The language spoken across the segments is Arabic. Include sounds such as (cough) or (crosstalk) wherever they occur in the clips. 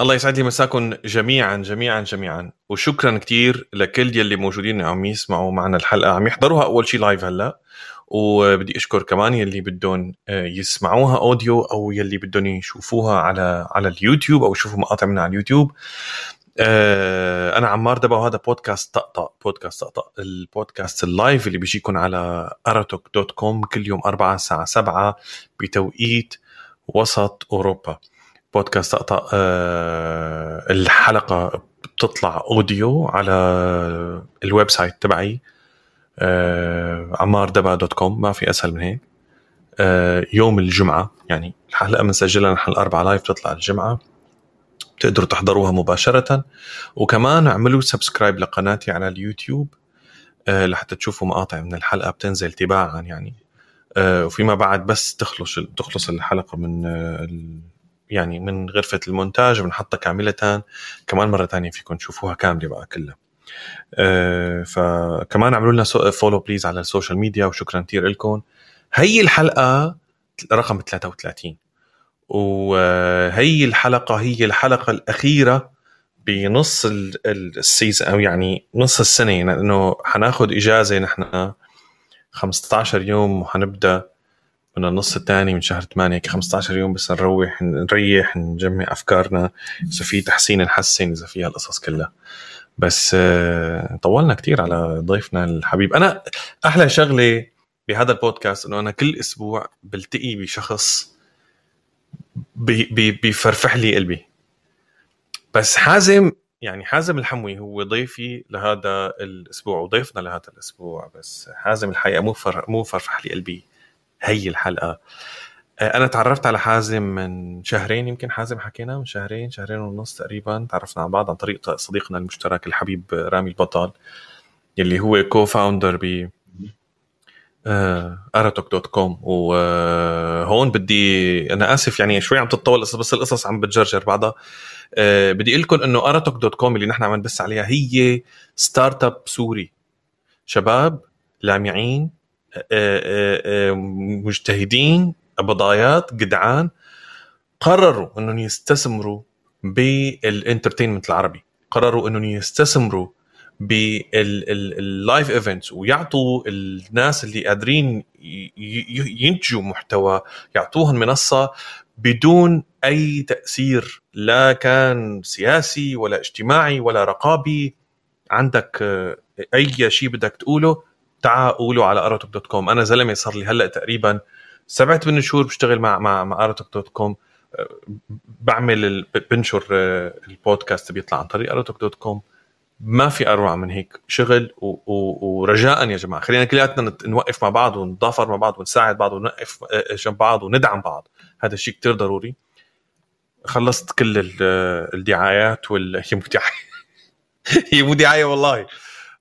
الله يسعد لي مساكم جميعا جميعا جميعا. وشكرا كثير لكل يلي موجودين عم يسمعوا معنا الحلقة. عم يحضروها أول شيء live هلأ. وبدي أشكر كمان يلي بدهم آه، يسمعوها audio أو يلي بدهم يشوفوها على على اليوتيوب أو يشوفوا مقاطع منها على اليوتيوب. أنا عمار دبا وهذا بودكاست طقطق بودكاست طقطق البودكاست ال live اللي بيجيكم على أراتوك دوت كوم كل يوم 4 الساعة 7 بتوقيت وسط أوروبا. بودكاست طقطق آه، الحلقة بتطلع audio على ال website تبعي آه، عمار دبا دوت كوم ما في أسهل من هيك. آه، يوم الجمعة يعني الحلقة بنسجلها نحن الأربعة live بتطلع الجمعة. بتقدروا تحضروها مباشرة. وكمان اعملوا subscribe لقناتي على اليوتيوب آه، لحتى تشوفوا مقاطع من الحلقة بتنزل تباعا يعني. وفيما بعد بس تخلص تخلص الحلقة من يعني من غرفة المونتاج بنحطها كامله كمان مرة ثانية فيكم تشوفوها كاملة بقى كلها. آه، فكمان اعملوا لنا follow please على ال social media وشكرا كثير لكم. هي الحلقة رقم 33 وهي الحلقة هي الحلقة الأخيرة بنص ال season أو يعني نص السنة. يعني انه حناخذ إجازة نحن 15 يوم وحنبدأ من النص الثاني من شهر 8 هيك 15 يوم بس نروح نريح نجمع أفكارنا. إذا في تحسين نحسن إذا في هالقصص كلها. بس آه، طولنا كتير على ضيفنا الحبيب. أنا أحلى شغلة بهذا البودكاست إنه أنا كل أسبوع بلتقي بشخص بي بي بيفرفح لي قلبي. بس حازم يعني حازم الحموي هو ضيفي لهذا الأسبوع وضيفنا لهذا الأسبوع بس حازم الحقيقة مو فر مو فرفح لي قلبي هي الحلقة. آه، أنا تعرفت على حازم من شهرين يمكن حازم حكينا من شهرين شهرين ونص تقريبا تعرفنا على بعض عن طريق صديقنا المشترك الحبيب رامي البطل يلي هو co-founder ب اراتوك دوت كوم وهون بدي أنا آسف يعني شوي عم تتطول بس القصص عم بتجرجر بعضها. أه بدي أقول لكم إنه اراتوك دوت كوم اللي نحن عم نبث عليها هي startup سوري. شباب لامعين أه, آه، مجتهدين قبضايات جدعان قرروا إنهم يستثمروا بال entertainment العربي. قرروا إنهم يستثمروا بال live events ويعطوا الناس اللي قادرين ينتجوا محتوى يعطوهم منصة بدون أي تأثير لا كان سياسي ولا اجتماعي ولا رقابي. عندك أي شيء بدك تقوله تعال قوله على اروتوك دوت كوم أنا زلمة صار لي هلأ تقريبا سبعة من شهور بشتغل مع مع مع ارتوك دوت كوم بعمل بنشر البودكاست بيطلع عن طريق ارتوك دوت كوم ما في أروع من هيك شغل و... و... ورجاء يا جماعة. خلينا كلياتنا نوقف مع بعض ونتضافر مع بعض ونساعد بعض ونوقف آه، جنب بعض وندعم بعض. هذا الشيء كتير ضروري. خلصت كل الدعايات وال (laughs) هي مو دعاية. هي مو دعاية والله.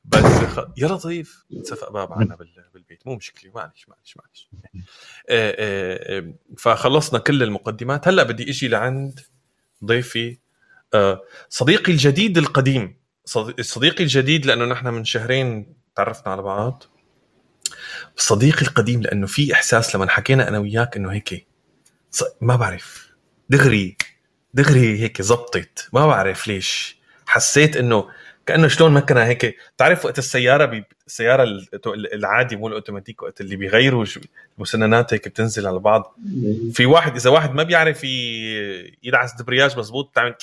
بس خ... يا لطيف انسفق باب عنا بالبيت. مو مشكلة. معلش معلش معلش. آه، آه، آه، فخلصنا كل المقدمات. هلأ بدي إجي لعند ضيفي صديقي الجديد القديم. صديقي الجديد لأنه نحن من شهرين تعرفنا على بعض. صديقي القديم لأنه في إحساس لما حكينا أنا وياك إنه هيك ما بعرف. دغري دغري هيك زبطت. ما بعرف ليش. حسيت إنه كأنه شلون مكنها هيك. بتعرف وقت السيارة بي... السيارة العادي مو الأوتوماتيك وقت اللي بيغيروا المسننات هيك بتنزل على بعض. في واحد إذا واحد ما بيعرف ي... يدعس دبرياج مزبوط بتعمل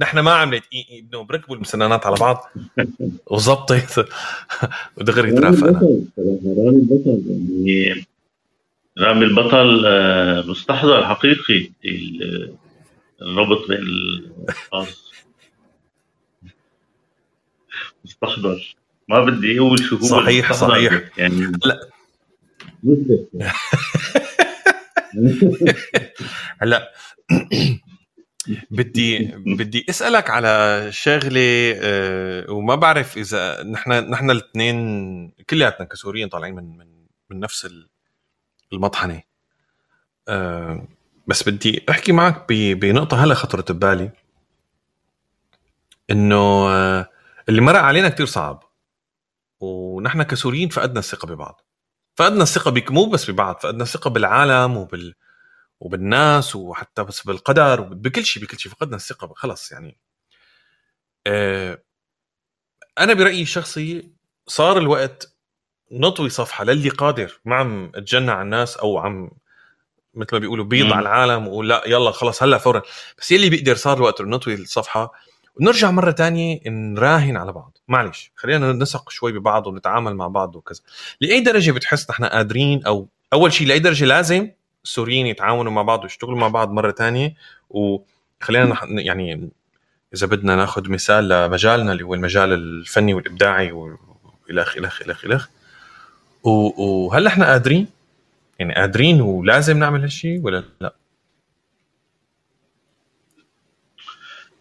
نحن ما عملت إنه بركبوا المسننات على بعض. (laughs) وظبطت. (laughs) ودغري ترافقنا رامي البطل يعني رامي البطل آه، مستحضر حقيقي الربط بين الاشخاص مستحضر. ما بدي أقول شو هو صحيح صحيح. يعني لا هلا. (laughs) (clears throat) بدي بدي اسألك على شغلة أه وما بعرف إذا نحن نحن الاثنين كلياتنا كسوريين طالعين من من من نفس المطحنة. أه بس بدي أحكي معك بنقطة هلا خطرت ببالي. إنه آه، اللي مرق علينا كتير صعب. ونحن كسوريين فقدنا الثقة ببعض. فقدنا الثقة بك مو بس ببعض فقدنا الثقة بالعالم وبال وبالناس وحتى بس بالقدر بكل شيء بكل شيء. فقدنا الثقة خلص يعني. آه، أنا برأيي الشخصي صار الوقت نطوي صفحة للي قادر. ما عم أتجنى على الناس أو عم مثل ما بيقولوا بيض على العالم ولا لا يلا خلص هلأ فورا. بس يلي بيقدر صار الوقت نطوي الصفحة. ونرجع مرة تانية نراهن على بعض. معلش خلينا نثق شوي ببعض ونتعامل مع بعض وكذا. لأي درجة بتحس نحن قادرين أو أول شيء لأي درجة لازم السوريين يتعاونوا مع بعض ويشتغلوا مع بعض مرة تانية وخلينا يعني إذا بدنا ناخذ مثال لمجالنا اللي هو المجال الفني والإبداعي والخ الخ الخ الخ وهل إحنا قادرين؟ يعني قادرين ولازم نعمل هالشيء ولا لا؟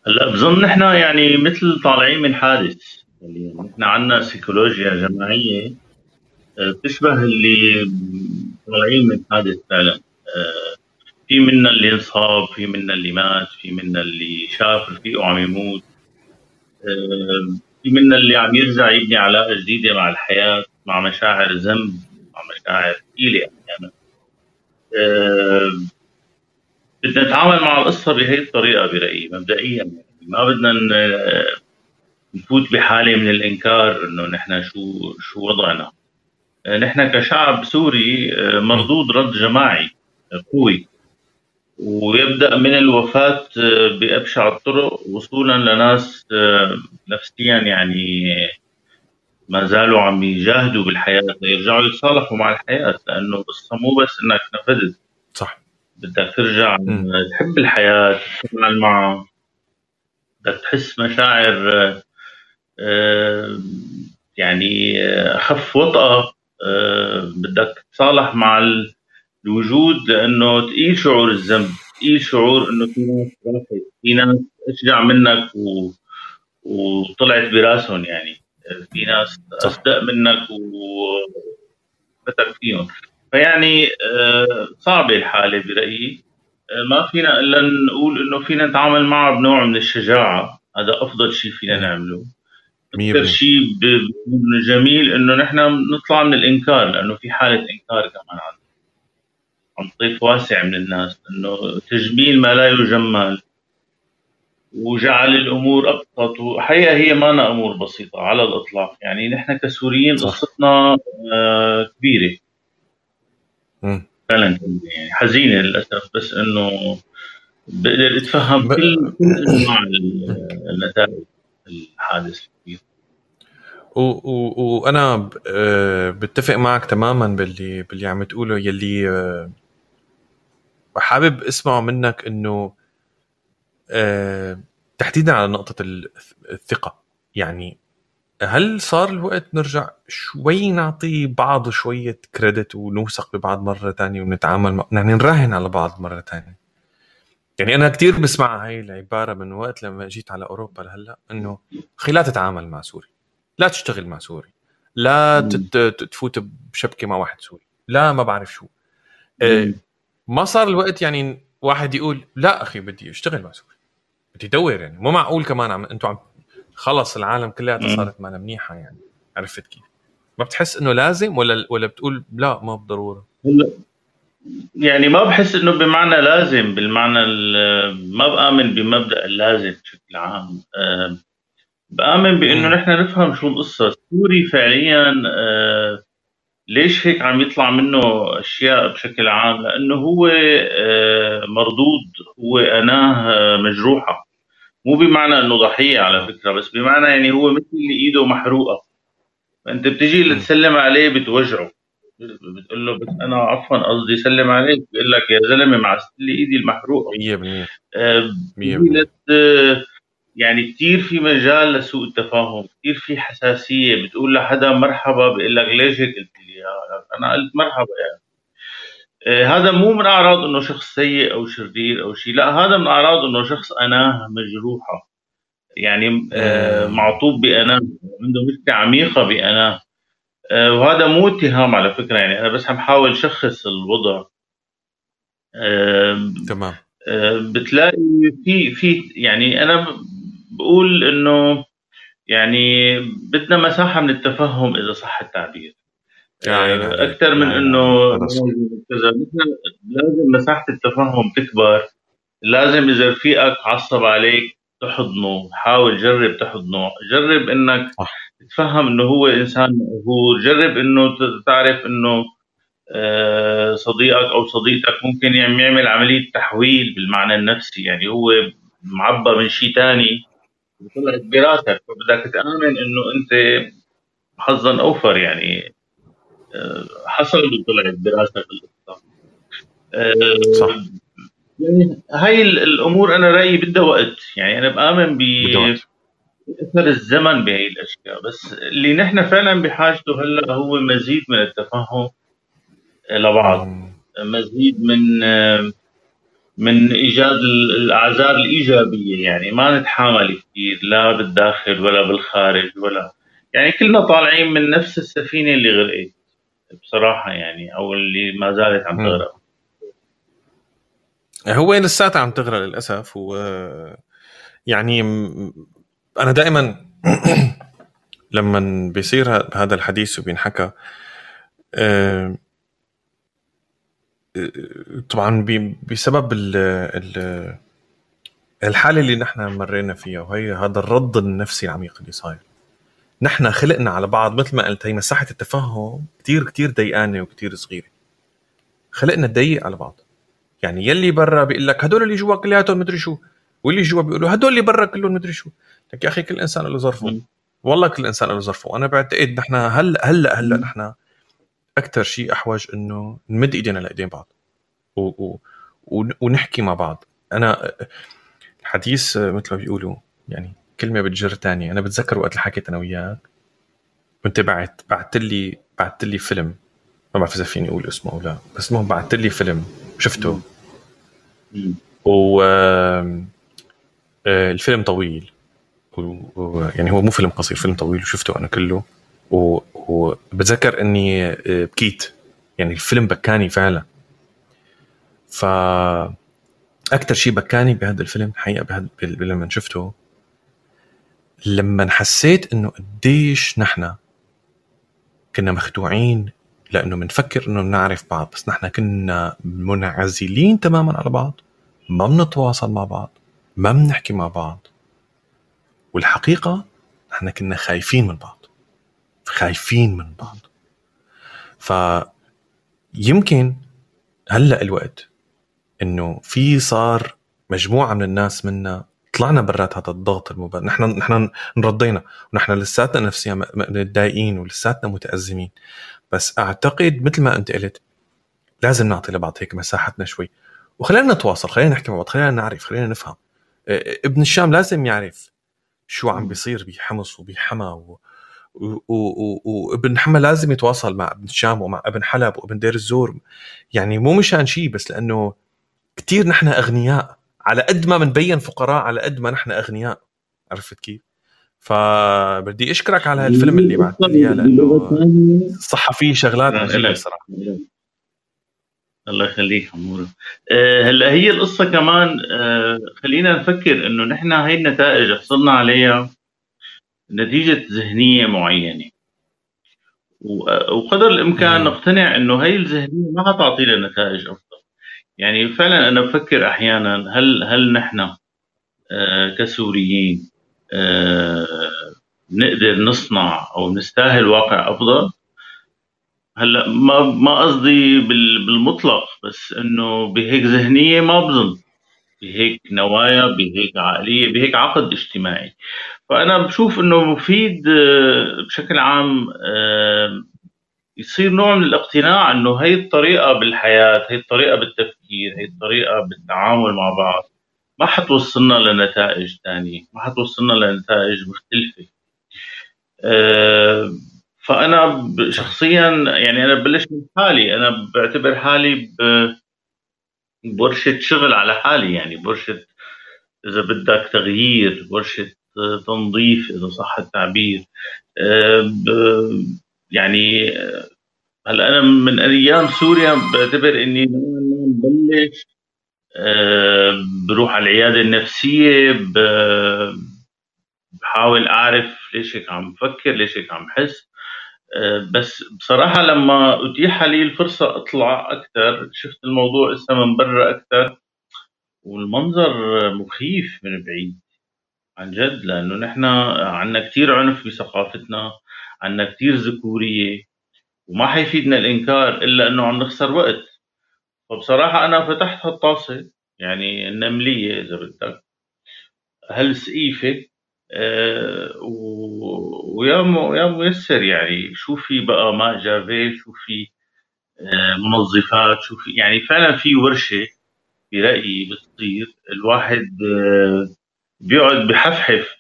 هلأ بظن نحن يعني مثل طالعين من حادث يعني نحن عندنا سيكولوجيا جماعية آه، بتشبه اللي طالعين من حادث فعلا في منا اللي انصاب في منا اللي مات في منا اللي شاف رفيقه عم يموت. آه، في منا اللي عم يرجع يبني علاقة جديدة مع الحياة مع مشاعر ذنب مع مشاعر ثقيله يعني بدنا نتعامل مع القصة بهي الطريقة برأيي مبدئيا. يعني ما بدنا نفوت بحالة من الإنكار إنه نحن شو شو وضعنا. نحن كشعب سوري مردود رد جماعي. قوي ويبدأ من الوفاة بأبشع الطرق وصولا لناس نفسيا يعني ما زالوا عم يجاهدوا بالحياة ليرجعوا يتصالحوا مع الحياة لأنه القصة مو بس إنك نفذت. صح. بدك ترجع تحب الحياة تتعامل معها. بدك تحس مشاعر آه، يعني أخف وطأة. آه، بدك تتصالح مع الوجود لأنه تقيل شعور الذنب تقيل شعور إنه في ناس راحت في ناس أشجع منك و... وطلعت براسهم يعني. في ناس أصدق منك وفتك فيهم. فيعني آه، صعبة الحالة برأيي. آه، ما فينا إلا نقول إنه فينا نتعامل معها بنوع من الشجاعة. هذا أفضل شيء فينا نعمله. أكثر شيء جميل إنه نحن نطلع من الإنكار لأنه في حالة إنكار كمان عندنا. عن طيف واسع من الناس إنه تجميل ما لا يجمل. وجعل الأمور أبسط وحقيقة هي ما أمور بسيطة على الإطلاق. يعني نحن كسوريين قصتنا آه كبيرة. فعلا يعني حزينة للأسف بس إنه بقدر أتفهم كل كل أنواع النتائج الحادث الكبير وأنا آه، بتفق معك تماما باللي باللي عم تقوله يلي آه، حابب اسمع منك إنه آه، تحديدا على نقطة الثقة. يعني هل صار الوقت نرجع شوي نعطي بعض شوية كريدت ونوثق ببعض مرة تانية ونتعامل مع... يعني نراهن على بعض مرة تانية؟ يعني أنا كتير بسمع هاي العبارة من وقت لما جيت على أوروبا لهلأ إنه أخي لا تتعامل مع سوري. لا تشتغل مع سوري. لا تفوت بشبكة مع واحد سوري. لا ما بعرف شو. آه، ما صار الوقت يعني واحد يقول لا أخي بدي أشتغل مع سوري بدي ادور يعني. مو معقول كمان عم أنتم عم خلص العالم كلها صارت معنا منيحة يعني. عرفت كيف؟ ما بتحس إنه لازم ولا ولا بتقول لا ما بالضروره؟ يعني ما بحس إنه بمعنى لازم بالمعنى ما بآمن بمبدأ اللازم بشكل عام. بآمن بإنه نحن نفهم شو القصة. سوري فعليا أه ليش هيك عم يطلع منه أشياء بشكل عام؟ لأنه هو أه مردود هو أناه آه، مجروحة. مو بمعنى إنه ضحية على فكرة بس بمعنى يعني هو مثل اللي إيده محروقة. فأنت بتجي لتسلم عليه بتوجعه. بتقول له بس أنا عفوا قصدي سلم عليك بيقول لك يا زلمة مع لي إيدي المحروقة. 100% آه 100% يعني كثير في مجال لسوء التفاهم كثير في حساسية بتقول لحدا مرحبا بيقول لك ليش هيك قلت لي؟ أنا قلت مرحبا يعني. آه، هذا مو من أعراض إنه شخص سيء أو شرير أو شيء لا هذا من أعراض إنه شخص أناه مجروحة. يعني آه، معطوب بأناه عنده مشكلة عميقة بأناه. آه، وهذا مو اتهام على فكرة يعني أنا بس عم حاول شخص الوضع. تمام. بتلاقي في في يعني أنا بقول إنه يعني بدنا مساحة من التفهم إذا صح التعبير. أكثر من إنه كذا لازم مساحة التفهم تكبر لازم إذا رفيقك عصب عليك تحضنه حاول جرب تحضنه جرب إنك تفهم إنه هو إنسان هو جرب إنه تعرف إنه آه، صديقك أو صديقتك ممكن يعمل عملية تحويل بالمعنى النفسي يعني هو معبى من شيء ثاني طلعت براسك. فبدك تأمن إنه أنت حظا أوفر يعني. آه، حصل طلعت براسك آه، صح. يعني هاي الأمور أنا رأيي بدها وقت. يعني أنا بآمن ب إثر الزمن بهي الأشياء. بس اللي نحن فعلا بحاجته هلأ هو مزيد من التفهم لبعض. مزيد من من إيجاد الأعذار الإيجابية يعني ما نتحامل كثير لا بالداخل ولا بالخارج ولا يعني كلنا طالعين من نفس السفينة اللي غرقت. بصراحة يعني أو اللي ما زالت عم تغرق. هو لساتها عم تغرق للأسف و يعني أنا دائما (clears throat) لما بيصير هذا الحديث وبينحكى أه طبعا بسبب ال الحالة اللي نحن مرينا فيها وهي هذا الرد النفسي العميق اللي صاير. نحن خلقنا على بعض مثل ما قلت هي مساحة التفهم كثير كثير ضيقانة وكثير صغيرة. خلقنا ضيق على بعض. يعني يلي برا بيقول لك هدول اللي جوا كلياتهم مدري شو واللي جوا بيقولوا هدول اللي برا كلهم مدري شو. لك يا أخي كل إنسان له ظرفه. والله كل إنسان له ظرفه. أنا بعتقد نحن هلا هلأ هلا نحن أكثر شيء أحوج إنه نمد إيدينا لإيدين بعض. و... و... ونحكي مع بعض. أنا الحديث مثل ما بيقولوا يعني كلمة بتجر تانية. أنا بتذكر وقت اللي حكيت أنا وياك. كنت بعت بعت لي بعت لي فيلم. ما بعرف إذا فيني أقول اسمه أو لا بس المهم بعت لي فيلم. شفته. و آه، الفيلم طويل. و... يعني هو مو فيلم قصير فيلم طويل. وشفته أنا كله. وبتذكر إني آه، بكيت. يعني الفيلم بكاني فعلا. ف أكثر شيء بكاني بهذا الفيلم الحقيقة بهد... لما شفته لما حسيت إنه قديش نحن كنا مخدوعين لأنه بنفكر إنه بنعرف بعض بس نحن كنا منعزلين تماما على بعض ما بنتواصل مع بعض ما بنحكي مع بعض. والحقيقة نحن كنا خايفين من بعض. خايفين من بعض. فيمكن هلأ الوقت إنه في صار مجموعة من الناس منا طلعنا برات هذا الضغط المبالغ نحن نحن انرضينا. ونحن لساتنا نفسيا متضايقين ولساتنا متأزمين. بس أعتقد مثل ما أنت قلت لازم نعطي لبعض هيك مساحتنا شوي. وخلينا نتواصل خلينا نحكي مع بعض خلينا نعرف خلينا نفهم. ابن الشام لازم يعرف شو عم بيصير بحمص وبحما و... وابن حما لازم يتواصل مع ابن الشام ومع ابن حلب وابن دير الزور. يعني مو مشان شيء بس لأنه كثير نحن أغنياء. على قد ما بنبين فقراء على قد ما نحن أغنياء. عرفت كيف؟ فبدي أشكرك على هالفيلم اللي بعثت لي إياه لأنه صح فيه شغلات عجيبة صراحة. الله يخليك حمورة أه هلأ هي القصة كمان أه خلينا نفكر إنه نحن هاي النتائج حصلنا عليها نتيجة ذهنية معينة. وقدر الإمكان نقتنع إنه هي الذهنية ما حتعطينا نتائج أفضل. يعني فعلا أنا بفكر أحيانا هل هل نحن آه، كسوريين آه، نقدر نصنع أو نستاهل واقع أفضل؟ هلأ ما ما قصدي بالمطلق بس إنه بهيك ذهنية ما بظن. بهيك نوايا بهيك عقلية بهيك عقد اجتماعي. فأنا بشوف إنه مفيد آه، بشكل عام يصير نوع من الاقتناع إنه هي الطريقة بالحياة هي الطريقة بالتفكير هي الطريقة بالتعامل مع بعض. ما حتوصلنا لنتائج ثانية ما حتوصلنا لنتائج مختلفة. أه فأنا شخصيا يعني أنا ببلش من حالي أنا بعتبر حالي بورشه شغل على حالي يعني بورشه إذا بدك تغيير ورشه تنظيف إذا صح التعبير. أه يعني هلأ أنا من أيام سوريا بعتبر إني مبلش آه، بروح على العيادة النفسية بحاول أعرف ليش هيك عم بفكر ليش هيك عم بحس. آه، بس بصراحة لما أتيح لي الفرصة أطلع أكثر شفت الموضوع لسه من برا أكثر والمنظر مخيف من بعيد. عن جد لأنه نحن عنا كتير عنف بثقافتنا عنا كتير ذكورية وما حيفيدنا الإنكار إلا إنه عم نخسر وقت. فبصراحة أنا فتحت هالطاسة يعني النملية إذا بدك هالسقيفة أه ويا يا ميسر يعني شو في بقى ماء جافي؟ شو في أه منظفات؟ شو في يعني فعلا في ورشة برأيي بتصير. الواحد أه بيقعد بحفحف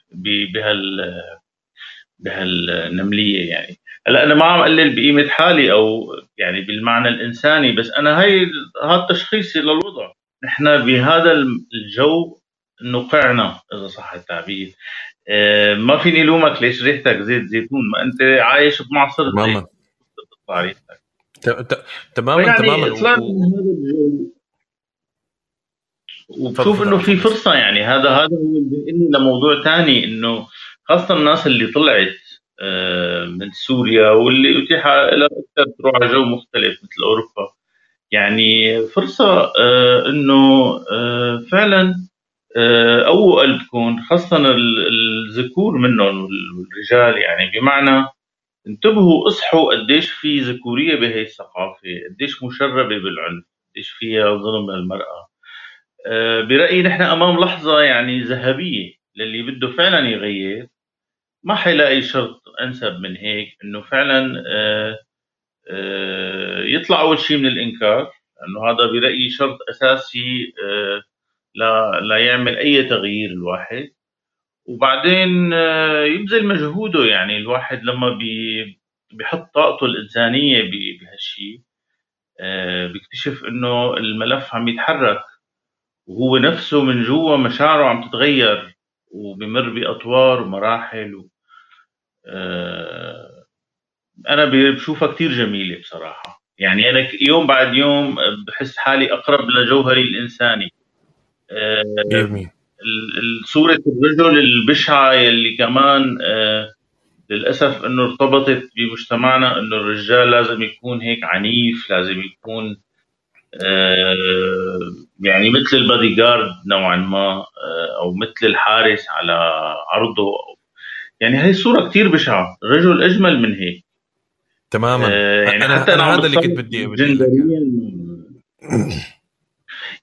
بهال بهالنملية يعني. هلأ أنا ما عم اقلل بقيمة حالي أو يعني بالمعنى الإنساني بس أنا هي هذا تشخيصي للوضع. نحن بهذا الجو نقعنا إذا صح التعبير. آه، ما فيني لومك ليش ريحتك زيت زيتون؟ ما أنت عايش بمعصر تماما. تماما يعني تماما. وبشوف إنه في فرصة يعني. هذا هذا هو لموضوع ثاني إنه خاصة الناس اللي طلعت آه، من سوريا واللي اتيح لها أكثر تروح على جو مختلف مثل أوروبا. يعني فرصة آه، إنه آه، فعلا قووا قلبكم خاصة الذكور منهم والرجال. يعني بمعنى انتبهوا اصحوا قديش في ذكورية بهي الثقافة قديش مشربة بالعنف قديش فيها ظلم للمرأة. آه، برأيي نحن أمام لحظة يعني ذهبية للي بده فعلا يغير. ما حيلاقي شرط أنسب من هيك إنه فعلا آه، آه، يطلع أول شيء من الإنكار لأنه هذا برأيي شرط أساسي لا لا يعمل أي تغيير الواحد. وبعدين يبذل مجهوده يعني الواحد لما بي بيحط طاقته الإنسانية بهالشيء بيكتشف إنه الملف عم يتحرك. وهو نفسه من جوا مشاعره عم تتغير وبمر بأطوار ومراحل و... آه أنا بشوفها كتير جميلة بصراحة. يعني أنا يوم بعد يوم بحس حالي أقرب لجوهري الإنساني. آه صورة الرجل البشعة يلي كمان آه للأسف أنه ارتبطت بمجتمعنا أنه الرجال لازم يكون هيك عنيف لازم يكون يعني مثل البادي جارد نوعا ما آه، أو مثل الحارس على عرضه يعني هي صورة كثير بشعة. الرجل أجمل من هيك. تماما. آه، يعني أنا حتى أنا هذا اللي كنت بدي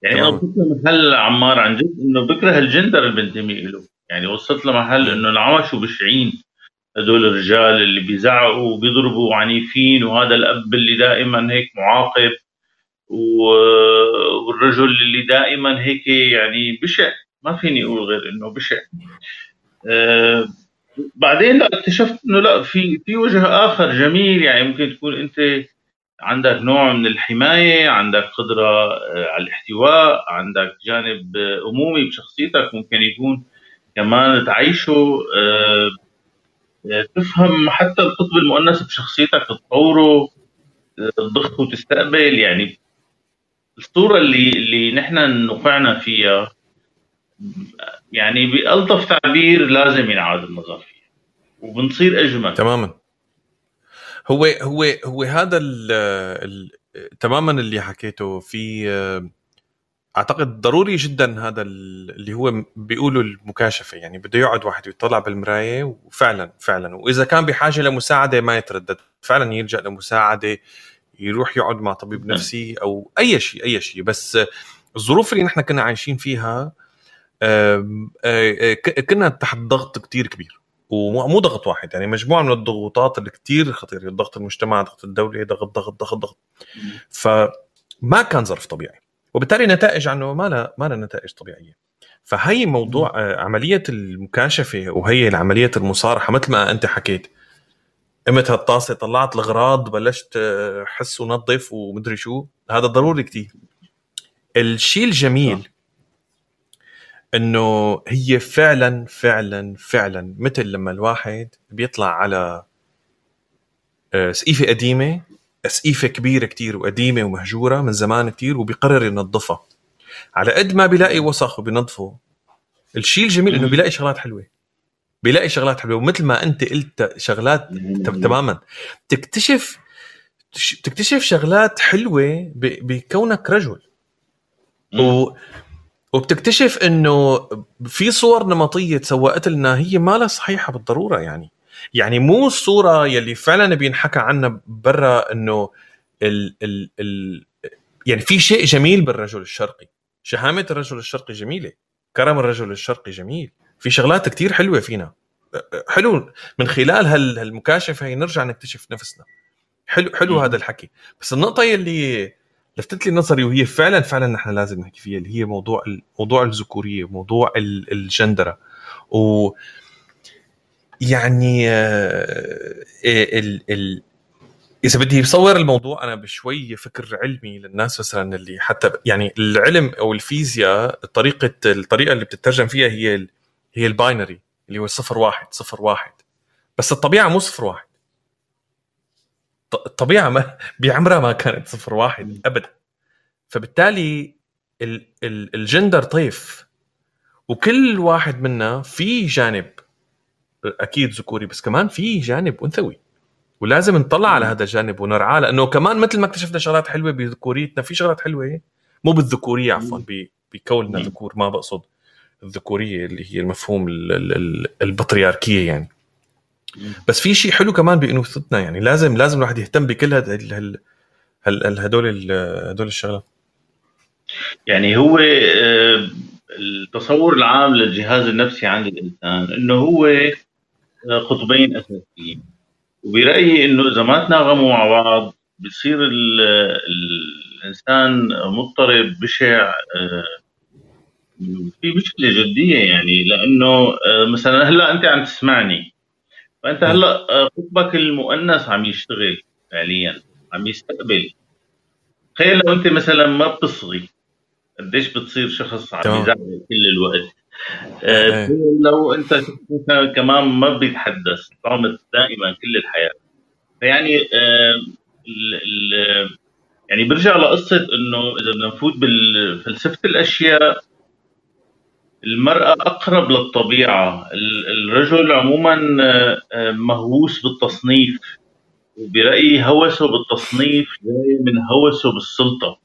يعني أنا وصلت لمحل عمار عن جد إنه بكره الجندر اللي بنتمي له يعني وصلت لمحل إنه العمش وبشعين. هدول الرجال اللي بيزعقوا وبيضربوا وعنيفين وهذا الأب اللي دائما هيك معاقب. والرجل اللي دائما هيك يعني بشع ما فيني أقول غير إنه بشع أه بعدين لا اكتشفت إنه لا في في وجه آخر جميل يعني ممكن تكون أنت عندك نوع من الحماية عندك قدرة آه، على الاحتواء عندك جانب أمومي بشخصيتك ممكن يكون كمان تعيشه. أه تفهم حتى القطب المؤنث بشخصيتك تطوره آه، تضخه وتستقبل يعني الصورة اللي اللي نحن نقعنا فيها يعني بألطف تعبير لازم ينعاد النظر فيها وبنصير أجمل. تماما. هو هو هو هذا ال تماما اللي حكيته. في أعتقد ضروري جدا هذا اللي هو بيقولوا المكاشفة. يعني بده يقعد واحد يطلع بالمراية وفعلا فعلا. وإذا كان بحاجة لمساعدة ما يتردد. فعلا يلجأ لمساعدة يروح يقعد مع طبيب. نفسي أو أي شيء أي شيء. بس الظروف اللي نحن كنا عايشين فيها كنا تحت ضغط كتير كبير. ومو ضغط واحد يعني مجموعة من الضغوطات اللي كتير خطيره ضغط المجتمع ضغط الدولة ضغط ضغط ضغط ضغط. فما كان ظرف طبيعي. وبالتالي نتائج عنه ما لها ما لها نتائج طبيعية. فهي موضوع عملية المكاشفة وهي عمليه المصارحة مثل ما أنت حكيت قمت هالطاسه طلعت الاغراض بلشت احس ونظف ومدري شو. هذا ضروري كتير. الشيء الجميل إنه هي فعلا فعلا فعلا مثل لما الواحد بيطلع على آه، سقيفة قديمة سقيفة كبيرة كتير وقديمة ومهجورة من زمان كتير وبيقرر ينظفها. على قد ما بيلاقي وسخ وبينظفه. الشيء الجميل إنه بيلاقي شغلات حلوة. بيلاقي شغلات حلوة. ومثل ما أنت قلت شغلات تماما. تكتشف تكتشف شغلات حلوة بكونك رجل. و وبتكتشف إنه في صور نمطية تسوقت لنا هي ما لها صحيحة بالضرورة يعني. يعني مو الصورة يلي فعلا بينحكى عنها برا إنه ال ال ال يعني في شيء جميل بالرجل الشرقي. شهامة الرجل الشرقي جميلة. كرم الرجل الشرقي جميل. في شغلات كتير حلوة فينا. حلو من خلال هالمكاشفة هي نرجع نكتشف نفسنا. حلو حلو هذا الحكي. بس النقطة يلي لفتت لي نظري وهي فعلا فعلا نحن لازم نحكي فيها اللي هي موضوع موضوع الذكورية موضوع الجندرة. و يعني آه، ال ال إذا بدي بصور الموضوع أنا بشوي فكر علمي للناس مثلا اللي حتى يعني العلم أو الفيزياء طريقة الطريقة اللي بتترجم فيها هي هي الباينري اللي هو صفر واحد صفر واحد. بس الطبيعة مو صفر واحد. الطبيعة ما (laughs) بعمرها ما كانت صفر واحد ابدا. فبالتالي ال ال الجندر طيف. وكل واحد منا في جانب أكيد ذكوري بس كمان في جانب أنثوي. ولازم نطلع على هذا الجانب ونرعاه لأنه كمان مثل ما اكتشفنا شغلات حلوة بذكوريتنا في شغلات حلوة مو بالذكورية عفوا بكوننا ذكور ما بقصد. الذكورية اللي هي المفهوم البطريركيه يعني. بس في شيء حلو كمان بأنوثتنا يعني. لازم لازم الواحد يهتم بكل هدول هدول هدول الشغلات. يعني هو آه، التصور العام للجهاز النفسي عند الإنسان إنه هو آه، قطبين أساسيين. وبرأيي إنه إذا ما تناغموا مع بعض بصير الإنسان مضطرب بشع آه، في مشكلة جدية يعني لأنه مثلا هلأ أنت عم تسمعني فأنت هلأ قطبك المؤنث عم يشتغل فعليا عم يستقبل. تخيل لو أنت مثلا ما بتصغي قديش بتصير شخص عم يزعل كل الوقت. آه لو أنت كمان ما بيتحدث صامت دائما كل الحياة. فيعني آه ال ال يعني برجع لقصة إنه إذا بدنا نفوت بفلسفه الأشياء المرأة أقرب للطبيعة. الرجل عموما آه، مهووس بالتصنيف وبرأيي هوسه بالتصنيف جاي من هوسه بالسلطة.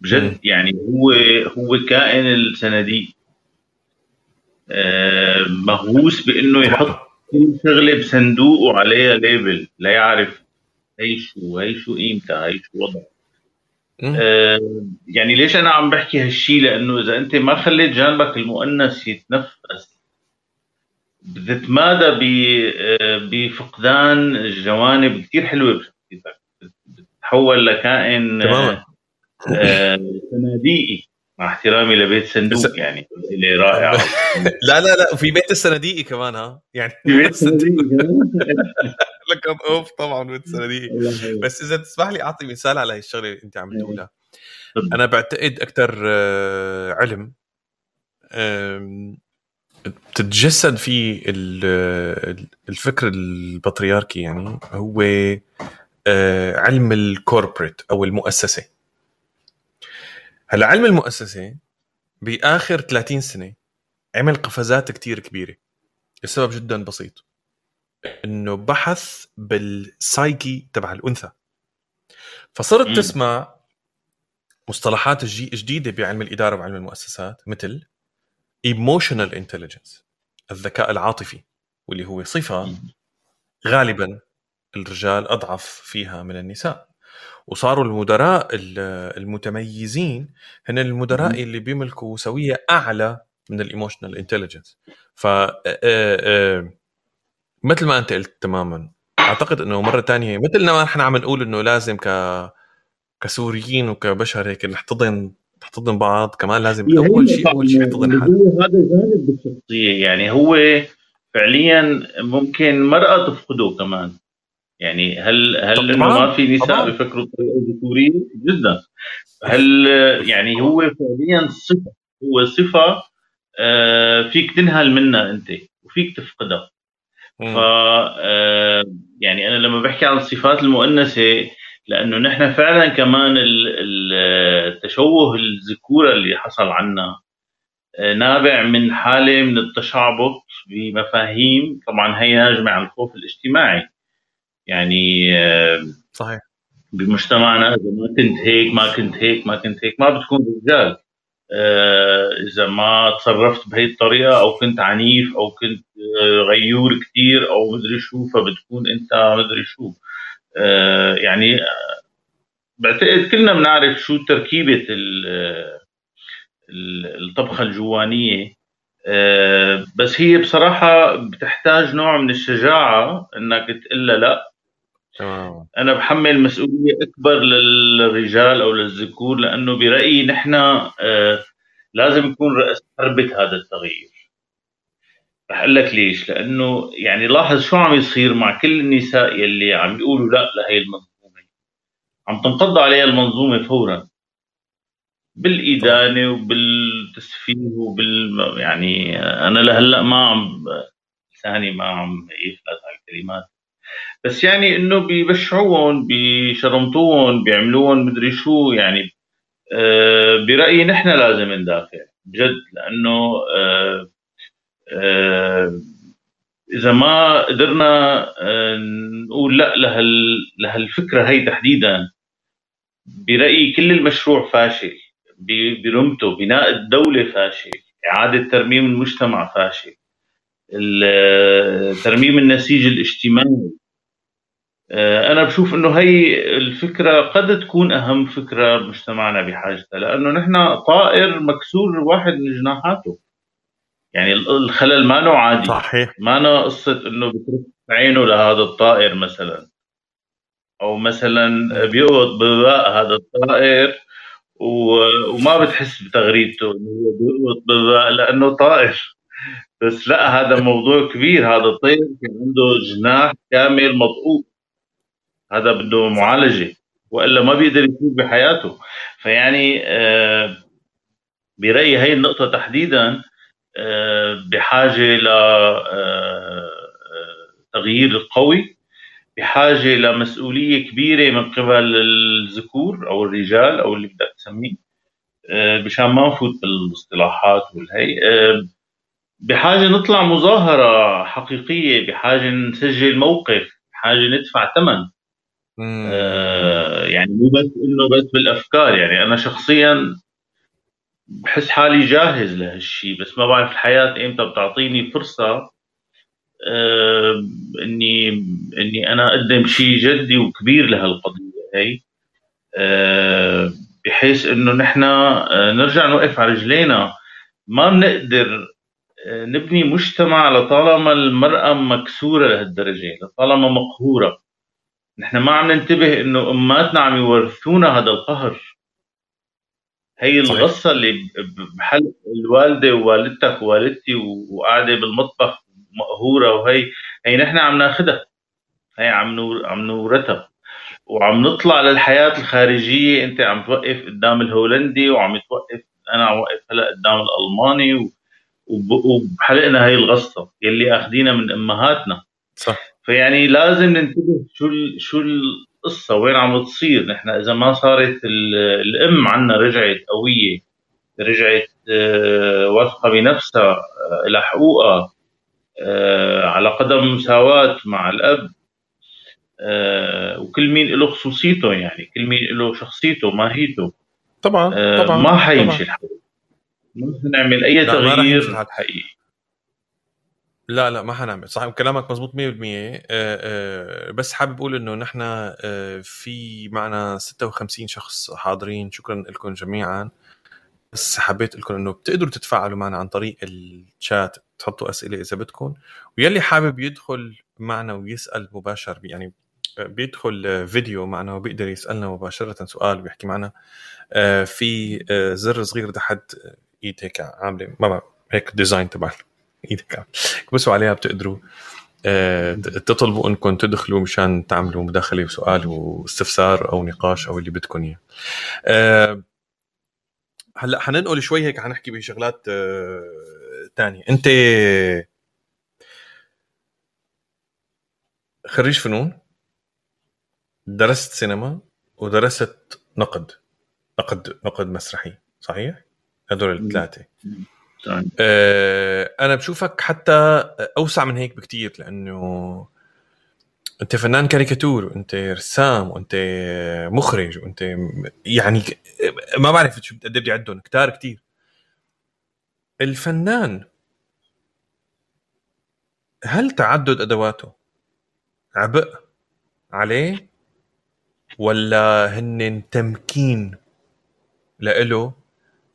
بجد يعني هو هو كائن الصناديق آه، مهووس بإنه يحط كل شغلة بصندوق وعليها ليبل ليعرف هي شو هي شو قيمتها هي شو وضعها آه يعني ليش أنا عم بحكي هالشيء لأنه إذا أنت ما خليت جانبك المؤنث يتنفس. بتتمادى آه، بفقدان جوانب كثير حلوة بشخصيتك بتتحول لكائن تماما. آه، صناديقي. مع احترامي لبيت صندوق يعني اللي رائع (laughs) لا لا لا وفي بيت الصناديقي كمان ها. يعني في بيت الصناديقي (laughs) لك أوف طبعا (laughs) بيت الصناديقي بس إذا تسمح لي أعطي مثال على هي الشغلة اللي أنت عم تقولها أنا بعتقد أكثر آه، علم بتتجسد فيه الفكر البطريركي يعني هو آه، علم الكوربريت أو المؤسسة. هلأ علم المؤسسة بآخر 30 سنة عمل قفزات كتير كبيرة. السبب جدا بسيط. إنه بحث بالسايكي تبع الأنثى. فصرت م. تسمع مصطلحات جديدة بعلم الإدارة وعلم المؤسسات مثل emotional intelligence الذكاء العاطفي واللي هو صفة غالبا الرجال أضعف فيها من النساء. وصاروا المدراء المتميزين هن المدراء اللي بيملكوا سوية أعلى من ال emotional intelligence ف مثل ما انت قلت تماما. أعتقد إنه مرة تانية مثل ما نحن عم نقول إنه لازم ك كسوريين وكبشر هيك نحتضن نحتضن بعض كمان لازم أول شيء أول شيء نحتضن حالنا هذا جانب بالشخصية. يعني هو فعليا ممكن مرأة تفقده كمان. يعني هل هل إنه ما في نساء بيفكروا بطريقة ذكورية؟ جدا. هل يعني هو فعليا صفة هو صفة آه، فيك تنهل منها أنت وفيك تفقدها. ف آه، يعني أنا لما بحكي عن الصفات المؤنثة لأنه نحن فعلا كمان التشوه الذكورة اللي حصل عنا نابع من حالة من التشعبط بمفاهيم. طبعا هي ناجمة عن الخوف الاجتماعي. يعني صحيح. بمجتمعنا إذا ما كنت هيك ما كنت هيك ما كنت هيك ما بتكون رجال. آه، إذا ما تصرفت بهي الطريقة أو كنت عنيف أو كنت آه، غيور كثير أو مدري شو فبتكون أنت مدري شو. آه، يعني بعتقد كلنا بنعرف شو تركيبة الطبخة الجوانية. بس هي بصراحة بتحتاج نوع من الشجاعة إنك تقول لا تمام. أنا بحمل مسؤولية أكبر للرجال أو للذكور لأنه برأيي نحن آه، لازم نكون رأس حربة هذا التغيير رح أقول لك ليش. لأنه يعني لاحظ شو عم يصير مع كل النساء يلي عم يقولوا لا لهي المنظومة. عم تنقض عليها المنظومة فورا. بالإدانة وبالتسفيه وبال يعني أنا لهلأ ما عم لساني ما عم يفلت على الكلمات. بس يعني إنه بيبشعوهم بيشرمطوهم بيعملوهم مدري شو يعني آه برأيي نحن لازم ندافع بجد لأنه آه آه إذا ما قدرنا نقول لا لهال لهالفكرة هي تحديدا برأيي كل المشروع فاشل برمته بناء الدولة فاشل إعادة ترميم المجتمع فاشل ترميم النسيج الاجتماعي. أنا بشوف إنه هي الفكرة قد تكون أهم فكرة مجتمعنا بحاجتها لأنه نحن طائر مكسور واحد من جناحاته. يعني الخلل ما نوع عادي. صحيح. ما قصه إنه بترك عينه لهذا الطائر مثلا. أو مثلا بيقبض بباء هذا الطائر وما بتحس بتغريدته إنه هو بيقبض بباء لأنه طائر. بس لا هذا موضوع كبير. هذا الطير عنده جناح كامل مضغوط هذا بده معالجة وإلا ما بيقدر يفوت بحياته. فيعني آه، برأيي هي النقطة تحديدا آه، بحاجة ل آه، تغيير قوي بحاجة لمسؤولية كبيرة من قبل الذكور أو الرجال أو اللي بدك تسميه مشان ما نفوت بالاصطلاحات والهي. بحاجة نطلع مظاهرة حقيقية بحاجة نسجل موقف بحاجة ندفع ثمن. آه يعني مو بس إنه بس بالأفكار يعني أنا شخصيا بحس حالي جاهز لهالشيء بس ما بعرف الحياة إمتى بتعطيني فرصة آه إني إني أنا أقدم شيء جدي وكبير لهالقضية هي؟ آه بحيث إنه نحن آه نرجع نوقف على رجلينا. ما بنقدر آه، نبني مجتمع لطالما المرأة مكسورة لهالدرجة لطالما مقهورة. نحن ما عم ننتبه إنه أماتنا عم يورثونا هذا القهر. هي الغصه اللي بحل الوالدة ووالدتك ووالدتي وقاعدة بالمطبخ مقهورة وهي هي نحن عم ناخذها هي عم نور عم نورثها. وعم نطلع للحياة الخارجية. أنت عم توقف قدام الهولندي وعم توقف أنا عم وقف هلأ قدام الألماني وبحلقنا هي الغصه يلي اخذينها من أمهاتنا. صح. فيعني لازم ننتبه شو شو القصة وين عم تصير نحن إذا ما صارت الأم عنا رجعت قوية رجعت آه، واثقة بنفسها آه، لها حقوقها آه، على قدم مساواة مع الأب وكل مين له خصوصيته يعني كل مين له شخصيته ماهيته. طبعا طبعا ما حيمشي الحال. ما نعمل أي تغيير. حقيقي. لا لا ما حنعمل. صح كلامك مزبوط 100% آه، آه، بس حابب أقول إنه نحن آه، في معنا 56 شخص حاضرين. شكرا لكم جميعا. بس حبيت لكم إنه بتقدروا تتفاعلوا معنا عن طريق الشات تحطوا أسئلة إذا بدكم. ويلي حابب يدخل معنا ويسأل مباشر يعني بيدخل فيديو معنا وبيقدر يسألنا مباشرة سؤال ويحكي معنا. في زر صغير تحت ايد هيك عاملة ما هيك ديزاين تبع إيدك. كبسوا عليها بتقدروا. آه، تطلبوا إنكم تدخلوا مشان تعملوا مداخلة وسؤال واستفسار أو نقاش أو اللي بدكم إياه. آه، هلأ حننقل شوي هيك حنحكي بشغلات آه، أنت خريج فنون درست سينما ودرست نقد. نقد نقد مسرحي صحيح؟ هدول الثلاثة. آه أنا بشوفك حتى أوسع من هيك بكتير لأنه أنت فنان كاريكاتور وأنت رسام وأنت مخرج وأنت يعني ما بعرف شو بتقدر عندهم كتار كتير. الفنان هل تعدد أدواته عبء عليه ولا هن تمكين لإله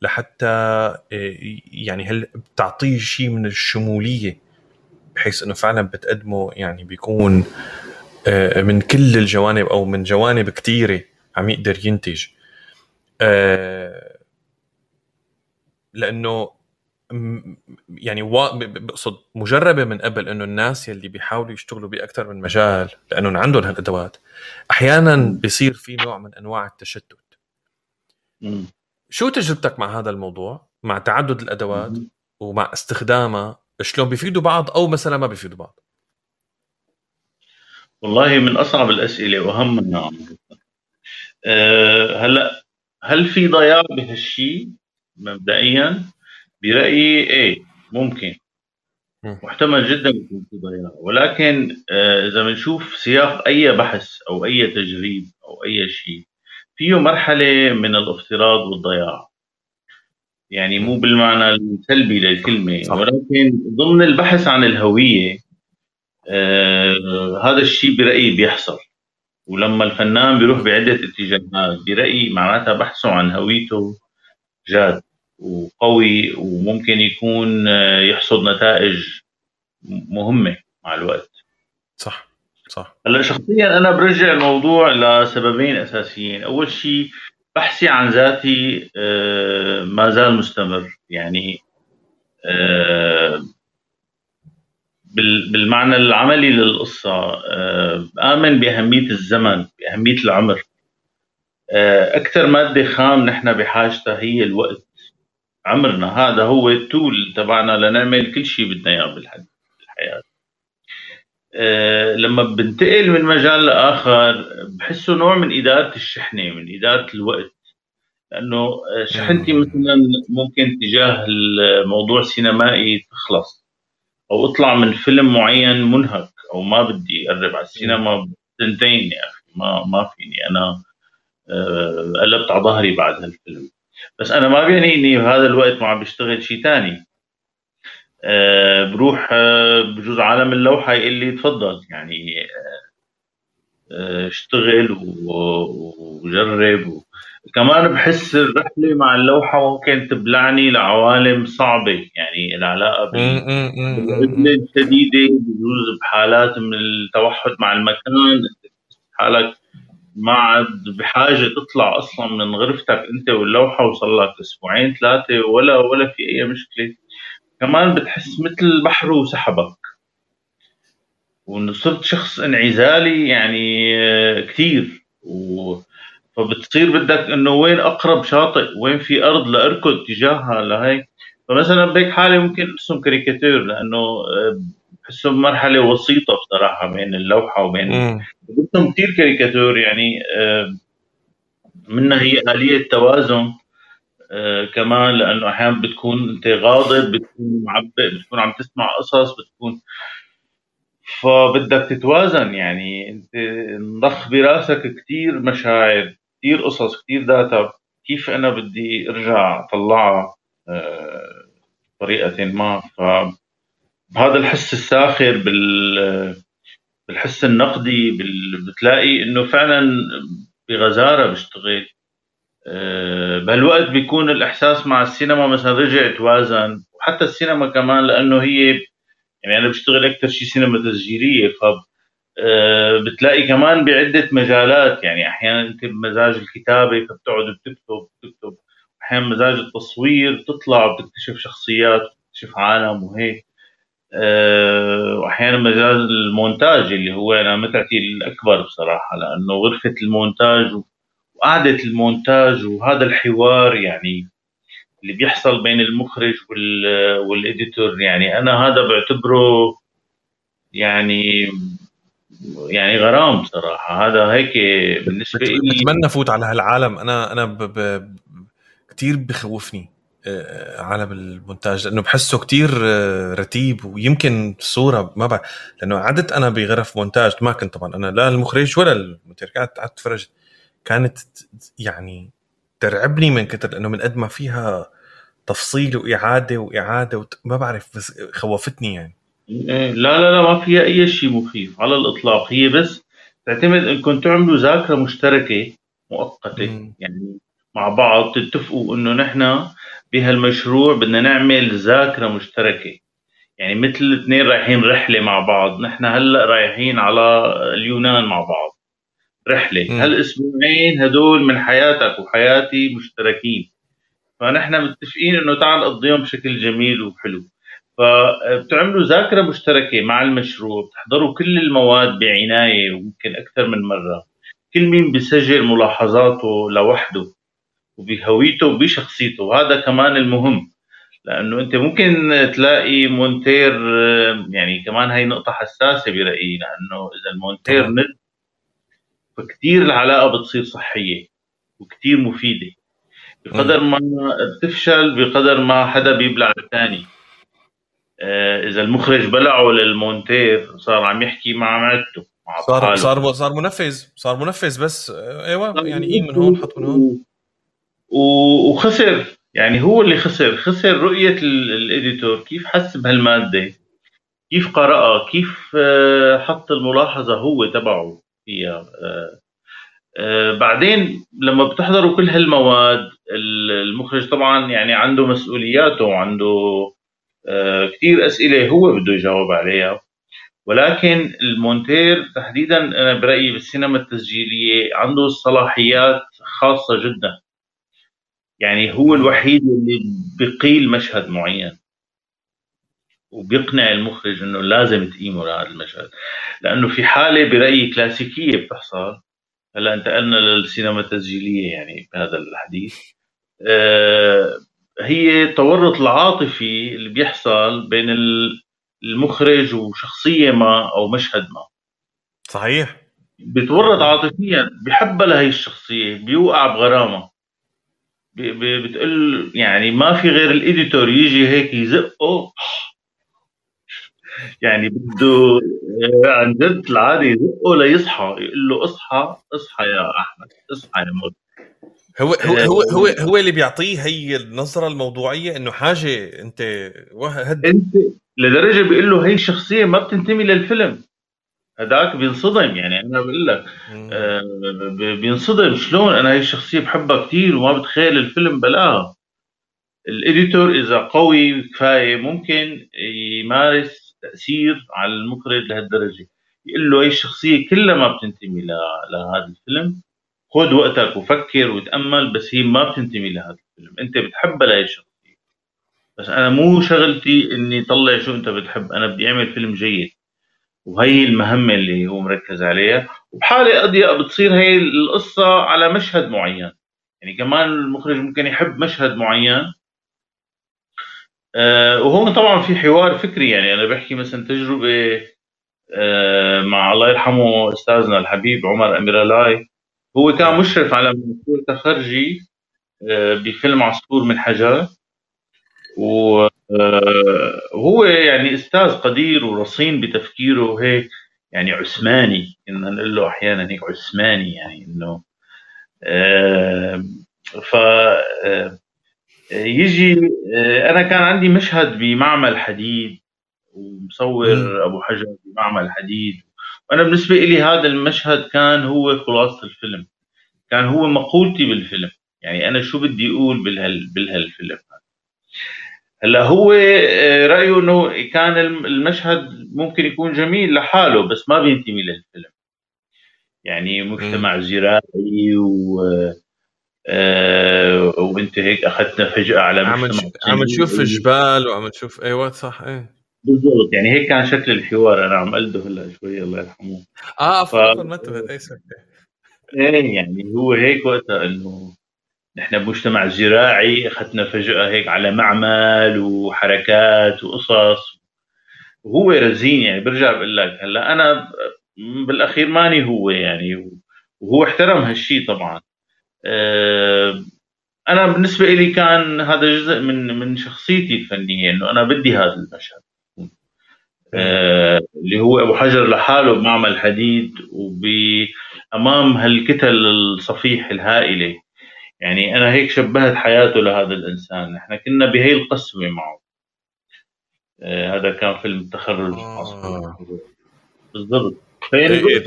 لحتى يعني هل بتعطيه شيء من الشمولية؟ بحيث إنه فعلا بتقدمه يعني بيكون آه، من كل الجوانب أو من جوانب كثيره عم يقدر ينتج. آه، لأنه يعني بقصد مجربة من قبل إنه الناس يلي بيحاولوا يشتغلوا بأكثر من مجال لأنه عندهم هالأدوات. أحيانا بيصير في نوع من أنواع التشتت. شو تجربتك مع هذا الموضوع؟ مع تعدد الأدوات؟ ومع استخدامها شلون بيفيدوا بعض أو مثلا ما بيفيدوا بعض؟ والله من أصعب الأسئلة وأهم منها أه هلأ هل في ضياع بهالشيء مبدئيا؟ برأيي إيه ممكن. محتمل جدا يكون في ضياع. ولكن آه إذا بنشوف سياق أي بحث أو أي تجريب أو أي شيء فيه مرحلة من الافتراض والضياع. يعني مو بالمعنى السلبي للكلمة صح. ولكن ضمن البحث عن الهوية آه هذا الشيء برأيي بيحصل. ولما الفنان بيروح بعدة اتجاهات برأيي معناتها بحثه عن هويته جاد وقوي وممكن يكون آه، يحصد نتائج مهمة مع الوقت. صح. صح. هلا شخصيا أنا برجع الموضوع لسببين أساسيين. أول شيء بحثي عن ذاتي آه، ما زال مستمر. يعني آه، بالمعنى العملي للقصة آه، آمن بأهمية الزمن بأهمية العمر. أكثر مادة خام نحن بحاجتها هي الوقت. عمرنا هذا هو التول تبعنا لنعمل كل شيء بدنا إياه بالحياة. لما بنتقل من مجال لآخر بحسه نوع من إدارة الشحنة من إدارة الوقت. لأنه شحنتي مثلا ممكن تجاه الموضوع السينمائي تخلص أو أطلع من فيلم معين منهك أو ما بدي أقرب على السينما سنتين يا أخي. ما ما فيني. أنا آه، قلبت على ظهري بعد هالفيلم. بس أنا ما بيعني إني بهذا الوقت ما عم بشتغل شيء ثاني أه بروح أه بجوز عالم اللوحة يقول لي تفضل يعني أه اشتغل وجرب. كمان بحس الرحلة مع اللوحة ممكن تبلعني لعوالم صعبة. يعني العلاقة بالعزلة الشديدة بجوز بحالات من التوحد مع المكان. حالك ما عاد بحاجة تطلع أصلا من غرفتك أنت واللوحة وصل لك أسبوعين ثلاثة ولا ولا في أي مشكلة. كمان بتحس مثل بحر وسحبك. وصرت شخص انعزالي يعني آه، كثير. و فبتصير بدك إنه وين أقرب شاطئ؟ وين في أرض لأركض تجاهها لهي فمثلا بهيك حالة ممكن ارسم كاريكاتير لأنه آه، بحسه بمرحله وسيطة بصراحة بين اللوحة وبين برسم كثير كاريكاتير يعني آه، منها هي آلية توازن كمان لأنه أحيانا بتكون أنت غاضب بتكون معبئ بتكون عم تسمع قصص بتكون فبدك تتوازن. يعني أنت نضخ براسك كثير مشاعر كثير قصص كثير داتا كيف أنا بدي أرجع أطلعها؟ آه، بطريقة ما. ف بهذا الحس الساخر بال بالحس النقدي بال... بتلاقي إنه فعلا بغزارة بشتغل. آه، بهالوقت بيكون الإحساس مع السينما مثلا رجع توازن. وحتى السينما كمان لأنه هي يعني أنا بشتغل أكثر شيء سينما تسجيلية ف آه، بتلاقي كمان بعدة مجالات. يعني أحيانا أنت بمزاج الكتابة فبتقعد بتكتب بتكتب. أحيانا مزاج التصوير بتطلع بتكتشف شخصيات بتكتشف عالم وهيك. آه، وأحيانا مجال المونتاج اللي هو أنا متعتي الأكبر بصراحة لأنه غرفة المونتاج وقعدة المونتاج وهذا الحوار يعني اللي بيحصل بين المخرج وال editor. يعني أنا هذا بعتبره يعني يعني غرام بصراحه هذا هيك بالنسبة لي بتمنى فوت على هالعالم. أنا أنا ب... ب... كثير بخوفني آه، عالم المونتاج لأنه بحسه كتير آه، رتيب ويمكن الصورة ما بعرف. لأنه قعدت أنا بغرف مونتاج ما كنت طبعا. أنا لا المخرج ولا المونتير قعدت قعدت أتفرج. كانت يعني ترعبني من كتر لأنه من قد ما فيها تفصيل وإعادة وإعادة وت... ما بعرف بس خوفتني يعني. إيه، لا لا لا ما فيها أي شيء مخيف على الإطلاق. هي بس تعتمد انكم تعملوا ذاكرة مشتركة مؤقتة مم. يعني مع بعض تتفقوا إنه نحن بهالمشروع بدنا نعمل ذاكرة مشتركة. يعني مثل اثنين رايحين رحلة مع بعض نحن هلأ رايحين على اليونان مع بعض. رحلة. هالأسبوعين هدول من حياتك وحياتي مشتركين. فنحن متفقين إنه تعال نقضيهم بشكل جميل وحلو. فبتعملوا ذاكرة مشتركة مع المشروع بتحضروا كل المواد بعناية وممكن أكثر من مرة. كل مين بيسجل ملاحظاته لوحده وبهويته وبشخصيته وهذا كمان المهم. لأنه أنت ممكن تلاقي مونتير يعني كمان هي نقطة حساسة برأيي لأنه إذا المونتير ند فكتير العلاقة بتصير صحية وكتير مفيدة. بقدر ما بتفشل بقدر ما حدا بيبلع الثاني آه، إذا المخرج بلعه للمونتير صار عم يحكي مع معدته مع صار صار صار منفذ صار منفذ بس آه، أيوه يعني إيه من هون حط من هون؟ وخسر. يعني هو اللي خسر. خسر رؤية الإديتور. كيف حس بهالمادة؟ كيف قرأها؟ كيف آه، حط الملاحظة هو تبعه؟ فيها بعدين لما بتحضروا كل هالمواد المخرج طبعا يعني عنده مسؤولياته وعنده آه، كثير أسئلة هو بده يجاوب عليها. ولكن المونتير تحديدا أنا برأيي بالسينما التسجيلية عنده الصلاحيات خاصة جدا. يعني هو الوحيد اللي بقيل مشهد معين. وبيقنع المخرج إنه لازم تقيمه لهذا المشهد. لأنه في حالة برأيي كلاسيكية بتحصل. هلأ انتقلنا للسينما التسجيلية يعني بهذا الحديث. آه، هي التورط العاطفي اللي بيحصل بين المخرج وشخصية ما أو مشهد ما. صحيح. بتورط عاطفيا بحبها لهي الشخصية بيوقع بغرامة. بتقول يعني ما في غير الايديتور يجي هيك يزقه. يعني بده عن جد العادي يزقه ليصحى يقول له اصحى اصحى يا أحمد اصحى يا مر هو هو هو هو, هو اللي بيعطيه هي النظرة الموضوعية إنه حاجة أنت هد أنت لدرجة بيقول له هي الشخصية ما بتنتمي للفيلم. هداك بينصدم يعني أنا بقول لك آه بينصدم. شلون؟ أنا هي الشخصية بحبها كثير وما بتخيل الفيلم بلاها. الإديتور إذا قوي كفاية ممكن يمارس تأثير على المخرج لهالدرجة. يقول له هي الشخصيه كلها ما بتنتمي لهذا الفيلم. خذ وقتك وفكر وتأمل بس هي ما بتنتمي لهذا الفيلم. أنت بتحبها لهي الشخصية. بس أنا مو شغلتي إني طلع شو أنت بتحب. أنا بدي أعمل فيلم جيد. وهي المهمة اللي هو مركز عليها. وبحالة اضيق بتصير هي القصة على مشهد معين. يعني كمان المخرج ممكن يحب مشهد معين. وهون طبعا في حوار فكري يعني أنا بحكي مثلا تجربة آه مع الله يرحمه أستاذنا الحبيب عمر اميرالاي هو كان. مشرف على مشروع تخرجي آه، بفيلم عصفور من حجر وهو آه، يعني أستاذ قدير ورصين بتفكيره وهيك يعني عثماني كنا نقول له أحيانا هيك عثماني يعني إنه آه، ف يجي أنا كان عندي مشهد بمعمل حديد ومصور أبو حجر بمعمل حديد. وأنا بالنسبة لي هذا المشهد كان هو خلاصة الفيلم كان هو مقولتي بالفيلم. يعني أنا شو بدي أقول بهال بهالفيلم هلأ هو آه، رأيه إنه كان المشهد ممكن يكون جميل لحاله بس ما بينتمي للفيلم. يعني مجتمع زراعي و آه وانت هيك أخذتنا فجأة على عم عم تشوف جبال وعم تشوف أيوه صح إيه. بالضبط يعني هيك كان شكل الحوار أنا عم قلده هلأ شوي الله يرحمه. آه عفوا ما انتبهت اي إيه. يعني هو هيك وقتها إنه نحن بمجتمع زراعي اخذنا فجأة هيك على معمل وحركات وقصص. وهو رزين يعني برجع بقول لك هلأ أنا بالأخير ماني هو يعني وهو احترم هالشيء طبعا. أنا بالنسبة لي كان هذا جزء من من شخصيتي الفنية إنه أنا بدي هذا المشهد. آه اللي هو أبو حجر لحاله بمعمل حديد وبأمام هالكتل الصفيح الهائلة. يعني أنا هيك شبهت حياته لهذا الإنسان. إحنا كنا بهي القسوة معه. آه هذا كان فيلم التخرج. آه. بالضبط. فيعني إيه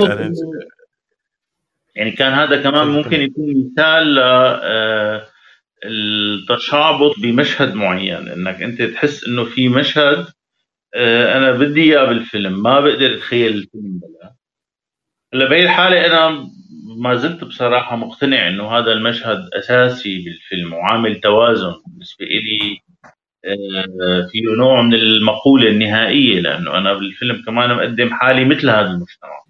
يعني كان هذا كمان ممكن يكون مثال آه، التشعبط بمشهد معين إنك أنت تحس إنه في مشهد آه، أنا بدي إياه بالفيلم ما بقدر أتخيل الفيلم بلا. هلأ بهي الحالة أنا ما زلت بصراحة مقتنع إنه هذا المشهد أساسي بالفيلم وعامل توازن بالنسبة لي آه، في نوع من المقولة النهائية لأنه أنا بالفيلم كمان مقدم حالي مثل هذا المجتمع.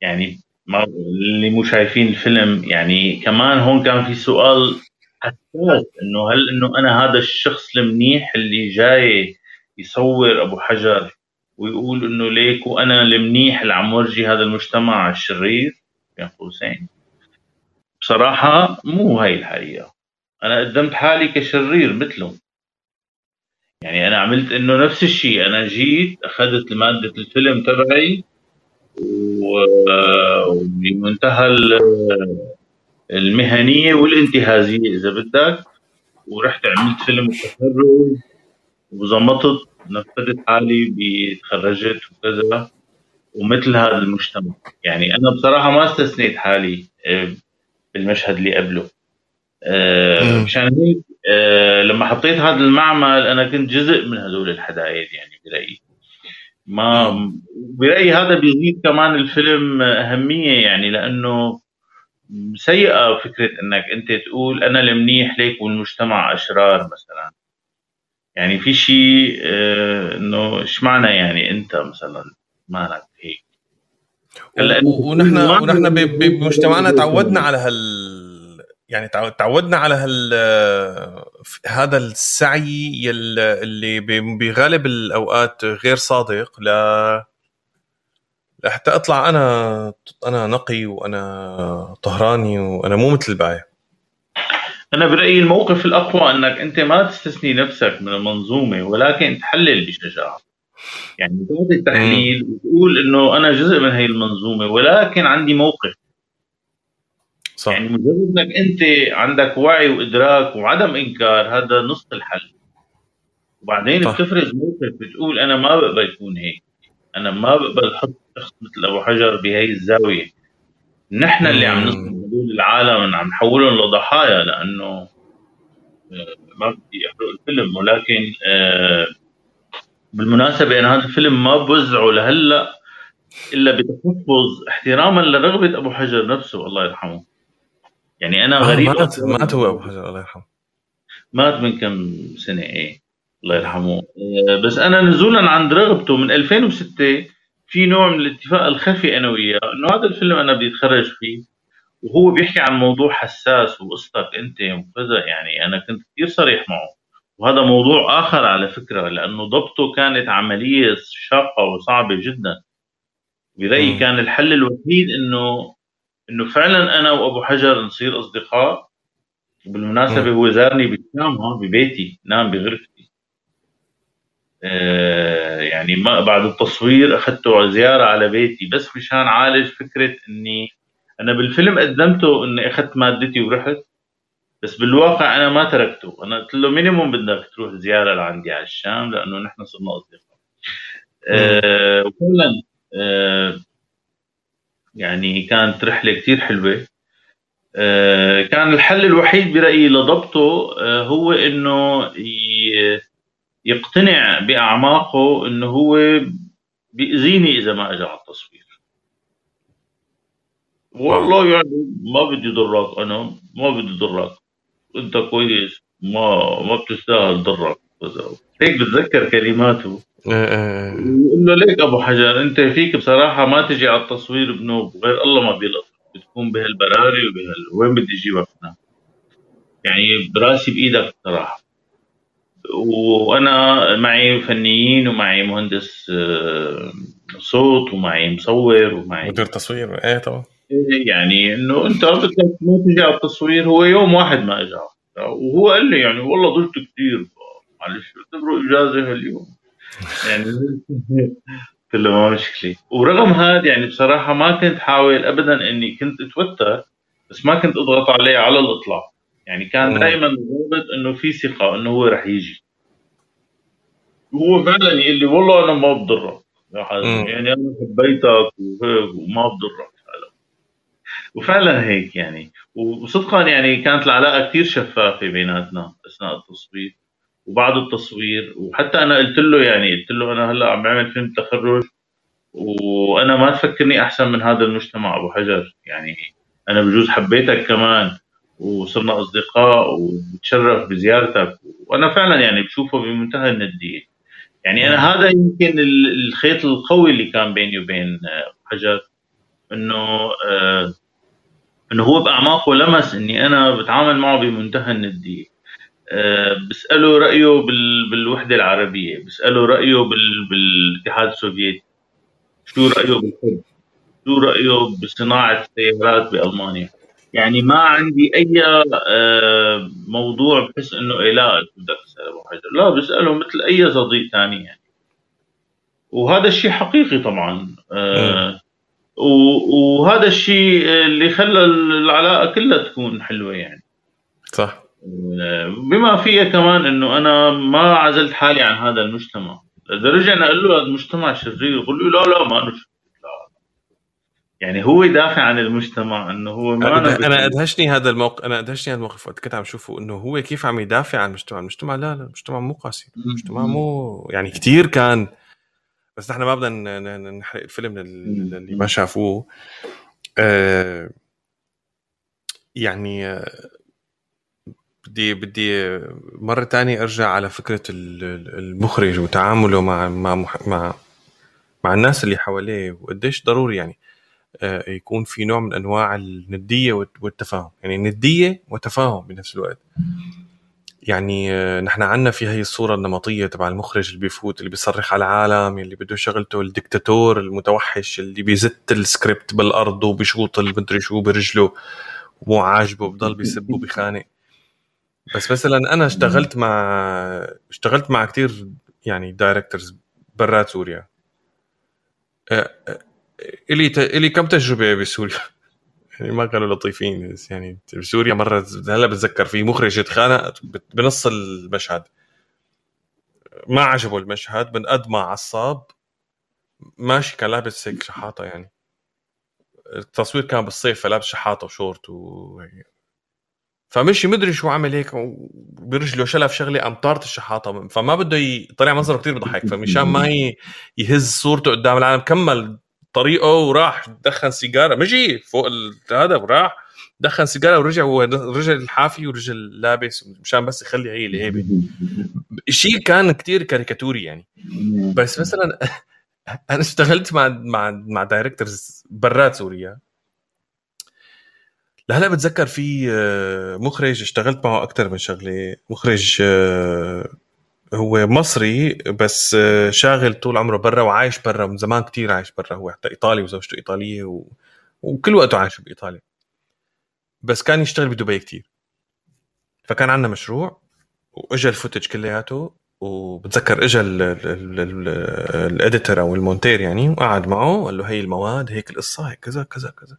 يعني اللي مو شايفين الفيلم. يعني كمان هون كان في سؤال حساس إنه هل إنه أنا هذا الشخص المنيح اللي جاي يصور أبو حجر ويقول إنه ليك وأنا المنيح اللي عم ورجي هذا المجتمع الشرير؟ بين قوسين بصراحة مو هاي الحقيقة. أنا قدمت حالي كشرير مثله يعني أنا عملت إنه نفس الشيء. أنا جيت أخذت مادة الفيلم تبعي وبمنتهى المهنية والانتهازية إذا بدك. ورحت عملت فيلم التخرج وظمطت نفذت حالي بتخرجت وكذا. ومثل هذا المجتمع. يعني أنا بصراحة ما استثنيت حالي آه، بالمشهد اللي قبله. آه، مشان هيك آه، لما حطيت هذا المعمل أنا كنت جزء من هذول الحدايد يعني برأيي. ما برأيي هذا بيزيد كمان الفيلم أهمية يعني لأنه سيئة فكرة إنك أنت تقول أنا المنيح ليك والمجتمع أشرار مثلا. يعني في شيء آه إنه إيش معنى يعني أنت مثلا مالك هيك؟ ونحن ونحن بمجتمعنا تعودنا على هال يعني تعودنا على هال هذا السعي اللي بغالب الأوقات غير صادق. ل لحتى أطلع أنا أنا نقي وأنا طهراني وأنا مو مثل الباقي. أنا برأيي الموقف الأقوى أنك أنت ما تستثني نفسك من المنظومة ولكن تحلل بشجاعة. يعني تعطي التحليل وتقول إنه أنا جزء من هي المنظومة ولكن عندي موقف. صح. يعني مجرد إنك أنت عندك وعي وإدراك وعدم إنكار هذا نصف الحل. وبعدين صح. بتفرز موقف بتقول أنا ما بقبل يكون هيك. أنا ما بقبل أحط شخص مثل أبو حجر بهي الزاوية. نحن اللي عم نصنع هدول العالم عم نحولهم لضحايا لأنه آه، ما بدي أحرق الفيلم. ولكن آه، بالمناسبة أنا هذا الفيلم ما بوزعه لهلأ إلا بتحفظ احتراما لرغبة أبو حجر نفسه الله يرحمه. يعني أنا آه غريب مات مات هو أبو حجر الله يرحمه. مات من كم سنة؟ إيه الله يرحمه. آه، بس أنا نزولا عند رغبته من 2006 في نوع من الاتفاق الخفي أنا وياه إنه هذا الفيلم أنا بدي أتخرج فيه وهو بيحكي عن موضوع حساس وقصتك أنت وكذا يعني أنا كنت كثير صريح معه. وهذا موضوع آخر على فكرة لأنه ضبطه كانت عملية شاقة وصعبة جدا. برايي كان الحل الوحيد إنه إنه فعلا أنا وأبو حجر نصير أصدقاء وبالمناسبة هو زارني بالشام هون ببيتي نام بغرفتي. آه يعني ما بعد التصوير اخذته زيارة على بيتي بس مشان عالج فكرة إني أنا بالفيلم قدمته إني أخذت مادتي ورحت بس بالواقع أنا ما تركته. أنا قلت له مينيموم بدك تروح زيارة لعندي على الشام لأنه نحن صرنا أصدقاء. آه وفعلا آه يعني كانت رحلة كثير حلوة. آه كان الحل الوحيد برأيي لضبطه آه هو إنه يقتنع بأعماقه إنه هو بيأذيني إذا ما اجى على التصوير. والله يعني ما بدي ضرك أنا ما بدي ضرك أنت كويس ما ما بتستاهل ضرك هيك بتذكر كلماته. إيه، إيه، إيه. يقول له ليك أبو حجر أنت فيك بصراحة ما تجي على التصوير بنوب غير الله ما بيلطف بتكون بهالبراري وبهال وين بدي اجيبك هنا يعني براسي بإيدك بصراحة. وأنا معي فنيين ومعي مهندس آه، صوت ومعي مصور ومعي مدير تصوير إيه طبعا. إيه، يعني إنه أنت بدك ما تجي على التصوير هو يوم واحد ما اجى وهو قال لي يعني والله ضلت كثير معلش اعتبروا اجازه هاليوم. يعني (laughs) قلت له ما مشكلة. ورغم هذا يعني بصراحة ما كنت حاول ابدا إني كنت أتوتر بس ما كنت أضغط عليه على الإطلاق. يعني كان دائما ضابط إنه في ثقة إنه هو رح يجي. وهو فعلا يقول لي والله أنا ما بضرك. يعني أنا حبيتك وما بضرك. فعلا وفعلا هيك يعني. وصدقا يعني كانت العلاقة كثير شفافة بيناتنا أثناء التصوير وبعد التصوير. وحتى أنا قلت له يعني قلت له أنا هلأ عم بعمل فيلم تخرج وأنا ما تفكرني أحسن من هذا المجتمع أبو حجر. يعني أنا بجوز حبيتك كمان وصرنا أصدقاء وبتشرف بزيارتك. وأنا فعلا يعني بشوفه بمنتهى الندية. يعني أنا هذا يمكن الخيط القوي اللي كان بيني وبين حجر إنه آه إنه هو بأعماقه لمس إني أنا بتعامل معه بمنتهى الندية. آه بساله رأيه بالوحدة العربية بساله رأيه بالاتحاد السوفيتي. شو رأيه بالحب؟ شو رأيه بصناعة السيارات بألمانيا؟ يعني ما عندي أي آه، موضوع بحس إنه إيه لا بدك تسال أبو حجر لا بسأله مثل أي صديق ثاني يعني. وهذا الشيء حقيقي طبعا آه، وهذا الشيء اللي خلى العلاقة كلها تكون حلوة يعني. صح. بما فيها كمان إنه أنا ما عزلت حالي عن هذا المجتمع. إذا رجعنا قال له هذا المجتمع شرير يقول له لا لا ما أنا يعني هو يدافع عن المجتمع إنه هو ما أنا, أنا أدهشني هذا الموقف أنا أدهشني هذا الموقف وقت كنت عم شوفه إنه هو كيف عم يدافع عن المجتمع. المجتمع لا لا المجتمع مو قاسي. المجتمع مو يعني كثير كان. بس نحن ما بدنا نحرق الفيلم اللي ما شافوه. آه يعني آه بدي بدي مرة تانية أرجع على فكرة المخرج وتعامله مع مع مع مع الناس اللي حواليه وقديش ضروري يعني آه، يكون في نوع من أنواع الندية والتفاهم. يعني ندية وتفاهم بنفس الوقت. يعني آه، نحن عنا في هي الصورة النمطية تبع المخرج اللي بيفوت اللي بيصرخ على العالم اللي بده شغلته الدكتاتور المتوحش اللي بيزت السكريبت بالأرض وبيشوط المدري شو برجله ومو عاجبه بضل بيسب وبيخانق. بس مثلا أنا اشتغلت مع اشتغلت مع كثير يعني directors برات سوريا. إلي ت... إلي كم تجربة بسوريا؟ (laughs) يعني ما كانوا لطيفين بس يعني بسوريا مرة هلا بتذكر في مخرج اتخانق بنص المشهد. ما عجبه المشهد من قد ما عصب ماشي كان لابس هيك شحاطة يعني. التصوير كان بالصيف فلابس شحاطة وشورت و فمشي مدري شو عمل هيك برجله شلف شغلة قام طارت الشحاطة. فما بده ي... طلع منظره كثير بضحك. فمشان ما يهز صورته قدام العالم كمل طريقه وراح دخن سيجارة. مجي فوق هذا وراح دخن سيجارة ورجع هو رجل حافي ورجل لابس مشان بس يخلي هي الهيبه شيء كان كتير كاريكاتوري يعني. بس مثلا (laughs) أنا اشتغلت مع مع مع دايركتورز برات سوريا. لهلا بتذكر في آه، مخرج اشتغلت معه أكثر من شغلة. مخرج آه، هو مصري بس آه، شاغل طول عمره برا وعايش برا. من زمان كتير عايش برا. هو حتى إيطالي وزوجته إيطالية و... وكل وقته عايش بإيطاليا. بس كان يشتغل بدبي كتير. فكان عندنا مشروع وإجا ال footage كلياته وبتذكر إجا ال editor أو المونتير يعني وقعد معه. وقال له هي المواد هيك القصة هيك كذا كذا كذا.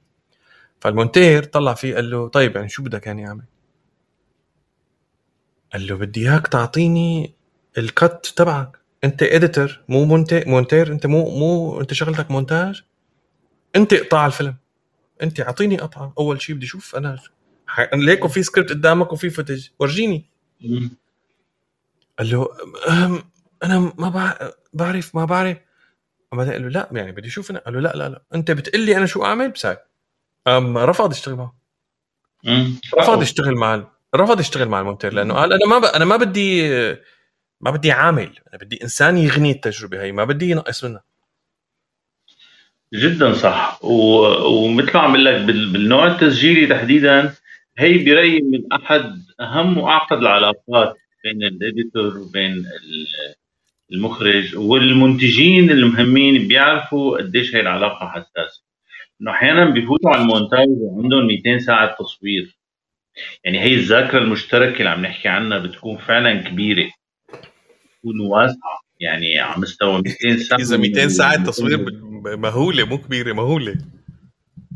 فالمونتير طلع فيه قال له طيب يعني شو بدك يعني أعمل؟ قال له بدي إياك تعطيني ال cut تبعك. أنت editor مو مونتي مونتير أنت مو مو أنت شغلتك مونتاج. أنت اقطع الفيلم. أنت أعطيني قطعة. أول شيء بدي أشوف أنا ليك في سكريبت قدامك وفي footage ورجيني. قال له أنا ما بعرف ما بعرف. بعدين قال له لا يعني بدي أشوف أنا. قال له لا لا لا. أنت بتقول لي أنا شو أعمل؟ بساعد رفض يشتغل معه. رفض يشتغل مع رفض يشتغل مع المونتير لأنه قال أنا ما ب... أنا ما بدي ما بدي عامل أنا بدي إنسان يغني التجربة هي ما بدي ينقص منها. جدا صح. و... ومثل ما عم لك بالنوع التسجيلي تحديدا هي برأيي من أحد أهم وأعقد العلاقات بين الإديتور وبين المخرج والمنتجين المهمين بيعرفوا قديش هي العلاقة حساسة. إنه أحيانا بيفوتوا على المونتاج وعندهم 200 ساعة تصوير. يعني هي الذاكرة المشتركة اللي عم نحكي عنها بتكون فعلا كبيرة. بتكون واسعة. يعني على مستوى 200 ساعة إذا 200 ساعة تصوير مهولة مو كبيرة مهولة.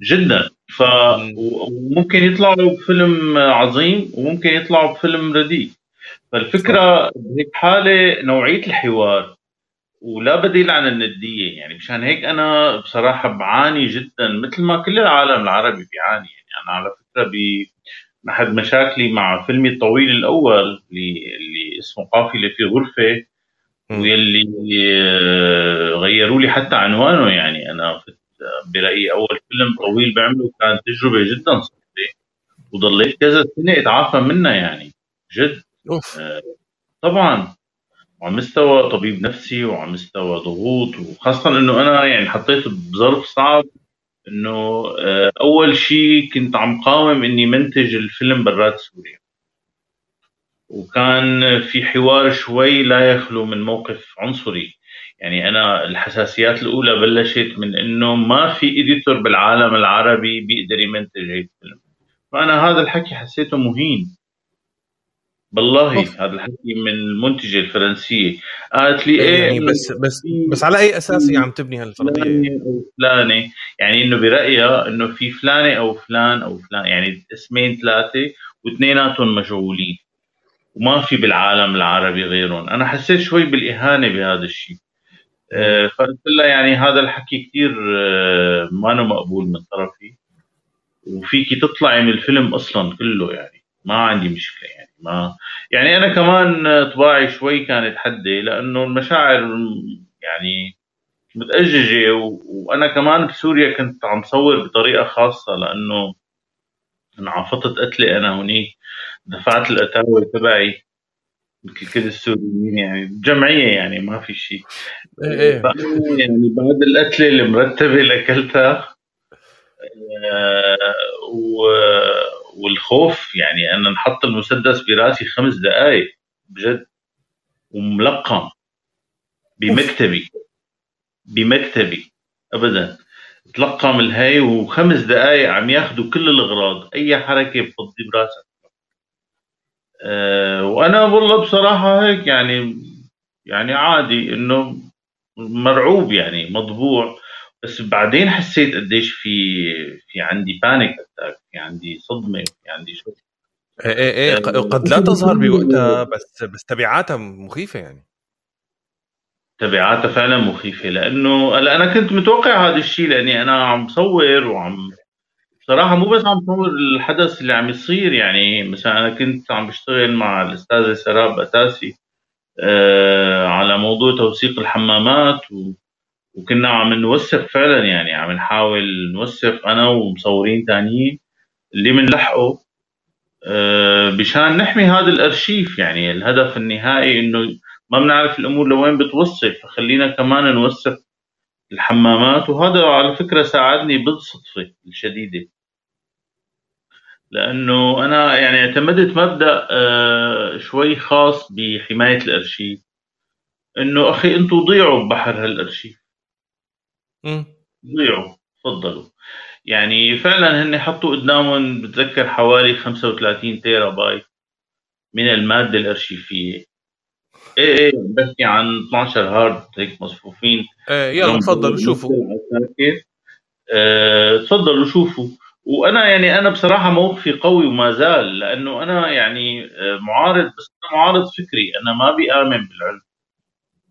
جدا. فممكن يطلعوا بفيلم عظيم وممكن يطلعوا بفيلم رديء. فالفكرة بهيك حالة نوعية الحوار. ولا بديل عن الندية يعني مشان هيك أنا بصراحة بعاني جدا مثل ما كل العالم العربي بيعاني. يعني أنا على فكرة ب أحد مشاكلي مع فيلمي الطويل الأول اللي, اللي اسمه قافلة في غرفه واللي آه، غيروا لي حتى عنوانه. يعني أنا برايي أول فيلم طويل بعمله كانت تجربة جدا صعبه وضليت كذا سنة أتعافى منها يعني جد. أوف. آه طبعا. وعلى مستوى طبيب نفسي وعلى مستوى ضغوط وخاصة إنه أنا يعني حطيت بظرف صعب إنه آه أول شيء كنت عم قاوم إني منتج الفيلم برات سوريا. وكان في حوار شوي لا يخلو من موقف عنصري. يعني أنا الحساسيات الأولى بلشت من إنه ما في إديتور بالعالم العربي بيقدر يمنتج هيك الفيلم. فأنا هذا الحكي حسيته مهين. بالله أوف. هذا الحكي من المنتجه الفرنسية. قالت لي إيه يعني بس بس بس على أي أساس هي عم تبني هالفرضيه فلانه يعني إنه برأيها إنه في فلانه أو فلان أو فلان يعني اسمين ثلاثة واثنيناتهم مشغولين. وما في بالعالم العربي غيرهم. أنا حسيت شوي بالإهانة بهذا الشيء. آه، فقلت لها يعني هذا الحكي كثير آه، ما مقبول من طرفي. وفيكي تطلعي من الفيلم أصلا كله يعني. ما عندي مشكلة يعني ما يعني أنا كمان طباعي شوي كانت حدة لأنه المشاعر يعني متأججة وأنا كمان بسوريا كنت عم صور بطريقة خاصة لأنه انعفضت قتلي أنا هنيك دفعت الأتاوي تبعي مثل كل السوريين يعني جمعية يعني ما في شيء إيه, إيه. يعني بعد القتلة المرتبة اللي اكلتها آه، والخوف يعني أنا نحط المسدس براسي خمس دقائق بجد وملقم بمكتبي بمكتبي ابدا. تلقم الهي وخمس دقائق عم ياخذوا كل الأغراض أي حركة بفضي براسك. أه وأنا والله بصراحة هيك يعني يعني عادي إنه مرعوب يعني مضبوع بس بعدين حسيت قديش في في عندي panic attack في عندي صدمة في عندي شو. إيه إيه إيه قد لا تظهر بوقتها بس بس تبعاتها مخيفة يعني. تبعاتها فعلا مخيفة لأنه أنا كنت متوقع هذا الشيء لأني أنا عم بصور وعم صراحة مو بس عم صور الحدث اللي عم يصير يعني. مثلا أنا كنت عم بشتغل مع الأستاذة سراب أتاسي آه على موضوع توثيق الحمامات و... وكنا عم نوثق فعلا يعني عم نحاول نوثق أنا ومصورين تانيين اللي بنلحقه آه بشان نحمي هذا الأرشيف يعني. الهدف النهائي إنه ما بنعرف الأمور لوين بتوصل فخلينا كمان نوثق الحمامات. وهذا على فكرة ساعدني بالصدفة الشديدة لأنه أنا يعني اعتمدت مبدأ آه، شوي خاص بحماية الأرشيف إنه أخي أنتم ضيعوا ببحر هالأرشيف. ضيعوا تفضلوا. يعني فعلا هن حطوا قدامهم بتذكر حوالي 35 تيرا بايت من المادة الأرشيفية. إيه إيه بحكي عن 12 هارد هيك مصفوفين. إيه يلا تفضلوا شوفوا. آه، تفضلوا شوفوا. وأنا يعني أنا بصراحة موقفي قوي وما زال لأنه أنا يعني آه، معارض بس أنا معارض فكري. أنا ما بيامن بالعلم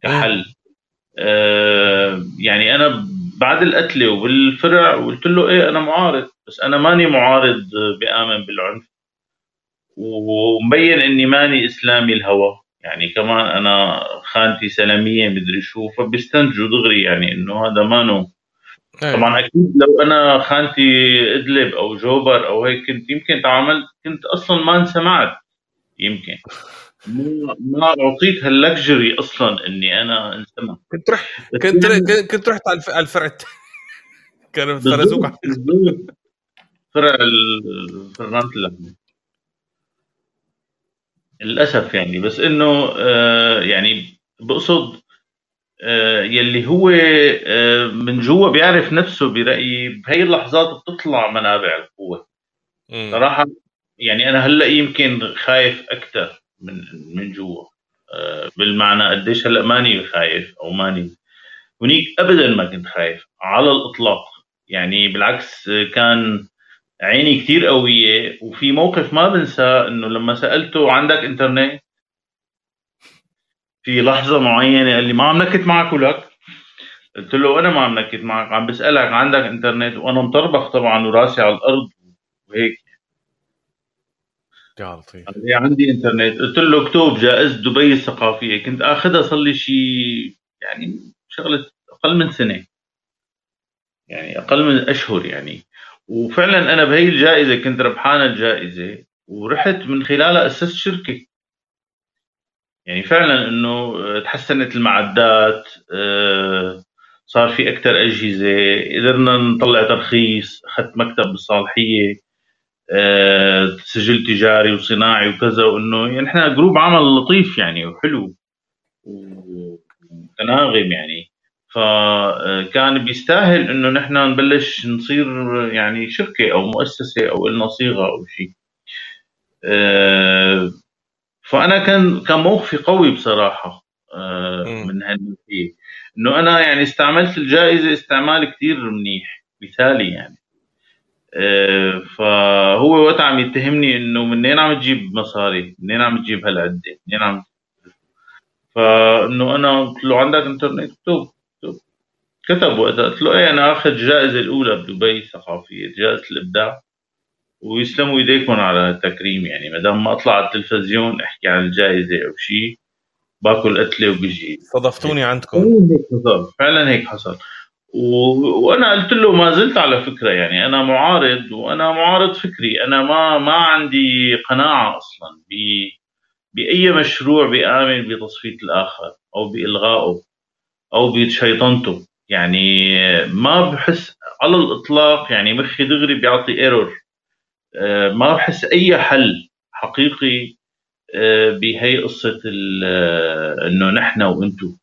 كحل. آه يعني أنا بعد القتلة وبالفرع قلت له إيه أنا معارض بس أنا ماني معارض بآمن بالعنف. ومبين إني ماني إسلامي الهوى. يعني كمان أنا خانتي سلامية مدري شو فبيستنتجوا دغري يعني إنه هذا مانو. أيه. طبعا أكيد لو أنا خانتي إدلب أو جوبر أو هيك كنت يمكن تعاملت كنت أصلا ما انسمعت يمكن. ما ما اعطيت هاللكجري أصلا إني أنا انسمع. كنت رحت كنت كنت رحت على الفرع كانوا فرزوك فرع فرنانة اللحمة. للأسف يعني بس إنه آه يعني بقصد آه، يلي هو آه، من جوا بيعرف نفسه برايي بهي اللحظات بتطلع منابع القوة. صراحة يعني أنا هلأ يمكن خايف أكثر من من جوا. آه، بالمعنى قديش هلا ماني خايف أو ماني هنيك ابدا ما كنت خايف على الإطلاق. يعني بالعكس كان عيني كثير قوية وفي موقف ما بنساه إنه لما سألته عندك إنترنت؟ في لحظة معينة قال لي ما عم نكت معك ولك. قلت له أنا ما عم نكت معك عم بسألك عندك إنترنت وأنا مطربخ طبعا وراسي على الأرض وهيك. يا لطيف عندي إنترنت. قلت له اكتب جائزه دبي الثقافية. كنت أخذها صار لي شيء يعني شغلة أقل من سنة. يعني أقل من أشهر يعني. وفعلا أنا بهي الجائزة كنت ربحان الجائزة ورحت من خلالها أسست شركة. يعني فعلا إنه تحسنت المعدات آه، صار في أكثر أجهزة قدرنا نطلع ترخيص أخذت مكتب بالصالحيه سجل تجاري وصناعي وكذا وإنه يعني إحنا جروب عمل لطيف يعني وحلو ومتناغم يعني. فكان بيستاهل إنه نحن نبلش نصير يعني شركة أو مؤسسة أو لنا صيغة أو شيء. آه، فأنا كان كان موقفي قوي بصراحة آه، من هالناحية. إنه أنا يعني استعملت الجائزة استعمال كثير منيح مثالي يعني. آه، فهو وقت عم يتهمني إنه منين عم تجيب مصاري؟ منين عم تجيب هالعده منين عم فانه أنا قلت له عندك إنترنت؟ اكتب كتب وقتها. قلت له إيه أنا أخذ الجائزة الأولى بدبي ثقافية جائزة الإبداع. ويسلموا إيديكم على التكريم يعني. ما دام ما أطلع على التلفزيون أحكي عن الجائزة أو شيء باكل قتلة وبجي. صدفتوني عندكم. فعلا هيك حصل. وأنا قلت له ما زلت على فكرة يعني أنا معارض وأنا معارض فكري. أنا ما ما عندي قناعة أصلا ب... بأي مشروع بيامن بتصفية الآخر أو بإلغائه أو بشيطنته. يعني ما بحس على الإطلاق يعني مخي دغري بيعطي ايرور آه، ما بحس أي حل حقيقي آه، بهي قصة آه، إنه نحن وأنتم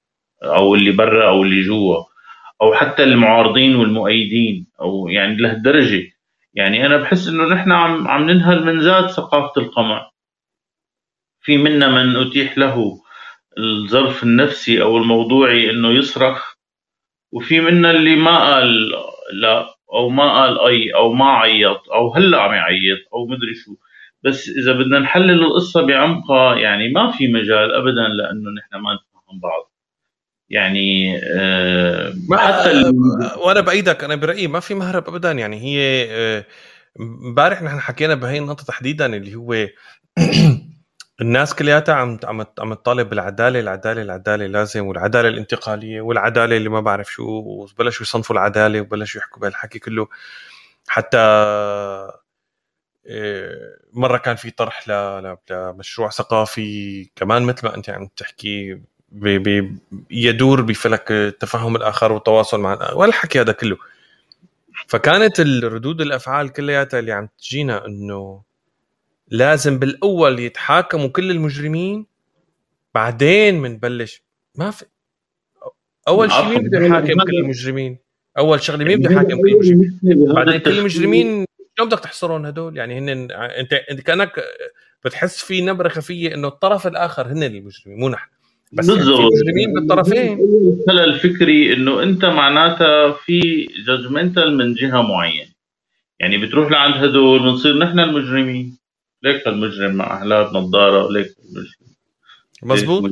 أو اللي برا أو اللي جوا. أو حتى المعارضين والمؤيدين أو يعني لهالدرجة. يعني أنا بحس إنه نحن عم عم ننهل من ذات ثقافة القمع. في منا من أتيح له الظرف النفسي أو الموضوعي إنه يصرخ وفي منا اللي ما قال لا أو ما قال أي أو ما عيط أو هلأ عم يعيط أو مدري شو. بس إذا بدنا نحلل القصة بعمقها يعني ما في مجال ابدا لأنه نحن ما نفهم بعض. يعني آه ما حتى آه وأنا بايدك أنا برأيي ما في مهرب ابدا. يعني هي آه، امبارح نحن حكينا بهي النقطة تحديدا اللي هو (clears throat) الناس كلياتها عم عم عم تطالب بالعدالة العدالة العدالة لازم والعدالة الانتقالية والعدالة اللي ما بعرف شو وبلشوا يصنفوا العدالة وبلشوا يحكوا بهالحكي كله. حتى آه، مرة كان في طرح لمشروع ثقافي كمان مثل ما أنت عم تحكي. يدور بفلك التفهم الآخر والتواصل مع والحكي هذا كله. فكانت الردود الأفعال كلياتها اللي عم تجينا إنه لازم بالأول يتحاكموا كل المجرمين بعدين بنبلش ما في أول شيء مين بده يحاكم كل المجرمين؟ أول شغلة مين بده يحاكم كل المجرمين؟ بعدين كل المجرمين شلون بدك تحصرهم هدول؟ يعني هن انت أنت كأنك بتحس في نبرة خفية إنه الطرف الآخر هن المجرمين مو نحن. بس يعني في مجرمين بالطرفين. الخلل الفكري إنه أنت معناتها في جادجمنتال من جهة معينة. يعني بتروح لعند هدول بنصير نحن المجرمين. ليك المجرم مع احلام نظاره ليك المجرم مزبوط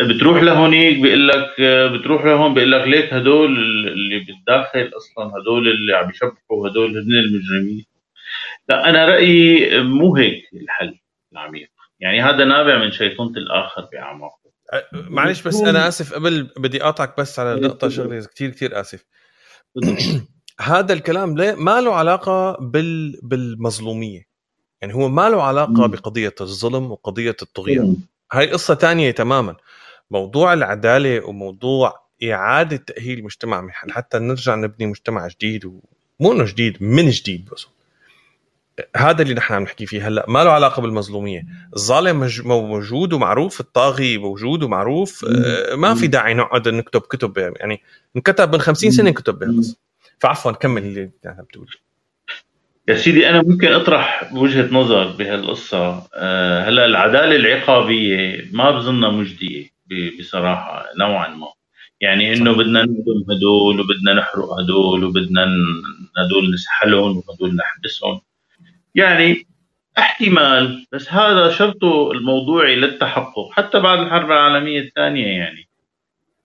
بتروح لهونيك بيقول لك بتروح لهون بيقول لك ليك هدول اللي بالداخل أصلا هدول اللي عم يشبحوا هدول هن المجرمين. لا أنا رأيي مو هيك الحل العميق. يعني هذا نابع من شيطنه الآخر باعماقه معلش بس أنا آسف قبل بدي أقاطعك بس على نقطة شغلة كثير كثير آسف. (clears throat) هذا الكلام ما له علاقة بال بالمظلومية. يعني هو ما له علاقة مم. بقضية الظلم وقضية الطغيان هاي قصة تانية تماما. موضوع العدالة وموضوع إعادة تأهيل المجتمع حتى نرجع نبني مجتمع جديد ومو إنه جديد من جديد بس. هذا اللي نحن عم نحكي فيه هلأ ما له علاقة بالمظلومية. الظالم موجود ومعروف الطاغي موجود ومعروف آه، ما في داعي نقعد نكتب كتب يعني انكتب من 50 سنة كتب بس. فعفوا كمل اللي عم بتقول يا سيدي أنا ممكن أطرح وجهة نظر بهالقصة. آه، هلأ العدالة العقابية ما بظنها مجدية بصراحة نوعا ما. يعني إنه بدنا نهدم هدول وبدنا نحرق هدول وبدنا هدول نسحلهم وهدول نحبسهم. يعني احتمال بس هذا شرطه الموضوعي للتحقق حتى بعد الحرب العالمية الثانية يعني.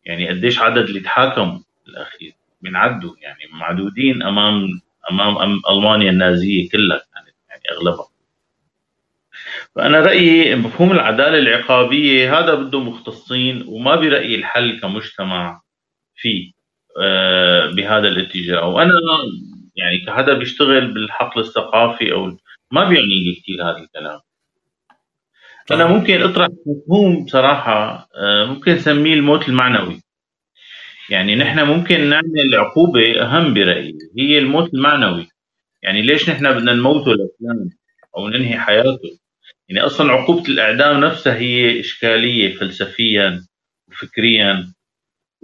يعني قديش عدد اللي تحاكموا بالاخير بنعدوا يعني معدودين أمام أمام ألمانيا النازية كلها كانت يعني أغلبها. فأنا رأيي مفهوم العدالة العقابية هذا بده مختصين وما برأيي الحل كمجتمع فيه آه، بهذا الاتجاه. وأنا يعني كحدا بيشتغل بالحقل الثقافي أو ما بيعني لي كثير هذا الكلام. أنا ممكن أطرح مفهوم بصراحه آه، ممكن نسميه الموت المعنوي. يعني نحن ممكن نعمل عقوبة أهم برأيي هي الموت المعنوي. يعني ليش نحن بدنا نموته لفلان أو ننهي حياته؟ يعني أصلا عقوبة الإعدام نفسها هي إشكالية فلسفيا وفكريا.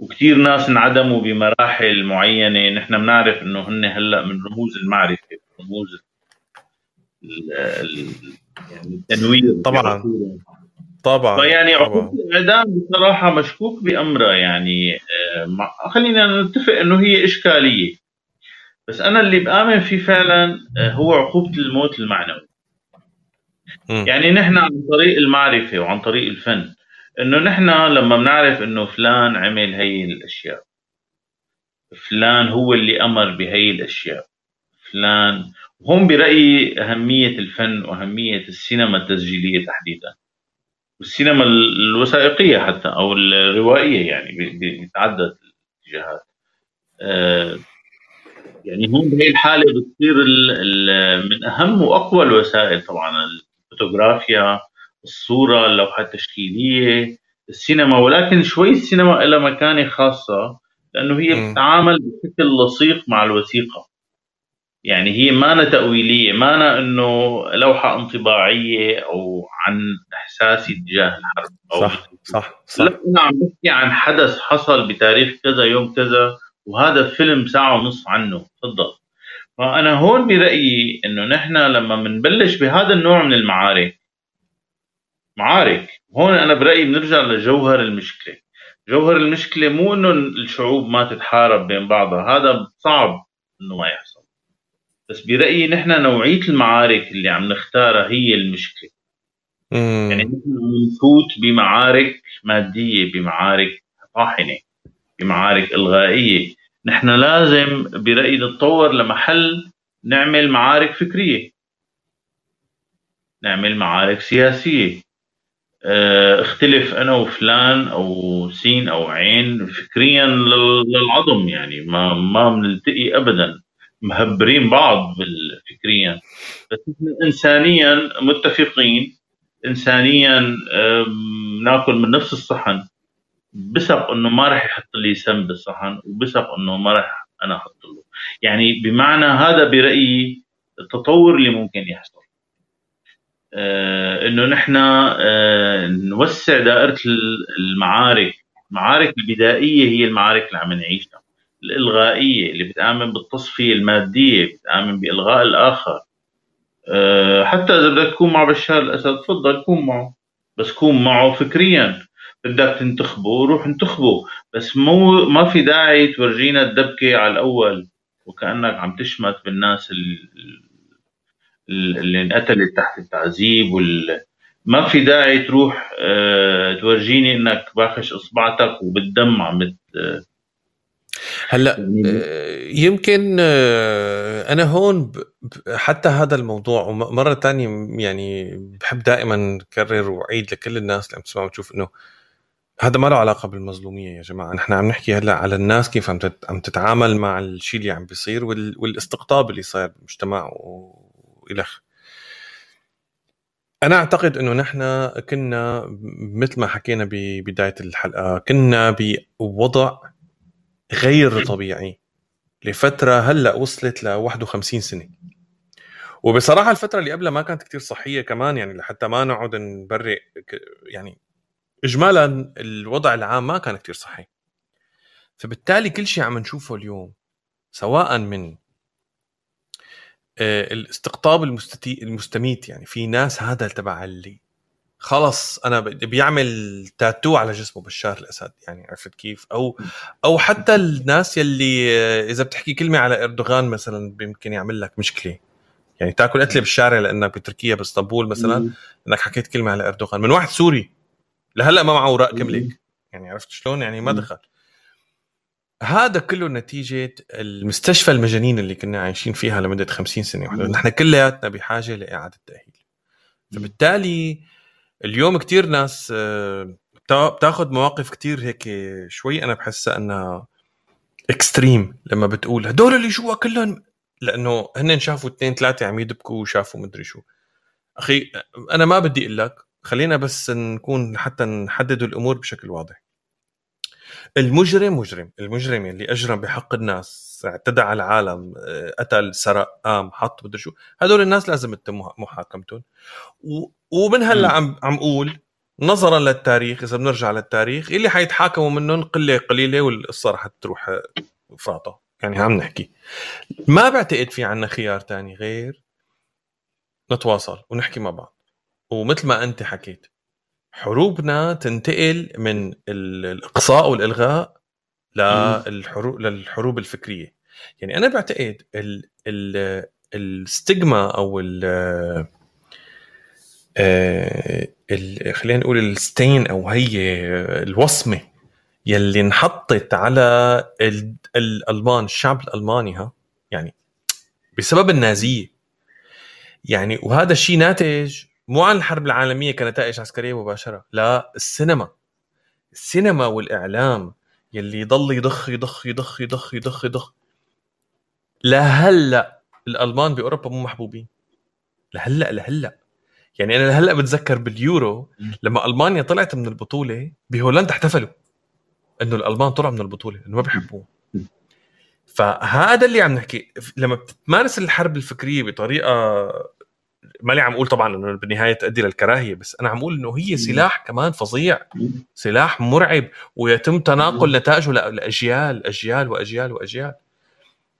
وكثير ناس انعدموا بمراحل معينة. نحن بنعرف إنه هن هلأ من رموز المعرفة رموز يعني التنوير. طبعا. طبعا. فيعني عقوبه الإعدام بصراحة مشكوك بأمرها. يعني آه، خلينا نتفق إنه هي إشكالية. بس أنا اللي بآمن فيه فعلا آه، هو عقوبة الموت المعنوي. يعني نحن عن طريق المعرفة وعن طريق الفن إنه نحن لما بنعرف إنه فلان عمل هي الأشياء فلان هو اللي أمر بهي الأشياء فلان هون برأيي أهمية الفن وأهمية السينما التسجيلية تحديدا والسينما الوثائقية حتى أو الروائية يعني بتعدد الاتجاهات. آه، يعني هون بهي الحالة بتصير من أهم وأقوى الوسائل طبعا الفوتوغرافيا الصورة اللوحه التشكيليه السينما ولكن شوي السينما لها مكانة خاصة لأنه هي بتتعامل بشكل لصيق مع الوثيقة. يعني هي مانا تأويلية مانا إنه لوحة انطباعية أو عن احساسي تجاه الحرب أو صح صح صح. لا أنا عم بحكي عن حدث حصل بتاريخ كذا يوم كذا وهذا فيلم ساعة ونص عنه. تفضل. فأنا هون برأيي إنه نحن لما بنبلش بهذا النوع من المعارك معارك. هون أنا برأيي بنرجع لجوهر المشكلة. جوهر المشكلة مو إنه الشعوب ما تتحارب بين بعضها هذا صعب إنه ما يحصل. بس برأيي نحن نوعية المعارك اللي عم نختارها هي المشكلة. مم. يعني نحن نفوت بمعارك مادية بمعارك طاحنة بمعارك إلغائية. نحن لازم برأيي نتطور لمحل نعمل معارك فكرية. نعمل معارك سياسية. اختلف أنا وفلان أو سين أو عين فكريا للعظم يعني ما ما بنلتقي ابدا مهبرين بعض فكريا بس انسانيا متفقين انسانيا نأكل من نفس الصحن. بثق إنه ما راح يحط لي سم بالصحن وبثق إنه ما راح أنا أحط له. يعني بمعنى هذا برأيي التطور اللي ممكن يحصل. آه، إنه نحن آه، نوسع دائرة المعارك. المعارك البدائية هي المعارك اللي عم نعيشها. الإلغائية اللي بتآمن بالتصفية المادية بتآمن بإلغاء الآخر. آه، حتى إذا بدك تكون مع بشار الأسد تفضل كون معه. بس كون معه فكريا. بدك تنتخبه روح انتخبه. بس مو ما في داعي تورجينا الدبكة على الأول وكأنك عم تشمت بالناس اللي انقتلت تحت التعذيب وال ما في داعي تروح أه تورجيني إنك باخش إصبعتك وبالدم عم هلأ آه، يمكن آه، أنا هون حتى هذا الموضوع ومره ثانية يعني بحب دائما كرر وأعيد لكل الناس اللي عم تسمع وتشوف إنه هذا ما له علاقة بالمظلومية يا جماعة. نحن عم نحكي هلأ على الناس كيف عم عم تتعامل مع الشيء اللي عم بيصير والاستقطاب اللي صاير بالمجتمع الخ أنا أعتقد إنه نحن كنا مثل ما حكينا ببدايه الحلقة كنا بوضع غير طبيعي لفترة هلأ وصلت ل 51 سنة. وبصراحة الفترة اللي قبلها ما كانت كتير صحية كمان يعني لحتى ما نقعد نبرئ يعني اجمالا الوضع العام ما كان كتير صحي فبالتالي كل شيء عم نشوفه اليوم سواء من آه، الاستقطاب المستميت يعني في ناس هذا تبع اللي خلص أنا بيعمل تاتو على جسمه بشار الأسد يعني عرفت كيف؟ أو أو حتى الناس يلي آه، إذا بتحكي كلمة على إردوغان مثلا يمكن يعمل لك مشكلة. يعني تاكل قتله بالشارع لأنك بتركيا بإسطنبول مثلا إنك حكيت كلمة على إردوغان. من واحد سوري لهلأ ما معه اوراق كملك يعني عرفت شلون؟ يعني ما دخل. هذا كله نتيجة المستشفى المجانين اللي كنا عايشين فيها لمدة 50 سنة. واحدة نحن كلياتنا بحاجة لإعادة تأهيل. فبالتالي اليوم كتير ناس آه، بتاخذ مواقف كتير هيك شوي. أنا بحسها أنها اكستريم لما بتقول هدول اللي جوا كلهم. لأنه هن شافوا اثنين ثلاثة عم يدبكوا وشافوا مدري شو. أخي أنا ما بدي أقول لك خلينا بس نكون حتى نحدد الأمور بشكل واضح. المجرم مجرم. المجرم اللي أجرم بحق الناس اعتدى على العالم قتل سرق قام حط مدري شو. هدول الناس لازم تتم محاكمتهم ومن هلأ عم عم أقول نظرا للتاريخ إذا بنرجع للتاريخ اللي حيتحاكموا منهم قلة قليلة والقصة رح تروح فاطة. يعني عم نحكي. ما بعتقد في عنا خيار تاني غير نتواصل ونحكي مع بعض. ومثل ما أنت حكيت حروبنا تنتقل من الإقصاء والإلغاء للحروب للحروب الفكرية. يعني أنا بعتقد ال ال الستيغما أو ال آه، خلينا نقول الستين أو هي الوصمة يلي انحطت على الألمان الشعب الألماني ها يعني بسبب النازية. يعني وهذا الشيء ناتج مو عن الحرب العالمية كنتائج عسكرية مباشرة لا السينما. السينما والإعلام يلي يضل يضخ يضخ يضخ يضخ يضخ يضخ. لهلا الألمان بأوروبا مو محبوبين. لهلا لهلا يعني أنا لهلا بتذكر باليورو لما ألمانيا طلعت من البطولة بهولندا احتفلوا إنه الألمان طلعوا من البطولة انه ما بيحبوه. فهذا اللي عم نحكي. لما بتمارس الحرب الفكرية بطريقة ماني عم أقول طبعا إنه بالنهاية تؤدي للكراهية بس أنا عم أقول إنه هي سلاح كمان فظيع سلاح مرعب ويتم تناقل نتائجه لأجيال أجيال وأجيال وأجيال.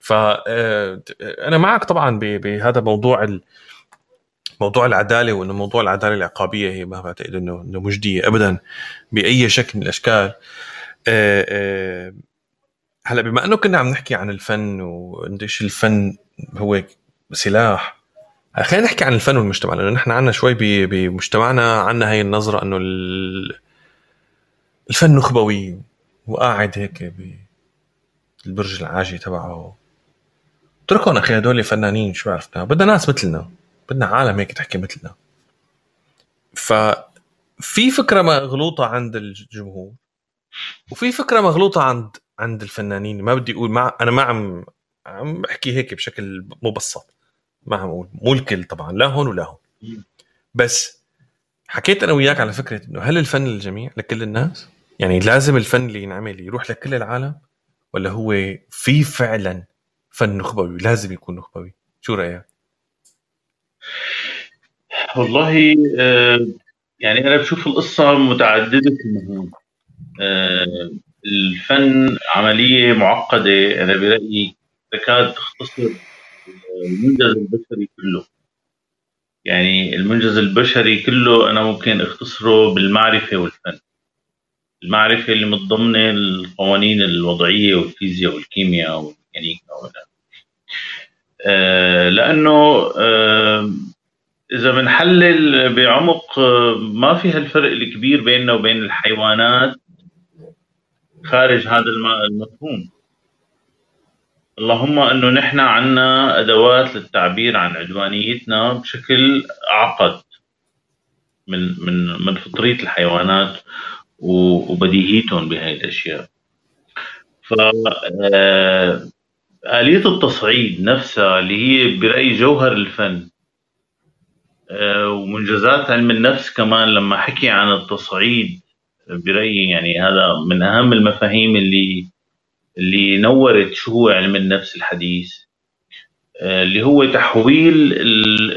ف آه، أنا معك طبعا بهذا موضوع موضوع العدالة وإنه موضوع العدالة العقابية هي ما بعتقد إنه إنه مجدية ابدا بأي شكل من الأشكال. آه، آه، هلأ بما إنه كنا عم نحكي عن الفن وقديش الفن هو سلاح خلينا نحكي عن الفن والمجتمع لأنه نحن عنا شوي بمجتمعنا عنا هاي النظرة إنه الفن نخبوي وقاعد هيك بالبرج العاجي تبعه. اتركهم أخي هدول فنانين شو عرفنا بدنا ناس مثلنا بدنا عالم هيك تحكي مثلنا. ففي فكرة مغلوطة عند الجمهور وفي فكرة مغلوطة عند عند الفنانين. ما بدي أقول مع أنا ما عم عم بحكي هيك بشكل مبسط. ما عم أقول مو الكل طبعا لا هون ولا هون بس حكيت أنا وياك على فكرة إنه هل الفن للجميع لكل الناس؟ يعني لازم الفن اللي ينعمل يروح لكل العالم ولا هو في فعلا فن نخبوي لازم يكون نخبوي؟ شو رأيك؟ والله آه، يعني أنا بشوف القصة متعددة المهام آه، الفن عملية معقدة أنا برأيي تكاد تختصر المنجز البشري كله. يعني المنجز البشري كله أنا ممكن أختصره بالمعرفة والفن. المعرفة اللي متضمنة القوانين الوضعية والفيزياء والكيمياء والميكانيكا آه لأنه آه إذا بنحلل بعمق آه ما في هالفرق الكبير بيننا وبين الحيوانات خارج هذا المفهوم. اللهم أنه نحن عنا أدوات للتعبير عن عدوانيتنا بشكل أعقد من من من فطرية الحيوانات وبديهيتهم بهاي الأشياء. ف آه، آلية التصعيد نفسها اللي هي برأيي جوهر الفن آه، ومنجزات علم النفس كمان لما حكي عن التصعيد برأيي يعني هذا من أهم المفاهيم اللي اللي نورت شو هو علم النفس الحديث آه، اللي هو تحويل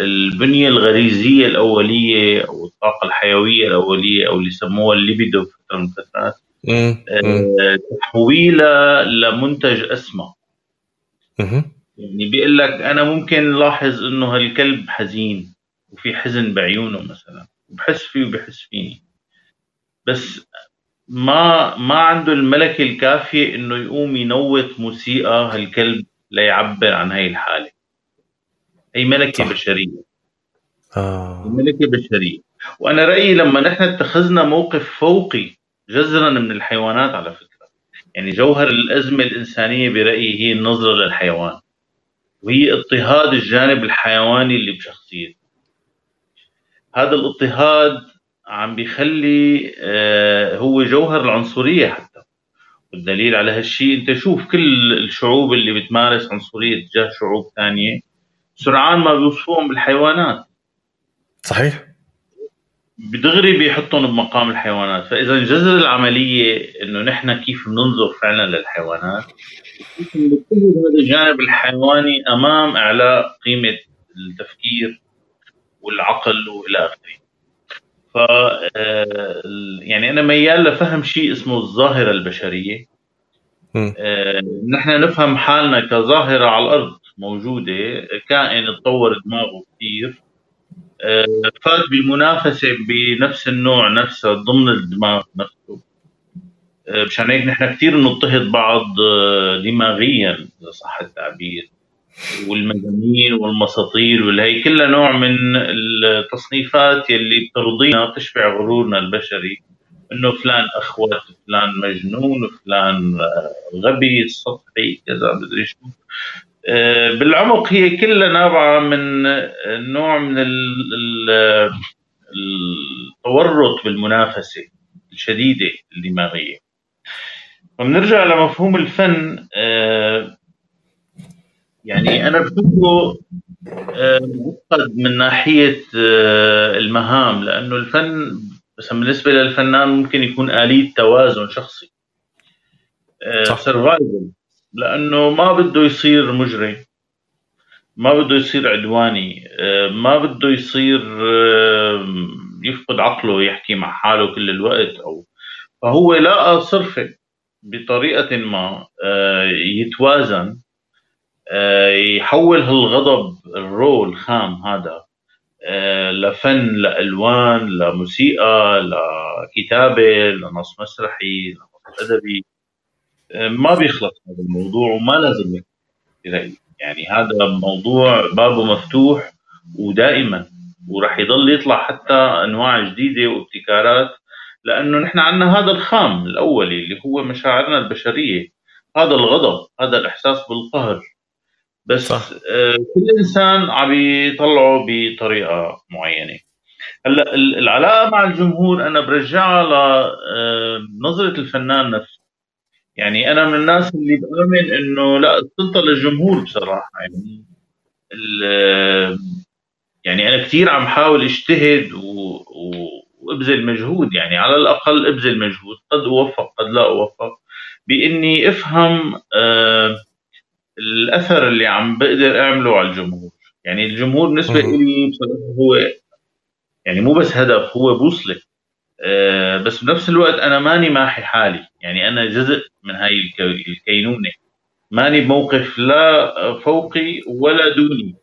البنية الغريزية الأولية أو الطاقة الحيوية الأولية أو اللي يسموها الليبيدو في فتره من الفترات آه، تحويلها لمنتج أسمى. يعني بيقول لك أنا ممكن لاحظ إنه هالكلب حزين وفي حزن بعيونه مثلا بحس فيه وبحس فيني. بس ما ما عنده الملكه الكافيه إنه يقوم ينوط موسيقى هالكلب ليعبر عن هاي الحالة. هي ملكة صح. بشرية. آه. ملكة بشرية. وأنا رأيي لما نحن اتخذنا موقف فوقي جذرا من الحيوانات على فكرة. يعني جوهر الأزمة الإنسانية برأيي هي النظرة للحيوان. وهي اضطهاد الجانب الحيواني اللي بشخصيته هذا الاضطهاد عم بيخلي آه هو جوهر العنصرية حتى. والدليل على هالشيء انت شوف كل الشعوب اللي بتمارس عنصرية تجاه شعوب ثانية سرعان ما بيوصفوهم بالحيوانات. صحيح. بدغري بيحطهم بمقام الحيوانات. فإذا جذر العملية إنه نحن كيف بننظر فعلا للحيوانات هذا الجانب الحيواني أمام اعلاء قيمة التفكير والعقل وإلى آخره. ف آه، يعني أنا ميال لفهم شيء اسمه الظاهرة البشرية. آه، نحن نفهم حالنا كظاهرة على الأرض موجودة كائن تطور دماغه كثير. آه، فات بمنافسه بنفس النوع نفسه ضمن الدماغ نفسه. مشان هيك نحن كثير نضطهد بعض دماغيا إذا صح التعبير. والمجانين والمساطيل والهي كلها نوع من التصنيفات يلي بترضينا تشبع غرورنا البشري إنه فلان اخوت فلان مجنون فلان غبي سطحي كذا مدري شو. آه، بالعمق هي كلها نابعة من نوع من التورط بالمنافسة الشديدة الدماغيه وبنرجع لمفهوم الفن آه، يعني أنا بشوفه آه، معقد من ناحية آه، المهام لأنه الفن بس بالنسبة للفنان ممكن يكون آلية توازن شخصي سرفايفل لأنه ما بده يصير مجرم ما بده يصير عدواني ما بده يصير يفقد عقله يحكي مع حاله كل الوقت أو فهو لقى صرفه بطريقة ما يتوازن آه، يحول هالغضب الرو الخام هذا آه، لفن لألوان لموسيقى لكتابة لنص مسرحي لنص أدبي. آه، ما بيخلص هذا الموضوع وما لازم يعني هذا موضوع بابه مفتوح ودائما وراح يضل يطلع حتى أنواع جديدة وابتكارات لأنه نحن عندنا هذا الخام الأولي اللي هو مشاعرنا البشرية. هذا الغضب هذا الإحساس بالقهر. بس صح. آه كل إنسان عم يطلعه بطريقة معينة. هلأ العلاقة مع الجمهور أنا برجعها لنظره آه الفنان نفسه. يعني أنا من الناس اللي بآمن إنه لأ السلطة للجمهور بصراحة. يعني يعني أنا كثير عم حاول أجتهد و... و... وأبذل مجهود. يعني على الأقل أبذل مجهود. قد أوفق قد لا أوفق. بإني أفهم آه الأثر اللي عم بقدر أعمله على الجمهور. يعني الجمهور بالنسبة لي بصراحة هو يعني مو بس هدف هو بوصلة. أه بس بنفس الوقت أنا ماني ماحي حالي. يعني أنا جزء من هاي الكينونة. ماني بموقف لا فوقي ولا دوني.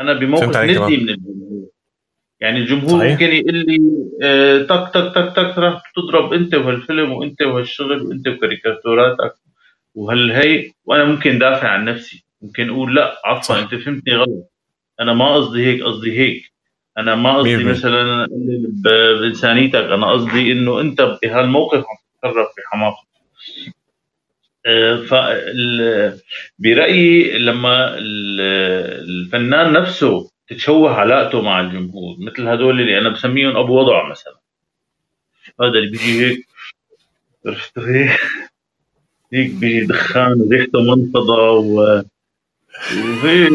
أنا بموقف ندي من الجمهور. يعني الجمهور صحيح. ممكن يقول لي أه تك تك تك تك تضرب أنت وهالفيلم وأنت وهالشغل وأنت وكاريكاتوراتك. وهالهي وأنا ممكن دافع عن نفسي؟ ممكن أقول لا. عفوا أنت فهمتني غلط. أنا ما قصدي هيك قصدي هيك. أنا ما قصدي مثلا بإنسانيتك. أنا قصدي إنه أنت بهالموقف عم تتصرف بحماقه آه، ف برأيي لما الفنان نفسه تتشوه علاقته مع الجمهور مثل هدول اللي أنا بسميهم أبو وضع مثلا. هذا اللي بيجي هيك. هيك (laughs) بيجي دخان وريحته منفضه و وهيك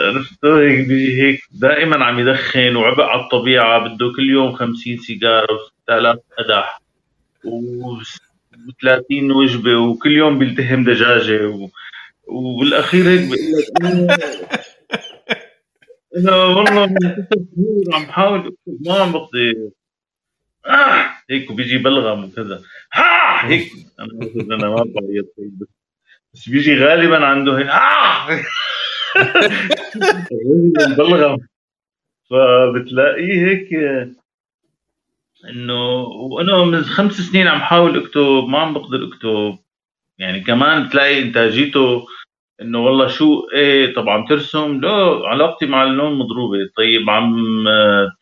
عرفت هيك بيجي هيك دائما عم يدخن وعبء على الطبيعة بده كل يوم 50 سيجارة و6000 قدح و30 وجبة وكل يوم بيلتهم دجاجة و... وبالاخير هيك بقول لك (laughs) أنا أنا والله من ست شهور عم حاول اكتب ما عم بقدر آه هيك وبيجي بلغم وكذا. ها هيك. أنا أنا ما بعيط بس بس بيجي غالبا عنده هيك. آه. بلغم. فبتلاقيه هيك إنه وأنا من خمس سنين عم حاول أكتب ما عم بقدر أكتب. يعني كمان بتلاقي إنتاجيته إنه والله شو إيه طب عم ترسم؟ لا علاقتي مع اللون مضروبة. طيب عم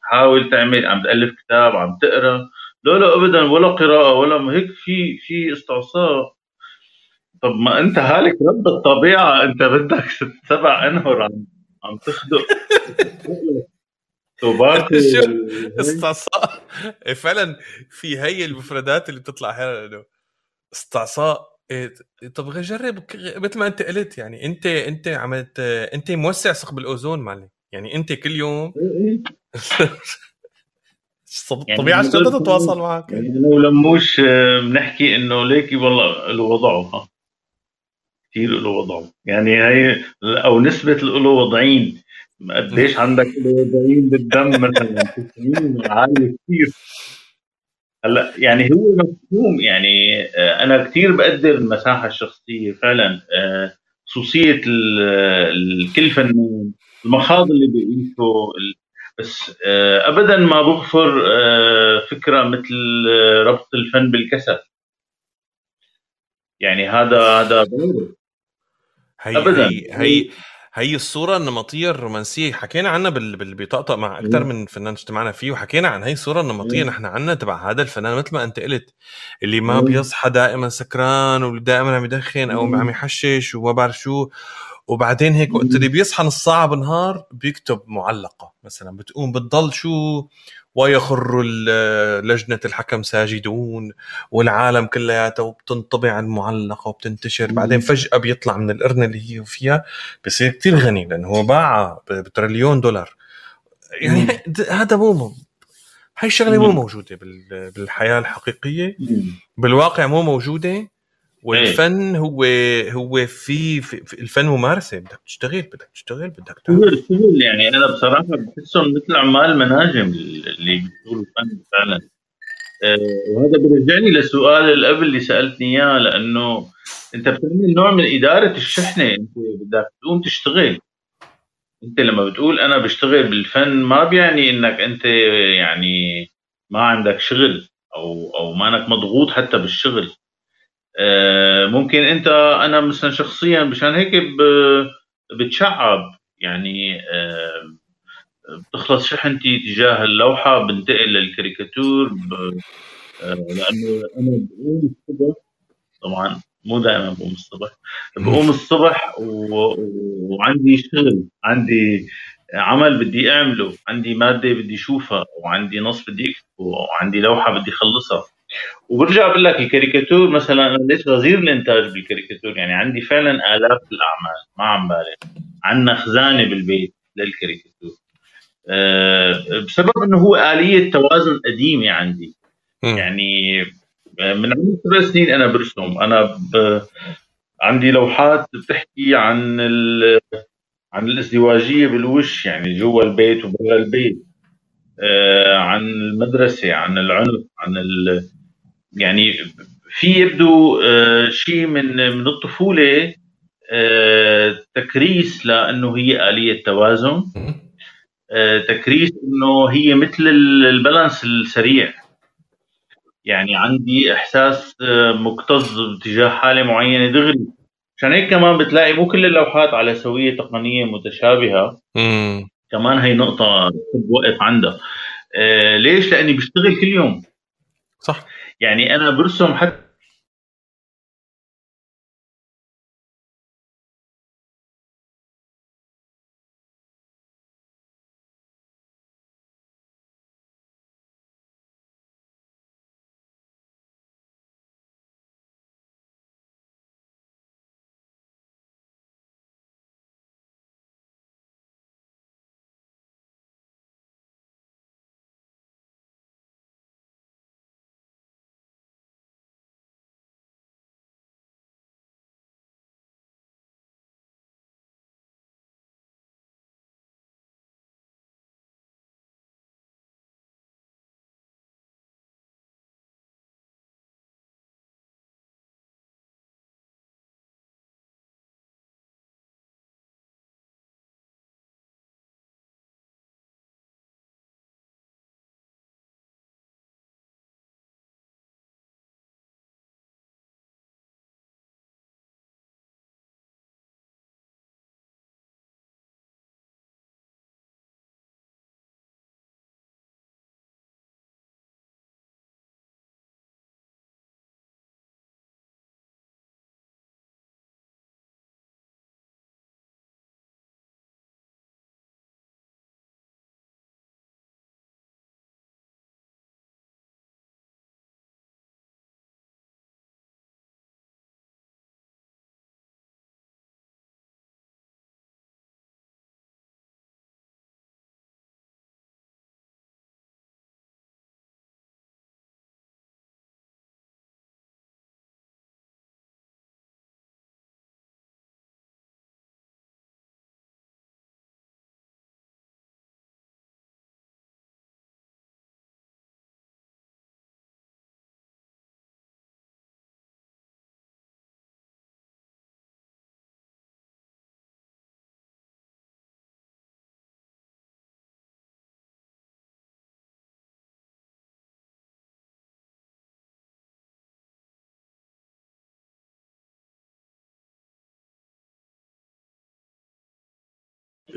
تحاول تعمل عم تألف كتاب عم تقرأ. لا لا ابدا ولا قراءة ولا هيك في في استعصاء. طب ما أنت هالك رب الطبيعة. أنت بدك سبع أنهر عم عم تخدق. (laughs) استعصاء؟ إيه، فعلا في هي المفردات اللي بتطلع إنه استعصاء. إيه طب جرب مثل ما أنت قلت يعني أنت أنت عملت أنت موسع ثقب الأوزون معلم. يعني أنت كل يوم (laughs) الطبيعه يعني شو تتواصل معك؟ يعني أنا ولموش آه، بنحكي إنه ليكي والله له وضعه ها. كثير له وضعه يعني هي أو نسبة له وضعين. قديش (laughs) عندك له وضعين بالدم مثلا؟ 90 عاليه كثير هلا يعني هو مفهوم يعني آه، أنا كثير بقدر المساحة الشخصية فعلا آه، خصوصية كل فنان المخاض اللي بيعيشه بس آه، ابدا ما بغفر فكرة مثل ربط الفن بالكسل. يعني هذا هذا هي ابدا. هي, هي هي الصورة النمطية الرومانسية. حكينا عنها بال... بيطقطق مع أكثر من فنان اجتمعنا فيه وحكينا عن هي الصورة النمطية نحن عنا تبع هذا الفنان مثل ما أنت قلت اللي ما بيصحى دائما سكران ودائما عم يدخن أو عم يحشش وما بعرف شو. وبعدين هيك وقت اللي بيصحى نص ساعة بالنهار بيكتب معلقة مثلا بتقوم بتضل شو ويخر لجنة الحكم ساجدون والعالم كلياتها وبتنطبع المعلقة وبتنتشر. بعدين فجأة بيطلع من القرنة اللي هي فيها بصير كتير غني لأنه هو باعها بتريليون دولار. يعني هذا مو هاي الشغلة مو موجودة بالحياة الحقيقية. بالواقع مو موجودة. والفن إيه. هو هو في, في الفن ممارسة بدك تشتغل بدك تشتغل بدك تعمل. شغل يعني أنا بصراحة بحسهم مثل عمال مناجم اللي بيشتغلوا الفن فعلا. أه وهذا بيرجعني للسؤال اللي قبل اللي سألتني إياه لأنه أنت بتعمل نوع من إدارة الشحنة. أنت بدك تقوم تشتغل. أنت لما بتقول أنا بشتغل بالفن ما بيعني إنك أنت يعني ما عندك شغل أو أو ما إنك مضغوط حتى بالشغل. آه، ممكن انت أنا مثلا شخصيا مشان هيك بتشعب يعني آه، بتخلص شحنتي تجاه اللوحة بنتقل للكاريكاتور آه، لأنه أنا بقوم الصبح طبعا مو دائما بقوم الصبح بقوم الصبح و... وعندي شغل عندي عمل بدي أعمله عندي مادة بدي أشوفها وعندي نص بدي أكتبه وعندي لوحة بدي أخلصها. وبرجع بقول لك الكاريكاتور مثلا أنا ليش غزير الإنتاج بالكاريكاتور؟ يعني عندي فعلا آلاف الأعمال ما عم بالغ عندنا خزانة بالبيت للكاريكاتور. أه بسبب إنه هو آلية توازن قديمة عندي. م. يعني آه، من عمر سبع سنين أنا برسم. أنا ب... عندي لوحات بتحكي عن ال... عن الازدواجية بالوش يعني جوا البيت وبرا البيت. آه عن المدرسة عن العنف عن ال... يعني في يبدو آه، شيء من من الطفولة آه، تكريس لأنه هي آلية توازن. آه، تكريس إنه هي مثل البالانس السريع. يعني عندي إحساس مكتظ باتجاه حالة معينة دغري. عشان هيك كمان بتلاقي مو كل اللوحات على سوية تقنية متشابهة. كمان هي نقطة وقف عندها. ليش؟ لأني بشتغل كل يوم. صح. يعني أنا برسم حتى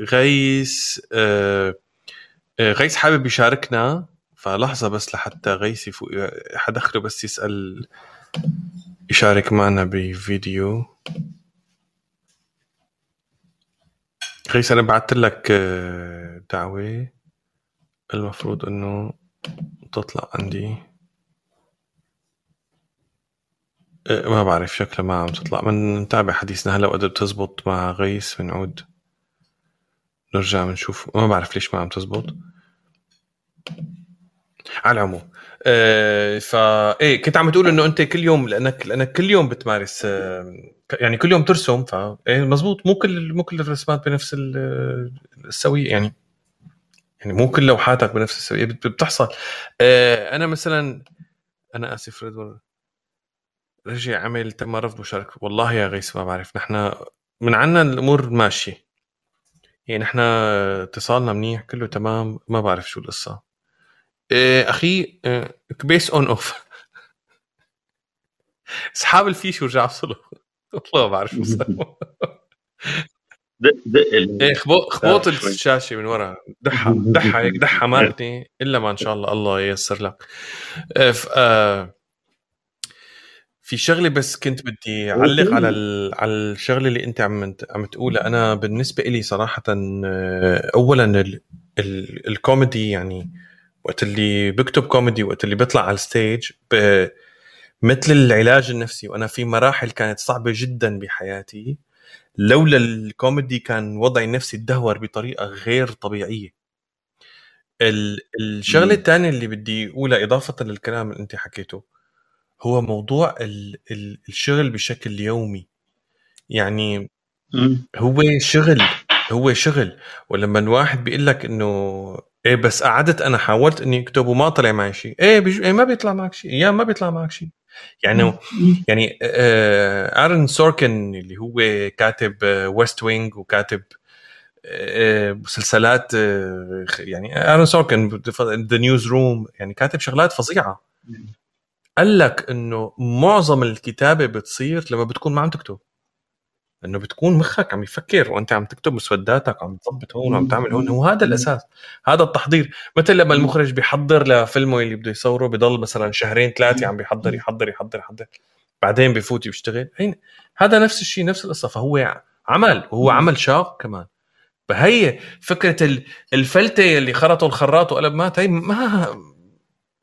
غيس آه آه، غيس حابب يشاركنا. فلحظة بس لحتى غيس يفوق حدخله بس يسأل يشارك معنا بفيديو. غيس أنا بعثت لك آه، دعوة. المفروض إنه تطلع عندي. آه، ما بعرف شكلها ما عم تطلع. من نتابع حديثنا. هلا وقدر تزبط مع غيس بنعود. نرجع بنشوف. ما بعرف ليش ما عم تزبط. على العموم. آه فا إيه كنت عم تقول إنه أنت كل يوم لأنك لأنك كل يوم بتمارس آه يعني كل يوم ترسم ف إيه مزبوط. مو كل مو كل الرسمات بنفس السوية يعني يعني مو كل لوحاتك بنفس السوية بتحصل. آه أنا مثلا أنا آسف رضوان. رجع عمل تم رفض مشاركه والله يا غيث ما بعرف. نحن من عنا الأمور ماشية. يعني نحن اتصالنا منيح كله تمام ما بعرف شو القصة. إيه أخي كبيس on off اسحب الفيش ورجع أفصله. (laughs) والله ما بعرف شو صار. (laughs) دق دق إيه خبوط الشاشة من ورا. دحها دحها هيك دحها مالتي إلا ما إن شاء الله الله ييسر لك. إيه آه في شغلة بس كنت بدي أعلق على على الشغلة اللي أنت عم عم تقولها. أنا بالنسبة لي صراحة آه، اولا ال ال الكوميدي يعني وقت اللي بكتب كوميدي وقت اللي بيطلع على ال stage مثل العلاج النفسي. وأنا في مراحل كانت صعبة جدا بحياتي. لولا الكوميدي كان وضعي النفسي تدهور بطريقة غير طبيعية. الشغلة الثانية اللي بدي أقولها إضافة للكلام اللي أنت حكيته. هو موضوع ال ال الشغل بشكل يومي. يعني هو شغل هو شغل. ولما الواحد بيقول لك إنه إيه بس قعدت أنا حاولت اني اكتب وما طلع معي شيء. إيه, بيج... إيه ما بيطلع معك شيء. أيام ما بيطلع معك شيء. يعني يعني آه Aaron Sorkin اللي هو كاتب West Wing وكاتب مسلسلات يعني Aaron Sorkin The Newsroom يعني كاتب شغلات فظيعة. قال لك إنه معظم الكتابة بتصير لما بتكون ما عم تكتب. إنه بتكون مخك عم يفكر وأنت عم تكتب مسوداتك عم تظبط هون وعم تعمل هون. هو هذا الأساس. هذا التحضير. مثل لما المخرج بيحضر لفيلمه اللي بده يصوره بضل مثلا شهرين ثلاثة عم بيحضر يحضر يحضر يحضر. بعدين بفوت يشتغل. هذا نفس الشيء نفس القصة. فهو عمل. وهو عمل شاق كمان. فهي فكرة الفلتة اللي خرطوا الخراط وقلب مات هي ما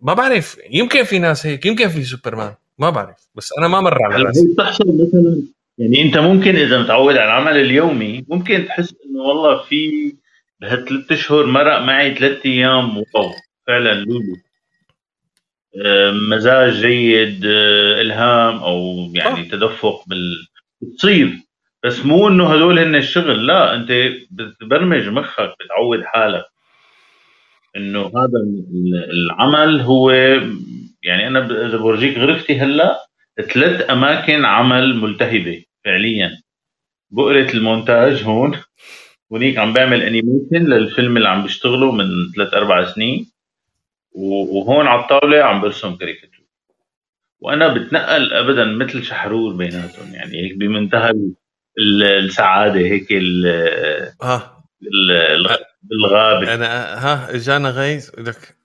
ما بعرف. يمكن في ناس هيك يمكن في سوبرمان. ما بعرف. بس أنا ما مر على راسي بتحصل مثلا؟ يعني أنت ممكن إذا متعود على العمل اليومي ممكن تحس إنه والله في بهالثلاث أشهر مرق معي ثلاث أيام. واو فعلا لولو. آه، مزاج جيد آه، إلهام أو يعني أوه. تدفق بال. بتصير. بس مو إنه هدول هن الشغل. لا أنت بتبرمج مخك بتعود حالك. إنه هذا العمل هو يعني أنا إذا بورجيك غرفتي هلأ ثلاث أماكن عمل ملتهبة فعليا. بؤرة المونتاج هون هونيك عم بعمل animation للفيلم اللي عم بشتغله من ثلاث أربع سنين وهون على الطاولة عم برسم كاريكاتور. وأنا بتنقل ابدا مثل شحرور بيناتهم يعني هيك بمنتهى السعادة هيك ال آه. بالغابة. أنا ها اجانا غيث لك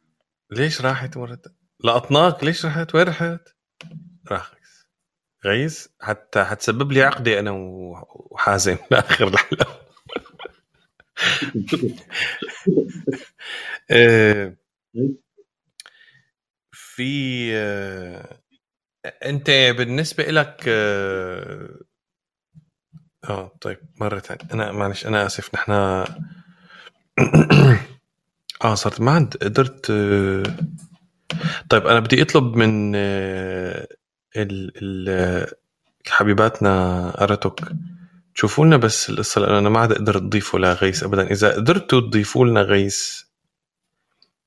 ليش راحت مرت؟ لقطناك ليش رحت؟ وين رحت؟ راح غيث. حتى حتسبب لي عقدة أنا وحازم (laughs) لآخر الحلقة (laughs) آه، في آه، أنت بالنسبة لك آه, آه، طيب مرة ثانية. أنا معلش أنا آسف نحن (coughs) آه صرت ما عند قدرت طيب أنا بدي أطلب من ال ال حبيباتنا ارتوك تشوفوا لنا بس القصة لأنه أنا ما عاد أقدر تضيفوا لغيس ابدا. إذا قدرتوا تضيفوا لنا غيس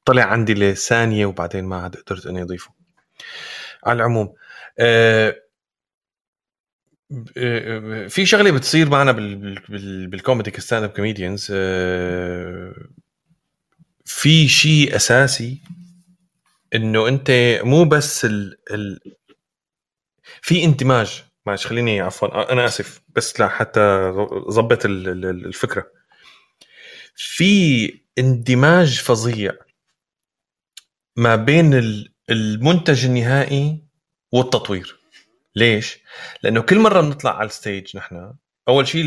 طلع عندي لثانية وبعدين ما عاد قدرت إني أضيفه. على العموم آه في شغلة بتصير معنا بالكوميدي ك stand-up comedians في شيء أساسي إنه أنت مو بس ال ال في اندماج معلش خليني عفوا أنا آسف بس لحتى ظبط الفكرة. في اندماج فظيع ما بين المنتج النهائي والتطوير. ليش؟ لأنه كل مرة بنطلع على الستيج نحن أول شيء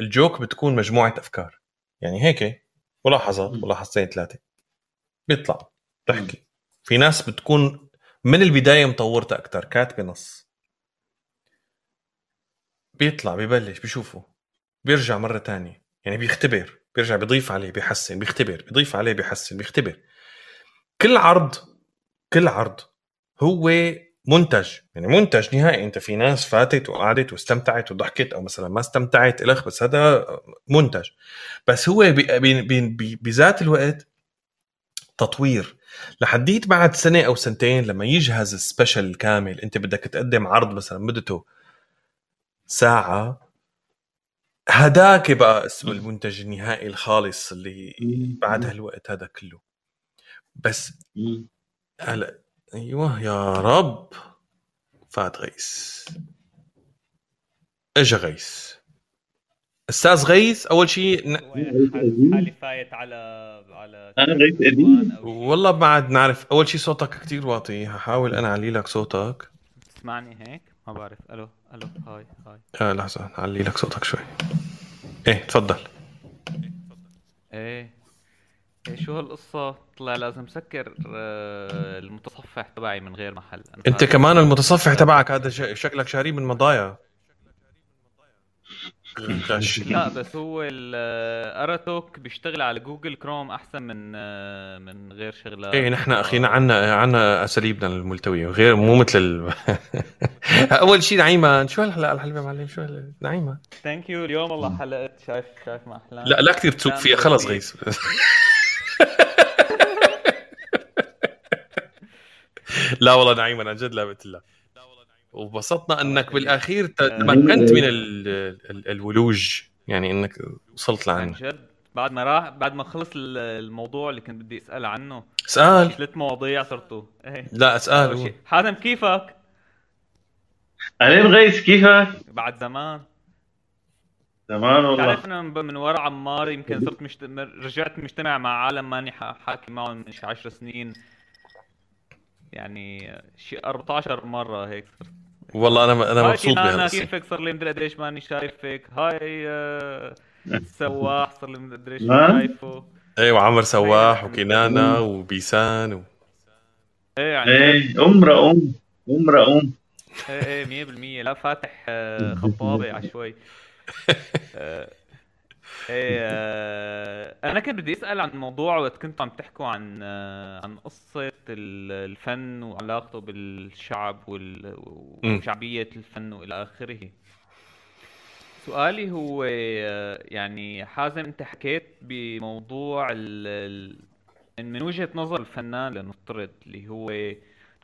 الجوك بتكون مجموعة أفكار. يعني هيك ملاحظات ملاحظتين ثلاثة. بيطلع بتحكي في ناس بتكون من البداية مطورتها أكثر كاتبة نص. بيطلع ببلش بيشوفه بيرجع مرة تانية. يعني بيختبر بيرجع بيضيف عليه بيحسن بيختبر بيضيف عليه بيحسن بيختبر. كل عرض كل عرض هو منتج يعني منتج نهائي. انت في ناس فاتت وقعدت واستمتعت وضحكت أو مثلا ما استمتعت إلخ بس هذا منتج. بس هو بذات الوقت تطوير. لحديت بعد سنة أو سنتين لما يجهز السبيشل كامل انت بدك تقدم عرض مثلا مدته ساعة هداك بقى اسم المنتج النهائي الخالص اللي بعد هالوقت هذا كله. بس هلا أيوه يا رب. فات غيث. إجا غيث. أستاذ غيث أول شيء حالي فايت على على أنا غيث قديم والله ما عاد نعرف. أول شيء صوتك كتير واطي. هحاول أنا أعلي لك صوتك. تسمعني هيك؟ ما بعرف. ألو ألو هاي هاي. آه لحظة. أعلي لك صوتك شوي. إيه تفضل. إيه إيه. شو هالقصة؟ طلع لازم سكر آه، المتصفح تبعي من غير محل. أنا أنت. كمان المتصفح تبعك هذا ش- شكلك شاريه من مضايا. (laughs) لا بس هو الاراتوك بيشتغل على جوجل كروم أحسن من آه، من غير شغلات إيه نحن أخينا عنا عنا أساليبنا الملتوية غير مو مثل ال... (laughs) أول شيء نعيمة. شو هالحلقه الحلوه معلم شو هال- نعيمة. ثانك يو اليوم والله حلقت. شايف شايف ما أحلام. لا لا كثير تسوق فيها خلص. غيث (laughs) لا والله نعيمة عن جد لا بقت الله وبسطنا إنك بالآخير ت- تمكنت من ال... ال... الولوج يعني إنك وصلت لعنه جد. بعد ما راح بعد ما خلص ال- الموضوع اللي كنت بدي أسأل عنه. اسأل. ثلاث مواضيع صرتوا. إيه. لا اسأل حازم كيفك؟ اهلين غيث كيفك؟ بعد زمان. تمام والله. تعرف أنا من من ورا عمار يمكن صرت مشت... رجعت مجتمع مع عالم ماني حاكي معهم من شي 10 سنين. يعني شي 14 مرة هيك صرت. والله أنا أنا مبسوط كنانة بهالقصه كيفك؟ صار لي مدري قديش ماني شايفك. هاي آه، سواح صار لي مدري؟ ماني شايفه. أيوه عمر سواح وكنانة وبيسان و... إيه يعني إيه أم رؤوم أم رؤوم. إيه إيه 100% لا فاتح آه، خطابة على شوي. إيه آه، أنا كنت بدي أسأل عن موضوع وقت كنتوا عم تحكوا عن آه، عن قصة ال- الفن وعلاقته بالشعب. وشعبية الفن وإلى آخره سؤالي هو آه، يعني حازم أنت حكيت بموضوع ال من وجهة نظر الفنان لنفترض اللي هو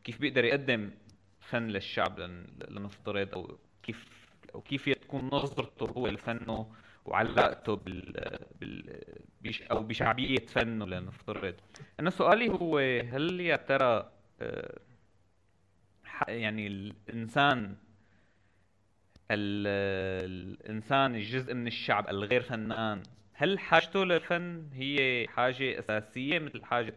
كيف بيقدر يقدم فن للشعب لن- لنفترض أو كيف أو كيف تكون نظرته هو لفنه وعلاقته بال, بال بش أو بشعبية فنه لنفترض أنا سؤالي هو هل يا ترى آه، يعني الإنسان ال- الإنسان الجزء من الشعب الغير فنان هل حاجته للفن هي حاجة أساسية مثل حاجة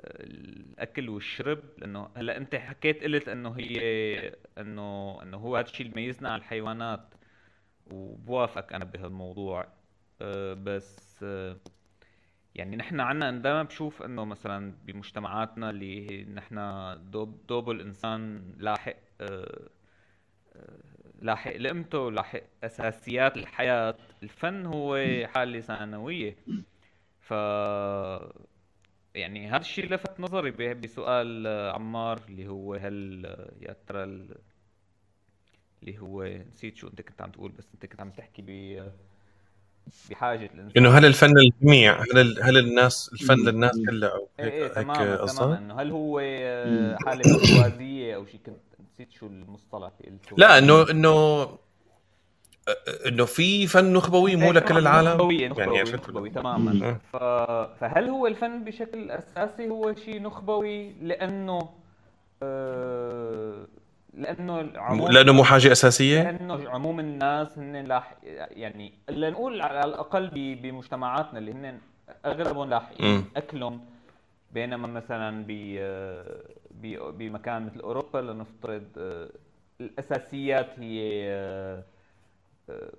ال- الأكل والشرب لأنه هلأ أنت حكيت قلت إنه هي إنه إنه هو هذا الشيء اللي بيميزنا عن الحيوانات وبوافقك أنا بهالموضوع. أه، بس أه، يعني نحن عنا دائما بشوف إنه مثلا بمجتمعاتنا اللي نحن دوب دوب الإنسان لاحق أه، لاحق لقمته لاحق أساسيات الحياة الفن هو (clears throat) حالة ثانوية. ف يعني هذا الشيء لفت نظري بسؤال آه، عمار اللي هو هل آه، يا ترى ال- اللي هو نسيت شو انت كنت عم تقول بس انت كنت عم تحكي ب بحاجة الانسان إنه هل الفن للجميع؟ هل ال- هل الناس الفن للناس كلها أو إيه هيك إيه هيك تماما؟ إنه هل هو آه، حالة برجوازيه أو شيء؟ كنت نسيت شو المصطلح اللي قلته. لا انه إنه إنه في فن نخبوي مو إيه لكل العالم نخبوي نخبوي, يعني نخبوي ولا؟ تماما مم. ف... فهل هو الفن بشكل أساسي هو شيء نخبوي لأنه آه... لأنه لأنه مو حاجة أساسية لأنه عموم الناس هن لاح يعني لنقول على الأقل بمجتمعاتنا اللي هن أغلبهم لاحقين اكلهم بينما مثلا ب بمكان مثل أوروبا لنفترض آه، الأساسيات هي آه، آه،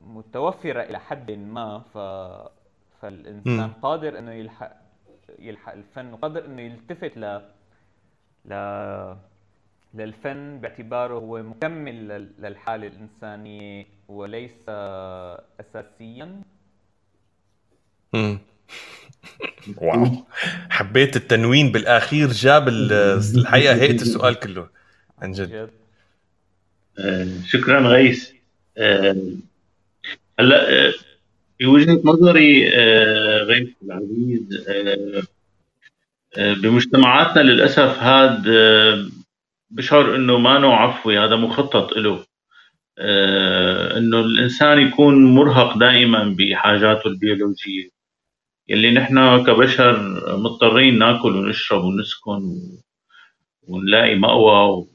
متوفرة إلى حد ما ف فالإنسان م. قادر إنه يلحق يلحق الفن وقادر إنه يلتفت ل ل للفن باعتباره هو مكمل للحالة الإنسانية وليس أساسيا. (laughs) واو. حبيت التنوين بالآخير جاب الحقيقة هيئة السؤال كله. عن جد. آه، شكرا غيث. آه، هلا في آه، وجهه نظري غيث العزيز بمجتمعاتنا للأسف هذا بشعر إنه ما نوع عفوي هذا مخطط له إنه الإنسان يكون مرهق دائما بحاجاته البيولوجية. يلي نحن كبشر مضطرين ناكل ونشرب ونسكن ونلاقي مأوى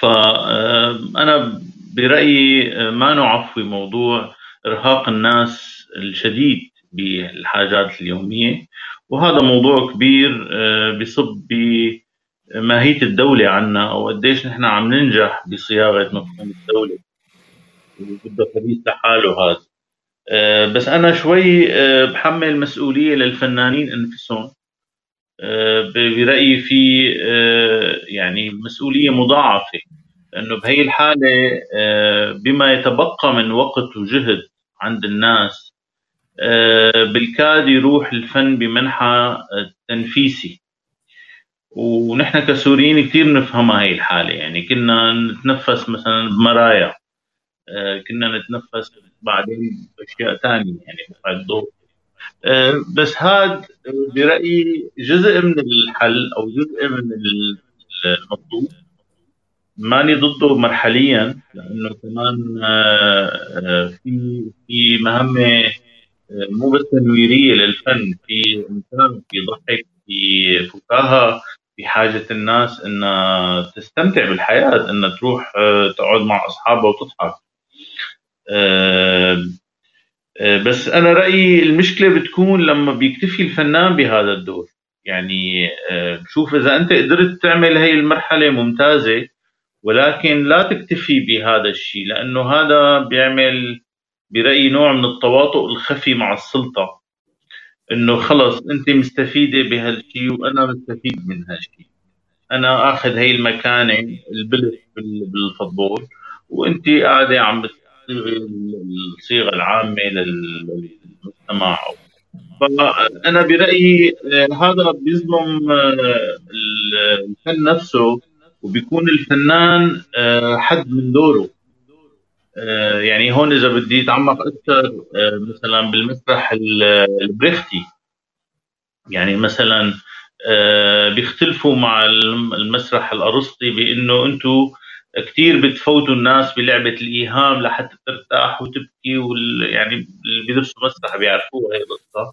فأنا برأيي ما نعفي موضوع إرهاق الناس الشديد بالحاجات اليومية. وهذا موضوع كبير بصب بماهية الدولة عنا أو قديش نحن عم ننجح بصياغة مفهوم الدولة وبده حديث لحاله هذا. آه، بس أنا شوي آه، بحمل مسؤولية للفنانين أنفسهم. آه، برأيي في يعني مسؤولية مضاعفة. لأنه بهي الحالة بما يتبقى من وقت وجهد عند الناس بالكاد يروح الفن بمنحى تنفيسي. ونحن كسوريين كثير نفهمها هي الحالة. يعني كنا نتنفس مثلا بمرايا كنا نتنفس بعدين اشياء ثانية يعني الضوء آه، بس هذا برأيي جزء من الحل أو جزء من المطلوب ماني ضده مرحليا لأنه كمان آه، آه، في في مهمة مو بس تنويرية للفن في إنسان في ضحك في فكاهة في حاجة الناس إنها تستمتع بالحياة إنها تروح تقعد مع أصحابها وتضحك. آه، آه، بس أنا رأيي المشكلة بتكون لما بيكتفي الفنان بهذا الدور. يعني آه، شوف إذا أنت قدرت تعمل هي المرحلة ممتازة ولكن لا تكتفي بهذا الشيء لأنه هذا بيعمل برايي نوع من التواطؤ الخفي مع السلطة. إنه خلص أنت مستفيدة بهالشيء وأنا مستفيد من هالشيء. أنا آخذ هي المكانة البلد بالفضول وأنت قاعدة عم الصيغة العامة للمجتمع. فأنا برأيي آه، هذا بيظلم آه، الفن نفسه. وبيكون الفنان آه، حد من دوره. يعني هون إذا بدي أتعمق أكثر مثلا بالمسرح البريختي. يعني مثلا بيختلفوا مع المسرح الأرسطي بإنه أنتم كثير بتفوتوا الناس بلعبة الإيهام لحتى ترتاح وتبكي وال... يعني اللي بيدرسوا مسرح بيعرفوها هي القصة آه،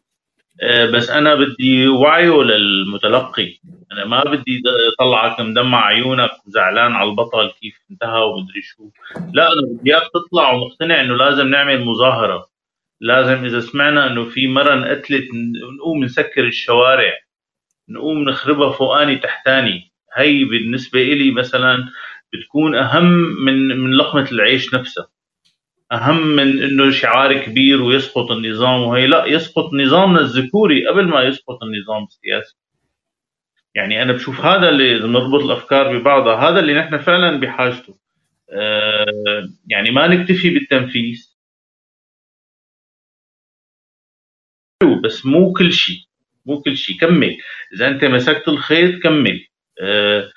بس أنا بدي وعيه للمتلقي. أنا ما بدي اطلعك مدمع عيونك وزعلان على البطل كيف انتهى ومدري شو. لا أنا بدي إياك تطلع ومقتنع إنه لازم نعمل مظاهرة. لازم إذا سمعنا إنه في مره انقتلت نقوم نسكر الشوارع. نقوم نخربها فوقاني تحتاني هي بالنسبة إلي مثلا بتكون أهم من من لقمة العيش نفسها. أهم من إنه شعار كبير ويسقط النظام وهي لا يسقط نظامنا الذكوري قبل ما يسقط النظام السياسي. يعني أنا بشوف هذا اللي نربط الأفكار ببعضها هذا اللي نحن فعلا بحاجته. آه يعني ما نكتفي بالتنفيذ. بس مو كل شيء مو كل شيء. كمل. إذا أنت مسكت الخيط كمل. آه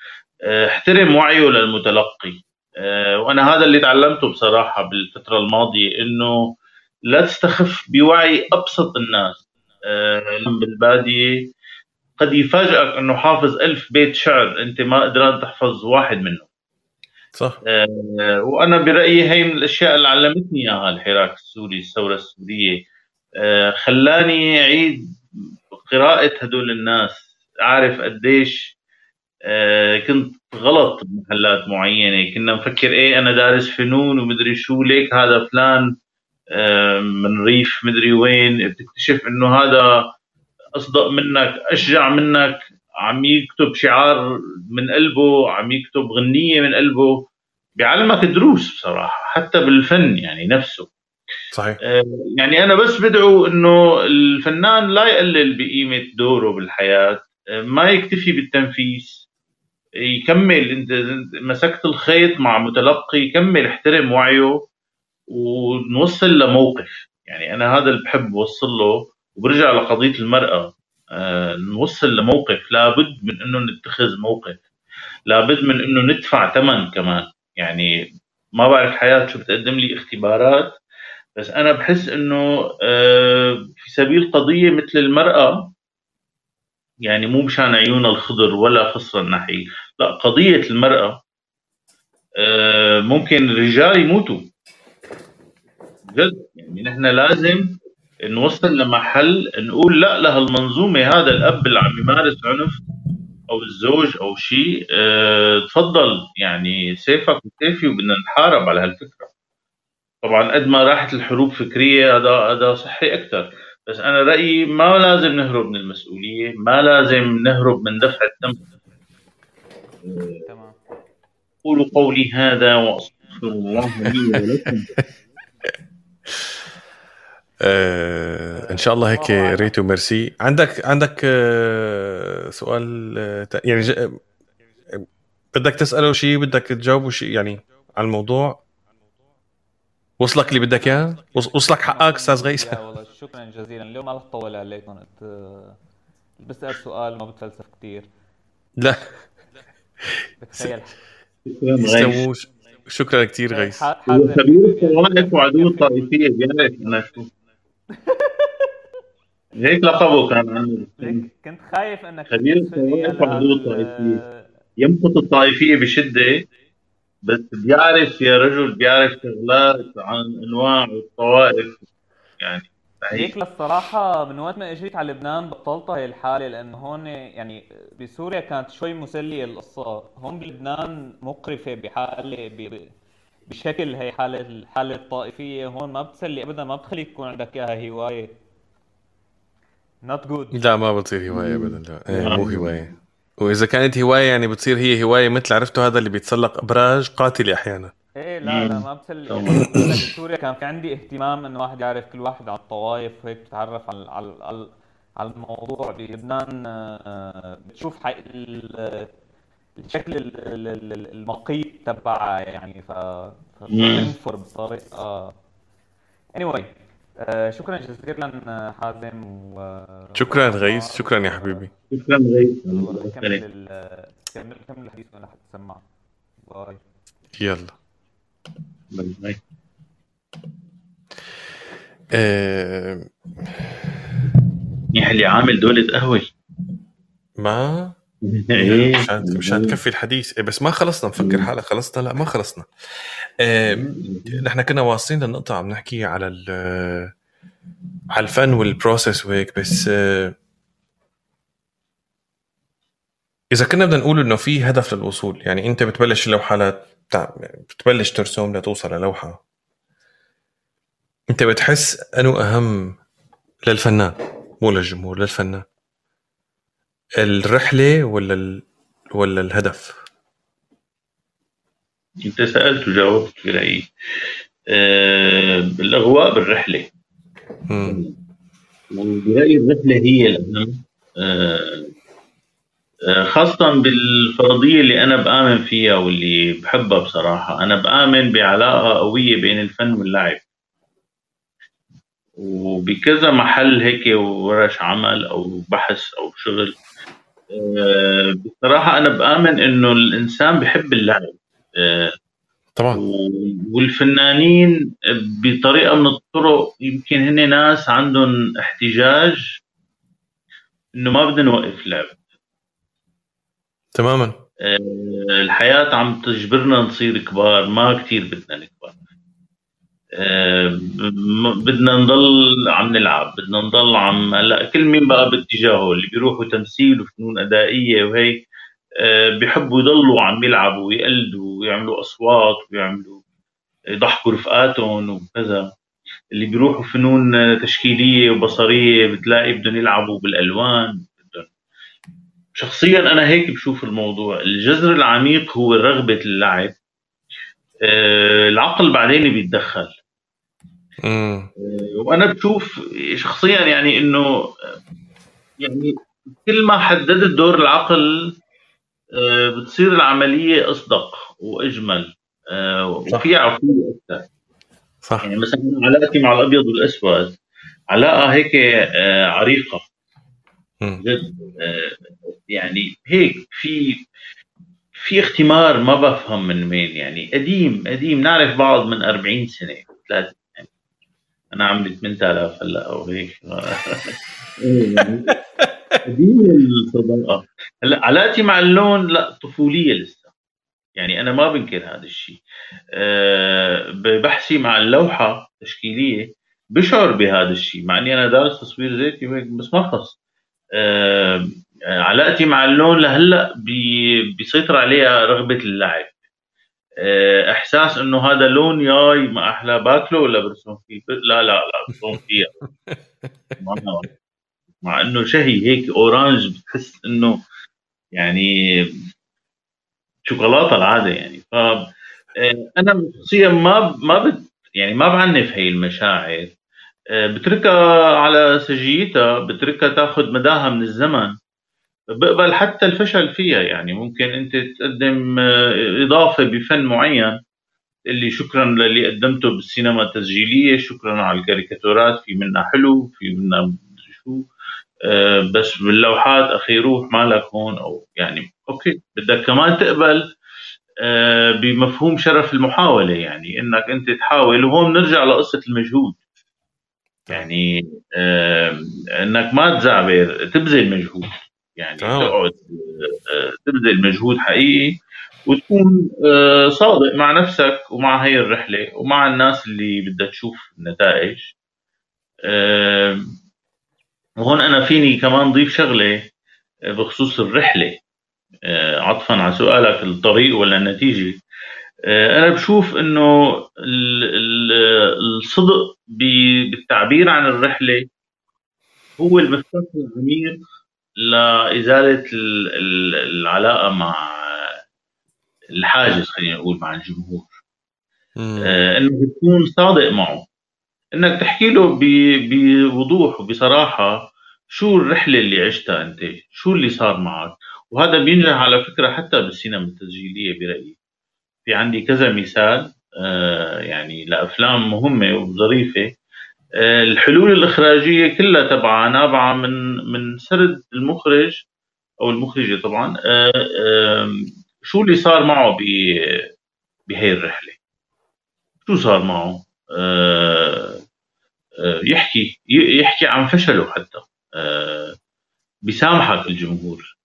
احترم وعيه للمتلقي. آه، وأنا هذا اللي تعلمته بصراحة بالفترة الماضية إنه لا تستخف بوعي أبسط الناس. آه، بالبادية قد يفاجئك إنه حافظ ألف بيت شعر أنت ما قدران تحفظ واحد منه. صح. آه، وأنا برأيي هي من الأشياء اللي علمتني إياها الحراك السوري الثورة السورية. خلاني أعيد قراءة هدول الناس أعرف قديش آه، كنت غلط بمحلات معينة. كنا نفكر إيه أنا دارس فنون ومدري شو ليك هذا فلان آه، من ريف مدري وين بتكتشف إنه هذا أصدق منك أشجع منك عم يكتب شعار من قلبه عم يكتب غنية من قلبه. بيعلمك دروس بصراحة حتى بالفن يعني نفسه. صحيح. آه، يعني أنا بس بدعو إنه الفنان لا يقلل بقيمة دوره بالحياة ما يكتفي بالتنفيس يكمل انت مسكت الخيط مع متلقي يكمل احترم وعيه ونوصل لموقف. يعني أنا هذا اللي بحب أوصل له وبرجع لقضية المرأة. آه نوصل لموقف. لابد من إنه نتخذ موقف. لابد من إنه ندفع ثمن كمان. يعني ما بعرف حياة شو بتقدم لي اختبارات بس أنا بحس إنه آه في سبيل قضية مثل المرأة يعني مو مشان عيون الخضر ولا خصر النحي لا قضية المرأة آه، ممكن الرجال يموتوا. جد يعني نحن لازم نوصل لمحل نقول لا لهالمنظومة هذا الأب اللي عم يمارس عنف أو الزوج أو شيء. آه تفضل يعني سيفك وسيفي وبدنا نحارب على هالفكرة. طبعا قد ما راحت الحروب فكرية هذا هذا صحي أكثر بس أنا رأيي ما لازم نهرب من المسؤولية ما لازم نهرب من دفع الدم. تمام. قولوا قولي هذا وأستغفر الله لي ولكم. (laughs) آه إن شاء الله هيك ريتو ميرسي. عندك عندك آه سؤال آه يعني بدك تسأله شيء بدك تجاوبه شيء يعني على الموضوع؟ وصلك اللي بدك إياه؟ وصلك حقك أستاذ غيث؟ والله شكرا جزيلا. اليوم ما رح طول عليكم بسأل سؤال ما بتفلسف كثير لا. يسلموا شكرا كثير غيث. خبير الطوائف وعدو الطائفيه بيعرف أنا شو هيك لقبه كان. عنه كنت خايف إنك خبير الطوائف وعدو الطائفية. يمقت الطائفية بشدة بس بيعرف يا رجل بيعرف شغلات عن أنواع الطوائف. يعني هيك للصراحة من وقت ما إجيت على لبنان بطلت هاي الحالة لأنه هون يعني بسوريا كانت شوي مسلية القصة، هون بلبنان مقرفة بحالة بشكل هي حالة الحالة الطائفية. هون ما بتسلي أبدا ما بتخليك يكون عندك إياها هواية. not good لا ما بتصير هواية أبدا لا. إيه مو هواية. وإذا كانت هواية يعني بتصير هي هواية مثل عرفتوا هذا اللي بيتسلق أبراج قاتلة أحيانا. إيه لا لا ما بتسلي بسوريا كان في عندي اهتمام إنه واحد يعرف كل واحد على الطوائف وهيك بتتعرف على على على الموضوع. بلبنان آه، بتشوف الشكل المقيت تبعها يعني ف بتنفر بطريقة anyway آه، شكرا جزيلا حازم و شكرا غيث. شكرا يا حبيبي. شكرا غيث. كمل كمل كمل الحديث وأنا حتسمع bye. يلا. bye bye آه... اللي عامل دولة قهوة. ما. مشان مشان تكفي الحديث. إيه، بس ما خلصنا مفكر حالك خلصنا لا ما خلصنا. نحن كنا واصلين للنقطة عم نحكي على على الفن والبروسيس وهيك بس آه إذا كنا بدنا نقول إنه في هدف للوصول يعني أنت بتبلش اللوحات بتبلش ترسم لتوصل للوحة. انت بتحس انه اهم للفنان مو للجمهور للفنان. الرحلة ولا ال... ولا الهدف؟ انت سألت وجاوبت برأيي. آه الأغواء بالرحلة. وبرايي الرحلة هي الأهم. آه خاصة بالفرضية اللي أنا بآمن فيها واللي بحبها بصراحة. أنا بآمن بعلاقة قوية بين الفن واللعب. وبكذا محل هيك ورش عمل أو بحث أو شغل. آه، بصراحة أنا بآمن إنه الإنسان بحب اللعب. آه، طبعا والفنانين بطريقة من الطرق يمكن هن ناس عندهم احتجاج إنه ما بدنا نوقف لعب تماما. آه، الحياة عم تجبرنا نصير كبار ما كتير بدنا نكبر. بدنا نضل عم نلعب بدنا نضل عم هلا كل مين بقى باتجاهه؟ اللي بيروحوا تمثيل وفنون أدائية وهيك آه، بيحبوا يضلوا عم يلعبوا ويقلدوا ويعملوا أصوات ويعملوا يضحكوا رفقاتهم وكذا. اللي بيروحوا فنون تشكيلية وبصرية بتلاقي بدهم يلعبوا بالألوان. شخصيا أنا هيك بشوف الموضوع. الجذر العميق هو رغبة اللعب آه، العقل بعدين بيتدخل. آه، وأنا بشوف شخصيا يعني إنه يعني كل ما حددت دور العقل آه، بتصير العملية أصدق وأجمل. وفي عقول أكثر. صح. يعني مثلا علاقتي مع الأبيض والأسود. علاقه هيك عريقة. جد يعني هيك في في اختمار ما بفهم من وين يعني قديم قديم. نعرف بعض من 40 سنة ثلاثة يعني أنا عمري 8000 هلا أو هيك. (laughs) قديم الصداقة. هلا علاقتي مع اللون لا طفولية لسه. يعني أنا ما بنكر هذا الشيء أه ببحثي مع اللوحة التشكيلية بشعر بهذا الشيء مع إني أنا دارس تصوير زيتي بس ما خص علاقتي مع اللون لهلأ بيسيطر عليها رغبة اللعب آه، إحساس إنه هذا لون ياي ما أحلى باكله ولا برسم فيه؟ لا لا لا برسم فيه. مع إنه شهي هيك أورانج بتحس إنه يعني شوكولاتة العادة يعني. ف آه، أنا شخصيا ما ما بت يعني ما بعنف هي المشاعر. آه، بتركها على سجيتها بتركها تاخذ مداها من الزمن. بقبل حتى الفشل فيها يعني. ممكن انت تقدم آه، إضافة بفن معين. اللي شكرا للي قدمته بالسينما التسجيلية شكرا على الكاريكاتورات. في منها حلو في منها شو. آه، بس باللوحات أخي روح مالك هون أو يعني. أوكي بدك كمان تقبل آه، بمفهوم شرف المحاولة يعني. إنك أنت تحاول وهون نرجع لقصة المجهود. يعني إنك ما تزعبر تبذل مجهود. يعني تقعد آه، تبذل مجهود حقيقي وتكون آه، صادق مع نفسك ومع هي الرحلة ومع الناس اللي بدها تشوف النتائج. وهون أنا فيني كمان ضيف شغلة آه، بخصوص الرحلة. عطفا على سؤالك الطريق ولا النتيجة؟ أنا بشوف إنه الصدق بالتعبير عن الرحلة هو المفتاح العميق لإزالة العلاقة مع الحاجز خلينا نقول مع الجمهور. آه إنك تكون صادق معه. إنك تحكي له بوضوح وبصراحة شو الرحلة اللي عشتها أنت؟ شو اللي صار معك؟ وهذا بينجح على فكرة حتى بالسينما التسجيلية برأيي. في عندي كذا مثال. يعني لافلام مهمة وظريفه الحلول الإخراجية كلها تبعها نابعة من من سرد المخرج أو المخرجة طبعا. آه، شو اللي صار معه بهي الرحلة؟ شو صار معه؟ آه، آه، يحكي يحكي عن فشله حتى. بيسامحك الجمهور.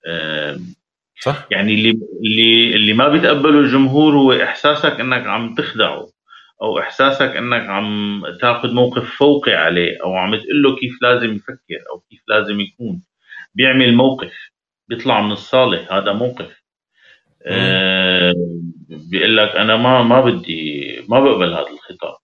صح؟ يعني اللي اللي اللي ما بيتقبله الجمهور هو إحساسك إنك عم تخدعه أو إحساسك إنك عم تاخذ موقف فوقي عليه أو عم تقول له كيف لازم يفكر أو كيف لازم يكون. بيعمل موقف بيطلع من الصالة هذا موقف. آه بيقول لك أنا ما ما بدي ما بقبل هذا الخطاب.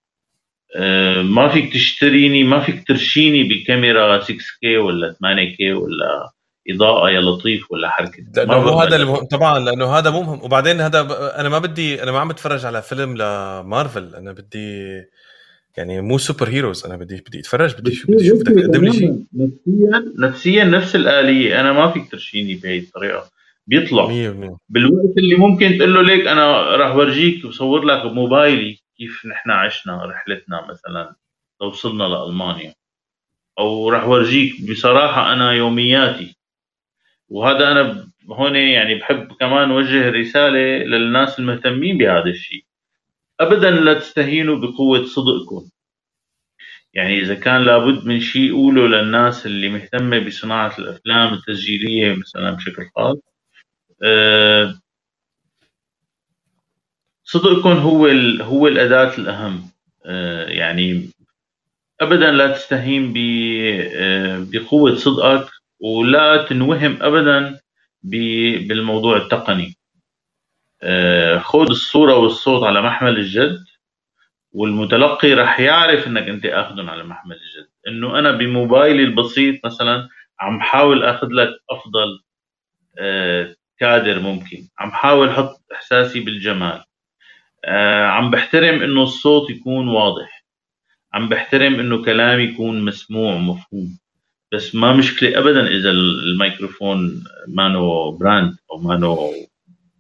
آه ما فيك تشتريني ما فيك ترشيني بكاميرا 6K ولا 8K ولا إضاءة يا لطيف ولا حركة؟ لأنه مو هذا المهم طبعا لأنه هذا مو مهم. وبعدين هذا ب... أنا ما بدي أنا ما عم بتفرج على فيلم لمارفل. أنا بدي يعني مو سوبر هيروز. أنا بدي بدي أتفرج بدي شو بدي أشوف بدك تقدم لي شيء. نفسيا نفسيا نفس الآلية. أنا ما فيك ترشيني بهي الطريقة. بيطلع. 100% بالوقت اللي ممكن تقول له ليك أنا راح ورجيك وصور لك بموبايلي كيف نحن عشنا رحلتنا مثلا لو وصلنا لألمانيا. أو راح ورجيك بصراحة أنا يومياتي. وهذا أنا هون يعني بحب كمان وجه رسالة للناس المهتمين بهذا الشيء. ابدا لا تستهينوا بقوة صدقكم. يعني إذا كان لابد من شيء قوله للناس اللي مهتمة بصناعة الأفلام التسجيلية مثلا بشكل خاص. أه صدقكم هو هو الأداة الأهم. أه يعني ابدا لا تستهين آه، بقوة صدقك. ولا تنوهم ابدا بالموضوع التقني. آه، خذ الصورة والصوت على محمل الجد والمتلقي رح يعرف إنك أنت اخذهم على محمل الجد. إنه أنا بموبايلي البسيط مثلا عم حاول آخذ لك أفضل آه، كادر ممكن. عم حاول أحط إحساسي بالجمال. آه، عم بحترم إنه الصوت يكون واضح. عم بحترم إنه كلامي يكون مسموع ومفهوم. بس ما مشكلة ابدا إذا الميكروفون مانو brand أو مانو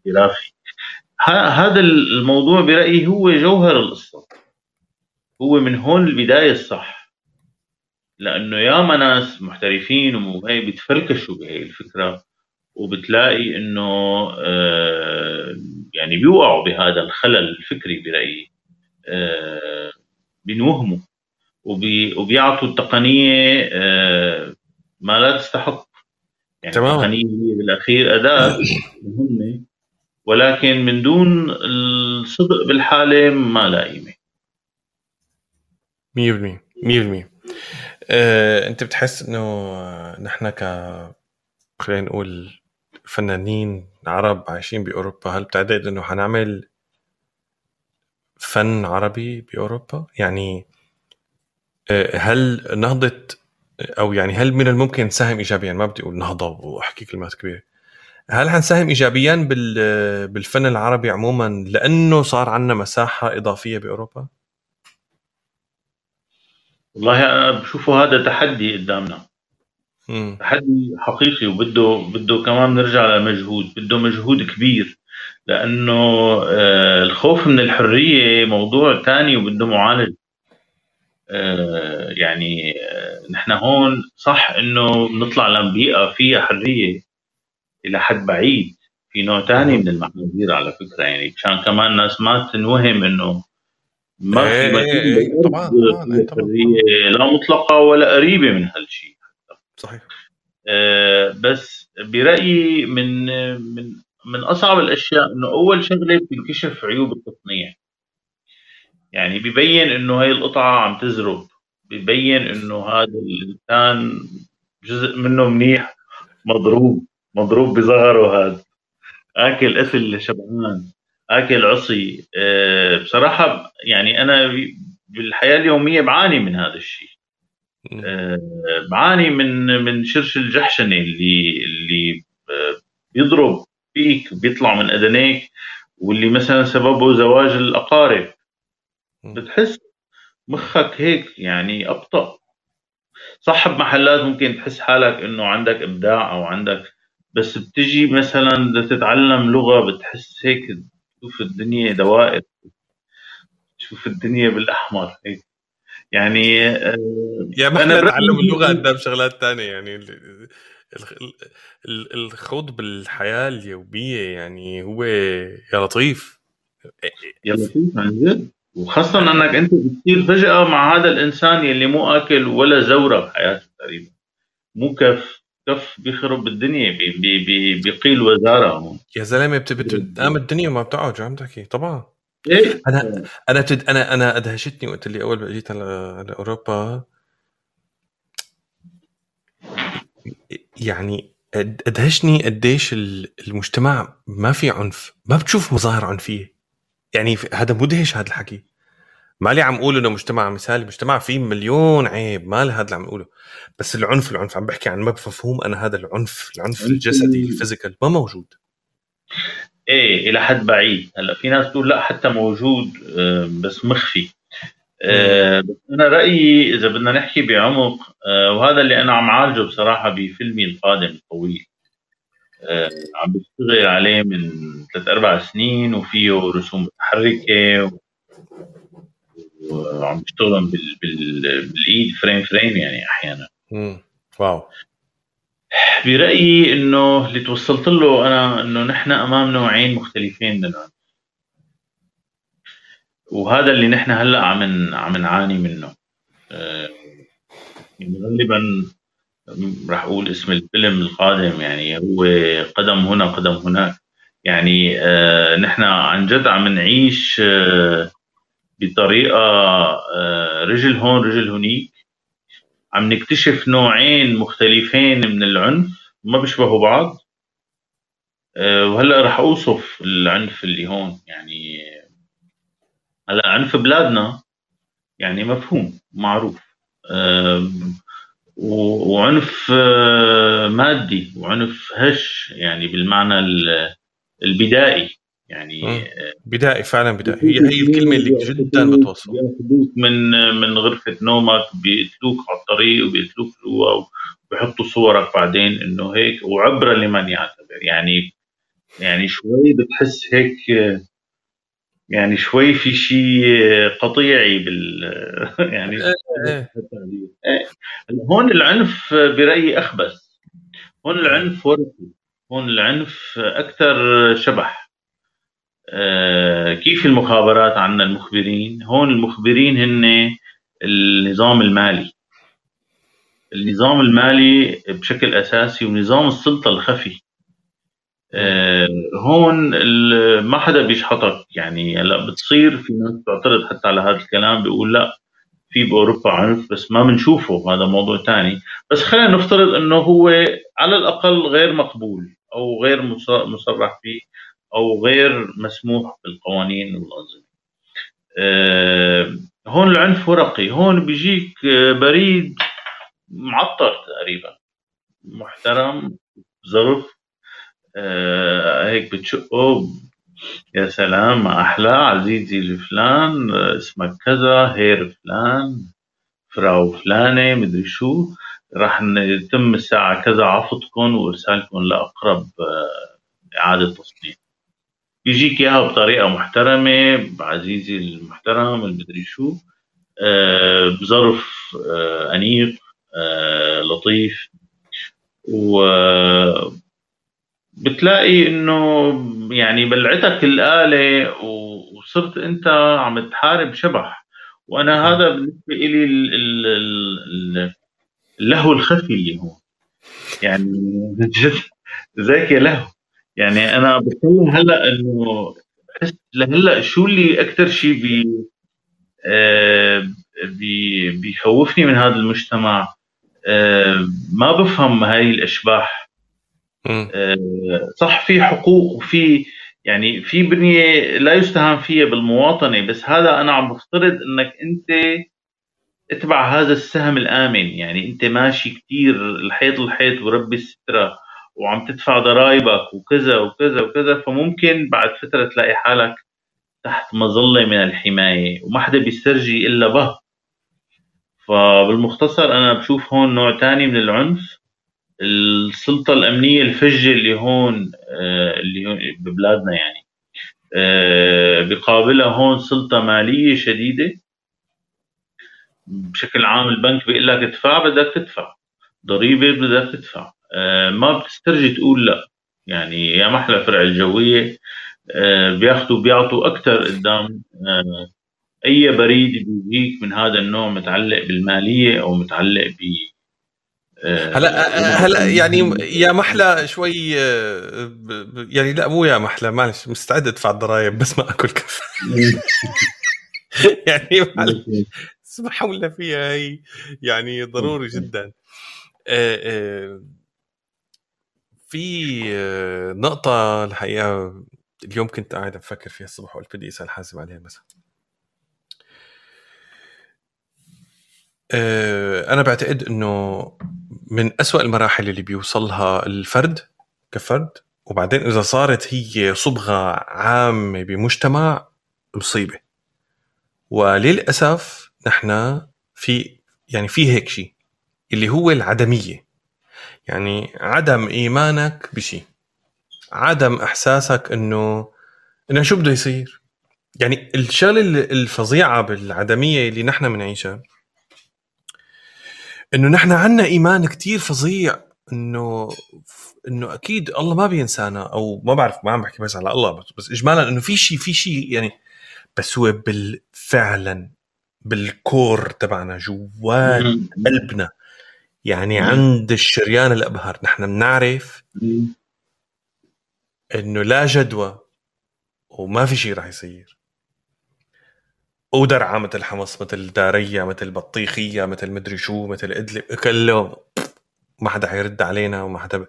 خرافي هذا الموضوع برأيي هو جوهر القصة. هو من هون البداية الصح. لأنه ياما ناس محترفين وهي بيتفركشوا بهي الفكرة وبتلاقي إنه آه، يعني بيوقعوا بهذا الخلل الفكري برأيي آه، بنوهموا وبيعطوا التقنية آه، ما لا تستحق. يعني تمام. التقنية هي بالأخير أداة (laughs) مهمة ولكن من دون الصدق بالحالة ما لا قيمة. 100% 100% أه، أنت بتحس إنه نحن ك خلينا نقول فنانين عرب عايشين بأوروبا هل بتعتقد إنه حنعمل فن عربي بأوروبا؟ يعني هل نهضة أو يعني هل من الممكن نساهم ايجابيا؟ ما بدي أقول نهضة وأحكي كلمات كبيرة. هل حنساهم ايجابيا بالفن العربي عموما لأنه صار عندنا مساحة إضافية بأوروبا؟ والله أنا بشوفه هذا تحدي قدامنا. مم. تحدي حقيقي وبده بده كمان نرجع لمجهود. بده مجهود كبير لأنه آه، الخوف من الحرية موضوع ثاني وبده معالجه آه، يعني آه، نحن هون صح إنه بنطلع لبيئه فيها حرية إلى حد بعيد. في نوع ثاني من المحاذير على فكرة يعني مشان كمان الناس ما تنوهم إنه ما في إيه، إيه، إيه، طبعا طبعا لا مطلقة ولا قريبة من هالشيء صحيح. آه بس برأيي من من من أصعب الأشياء إنه أول شغلة بتنكشف عيوب التصنيع. يعني ببين إنه هاي القطعة عم تزرب ببين إنه هذا الإنسان جزء منه منيح مضروب مضروب بظهره هذا. آكل قتل شبعان آكل عصي. أه بصراحة يعني أنا بالحياة اليومية بعاني من هذا الشيء. أه بعاني من من شرش الجحشنة اللي اللي آه، بيضرب فيك بيطلع من أذنيك واللي مثلا سببه زواج الأقارب. بتحس مخك هيك يعني أبطأ. صاحب محلات ممكن تحس حالك إنه عندك إبداع أو عندك بس بتجي مثلا بدك تتعلم لغة بتحس هيك تشوف الدنيا دوائر تشوف الدنيا بالأحمر هيك. يعني آه، يا ما إحنا نتعلم اللغة قدام شغلات ثانية يعني الخوض بالحياة اليومية يعني هو يا لطيف. يا لطيف عن جد؟ وخاصة أنك أنت بتصير فجأة مع هذا الإنسان يلي مو آكل ولا زورة بحياته تقريبا. مو كف كف بيخرب الدنيا بي بي بي بيقيل وزارة يا زلمة بتقام الدنيا وما بتقعد شو عم تحكي. طبعا. إيه؟ أنا أنا بتد... أنا أنا أدهشتني وقت اللي أول ما جيت على على اوروبا يعني أدهشني قديش المجتمع ما في عنف ما بتشوف مظاهر عنفية. يعني هذا مدهش هذا الحكي. مالي عم أقول إنه مجتمع مثالي مجتمع فيه مليون عيب ما هذا اللي عم أقوله. بس العنف العنف عم بحكي عن مفهوم أنا هذا العنف العنف الجسدي الفيزيكال ما موجود. إيه إلى حد بعيد. هلا في ناس تقول لا حتى موجود آه، بس مخفي. أه بس أنا رأيي إذا بدنا نحكي بعمق أه وهذا اللي أنا عم عالجه بصراحة بفيلمي القادم الطويل. عم بشتغل عليه من ثلاث أربع سنين وفيه رسوم متحركة وعم بيشتغلوا بال... بال... بالإيد frame frame يعني أحيانا. امم wow. برأيي إنه اللي توصلت له أنا إنه نحن أمام نوعين مختلفين من العنف وهذا اللي نحن هلأ عم عم نعاني منه. آه، يعني غالبا راح أقول اسم الفيلم القادم يعني هو قدم هنا قدم هناك. يعني آه نحن عن جد عم نعيش آه بطريقة آه، رجل هون رجل هنيك. عم نكتشف نوعين مختلفين من العنف ما بيشبهوا بعض. آه، وهلأ رح أوصف العنف اللي هون يعني هلأ عنف بلادنا يعني مفهوم معروف. وعنف آه، مادي وعنف هش يعني بالمعنى البدائي يعني آه، بدائي فعلا بدائي. هي هي الكلمة اللي جدا بتوصف من من غرفة نومك بيقتلوك على الطريق وبيقتلوك جوا وبيحطوا صورك بعدين إنه هيك وعبره لمن يعتبر. يعني يعني شوي بتحس هيك يعني شوي في شيء قطيعي بال (laughs) يعني. هون العنف برأيي أخبث. هون العنف ورثي. هون العنف أكثر شبح. آه، كيف المخابرات عنا المخبرين؟ هون المخبرين هن النظام المالي. النظام المالي بشكل أساسي ونظام السلطة الخفي. آه، هون ما حدا بيشحطك. يعني هلا بتصير في ناس بتعترض حتى على هذا الكلام بيقول لا في بأوروبا عنف بس ما بنشوفه هذا موضوع ثاني بس خلينا نفترض إنه هو على الأقل غير مقبول أو غير مصرح فيه أو غير مسموح بالقوانين والأنظمة. أه هون العنف ورقي. هون بيجيك بريد معطر تقريبا. محترم ظرف. آه، هيك بتشقه يا سلام أحلى عزيزي الفلان اسمك كذا هير فلان فراو فلانة مدري شو. راح يتم الساعة كذا عفطكم وإرسالكم لأقرب آه، إعادة تصنيع. يجيك إياها بطريقة محترمة عزيزي المحترم المدري شو. آه، بظرف أنيق لطيف. و بتلاقي إنه يعني بلعتك الآلة وصرت أنت عم تحارب شبح. وأنا هذا بالنسبة لي اللهو الخفي اللي هو. يعني (laughs) يا لهو يعني أنا بتكلم هلأ إنه بحس لهلأ شو اللي أكثر شيء بي آه بي بيخوفني من هذا المجتمع؟ آه ما بفهم هاي الأشباح. صح في حقوق وفي يعني في بنية لا يستهان فيها بالمواطنة بس هذا أنا عم بفترض إنك أنت اتبع هذا السهم الآمن. يعني أنت ماشي كثير الحيط الحيط وربي السترة وعم تدفع ضرائبك وكذا وكذا وكذا فممكن بعد فترة تلاقي حالك تحت مظلة من الحماية وما حدا بيسترجي إلا به فبالمختصر أنا بشوف هون نوع ثاني من العنف. السلطة الأمنية الفجة اللي هون آه، اللي هون ببلادنا يعني. آه، بقابلها هون سلطة مالية شديدة. بشكل عام البنك بيقول لك ادفع بدك تدفع. ضريبة بدك تدفع. آه، ما بتسترجي تقول لا. يعني يا محلى فرع الجوية بياخذوا بيعطوا أكثر قدام أي بريد بيجيك من هذا النوع متعلق بالمالية أو متعلق ب هلا هلا يعني يا محلى شوي آه، يعني لا مو يا محلى معلش مستعد ادفع الضرائب بس ما أكل كف (laughs) يعني اسمحوا لنا فيها هي يعني ضروري جدا. آه، آه، في نقطة الحقيقة اليوم كنت قاعد أفكر فيها الصبح وقلت بدي أسأل حازم عليها مثلا أنا بعتقد إنه من أسوأ المراحل اللي بيوصلها الفرد كفرد وبعدين إذا صارت هي صبغة عامة بمجتمع مصيبة. وللأسف نحن في يعني في هيك شيء اللي هو العدمية. يعني عدم إيمانك بشيء عدم إحساسك إنه إنه شو بده يصير؟ يعني الشغلة الفظيعة بالعدمية اللي نحن بنعيشها إنه نحن عنا إيمان كتير فظيع إنه إنه أكيد الله ما بينسانا أو ما بعرف ما عم بحكي بس على الله بس, بس اجمالا إنه في شيء في شيء يعني بس هو بالفعلا بالكور تبعنا جوات قلبنا. يعني عند الشريان الأبهر. نحن بنعرف إنه لا جدوى وما في شيء راح يصير. ودرعا مثل حمص مثل داريا مثل بطيخية مثل مدري شو مثل إدلب كله ما حدا حيرد علينا وما حدا ب...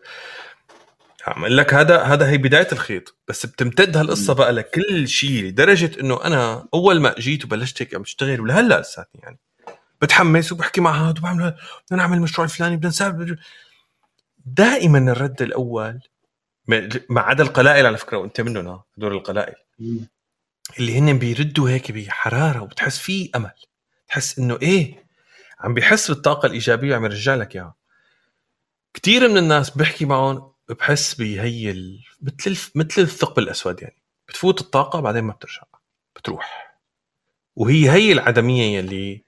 عم أقول لك هذا هذا هي بداية الخيط. بس بتمتد هالقصة بقى لكل شيء لدرجة إنه أنا أول ما جيت وبلشت هيك عم أشتغل ولهلأ لساتني يعني. بتحمس وبحكي مع هذا وبعمل بدنا نعمل المشروع الفلاني بدنا نسافر دائما الرد الأول ما عدا القلائل على فكرة وأنت منهم هدول القلائل. اللي هن بيردوا هيك بحرارة وبتحس في أمل. تحس إنه إيه عم بيحس بالطاقة الإيجابية وعم يرجع لك إياها. كثير من الناس بحكي معهم بحس بهي ال... مثل مثل الثقب الأسود يعني. بتفوت الطاقة بعدين ما بترجع بتروح. وهي هي العدمية يلي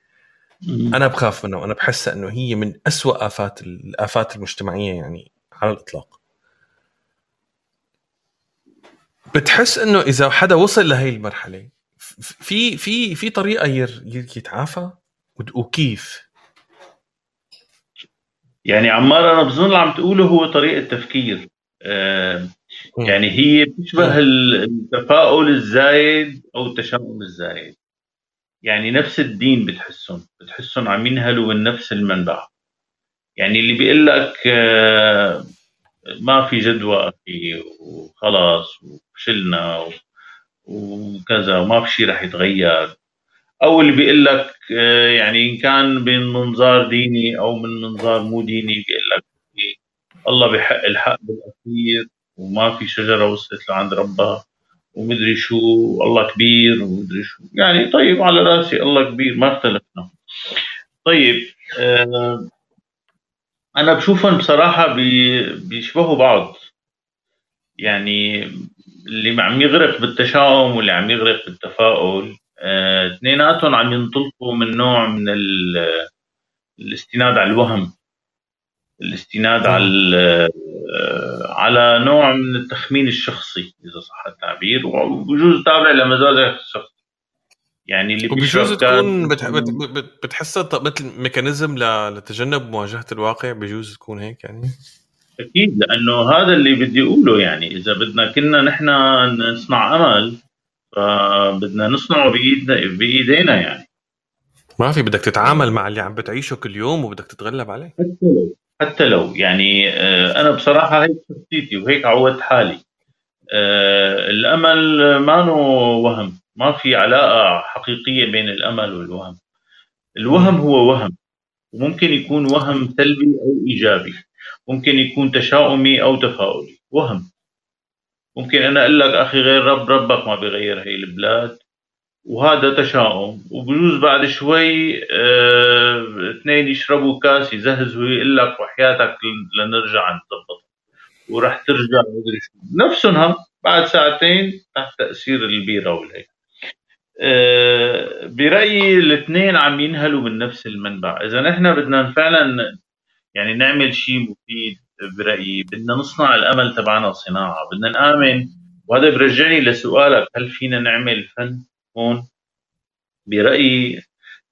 أنا بخاف منها وأنا بحسها إنه هي من أسوأ آفات الافات المجتمعية يعني على الإطلاق. بتحس إنه إذا حدا وصل لهي المرحلة في في في طريقة يتعافى؟ وكيف؟ يعني عمار أنا بظن اللي عم تقوله هو طريقة تفكير. آه يعني هي بتشبه التفاؤل الزايد أو التشاؤم الزايد. يعني نفس الدين بتحسهم بتحسهم عم ينهلوا من نفس المنبع. يعني اللي بيقول لك آه ما في جدوى أخي وخلاص وفشلنا وكذا وما في شيء رح يتغير. أو اللي بيقول لك آه، يعني إن كان من منظار ديني أو من منظار مو ديني بيقول لك الله بحق الحق بالأخير وما في شجرة وصلت لعند ربها ومدري شو الله كبير ومدري شو. يعني طيب على رأسي الله كبير ما اختلفنا. طيب آه أنا بشوفهم بصراحة بيشبهوا بعض. يعني اللي عم يغرق بالتشاؤم واللي عم يغرق بالتفاؤل آه، اثنيناتهم عم ينطلقوا من نوع من الاستناد على الوهم الاستناد على آه، على نوع من التخمين الشخصي إذا صح التعبير. وبجوز تابع لمزاجك الشخصي. يعني اللي وبجوز تكون بتح... بتحسها مثل ميكانيزم لتجنب مواجهة الواقع بجوز تكون هيك يعني؟ أكيد لأنه هذا اللي بدي أقوله يعني. إذا بدنا كنا نحن نصنع أمل فبدنا نصنعه بايدنا بإيدينا يعني. ما في بدك تتعامل مع اللي عم بتعيشه كل يوم وبدك تتغلب عليه. حتى لو حتى لو. يعني آه، أنا بصراحة هيك شخصيتي وهيك عودت حالي. آه، الأمل ما وهم. ما في علاقة حقيقية بين الأمل والوهم. الوهم هو وهم. وممكن يكون وهم سلبي أو إيجابي. ممكن يكون تشاؤمي أو تفاؤلي. وهم. ممكن أنا أقول لك أخي غير رب ربك ما بيغير هي البلاد. وهذا تشاؤم. وبجوز بعد شوي آه اثنين يشربوا كاس يزهزوا يقول لك وحياتك لنرجع نظبط وراح ترجع مدري شو. نفسهم بعد ساعتين تحت تأثير البيرة والهيك. برأيي الاثنين عم ينهلوا من نفس المنبع. إذا نحن بدنا فعلا يعني نعمل شيء مفيد برأيي بدنا نصنع الأمل تبعنا صناعة بدنا نآمن. وهذا برجعني لسؤالك هل فينا نعمل فن هون؟ برأيي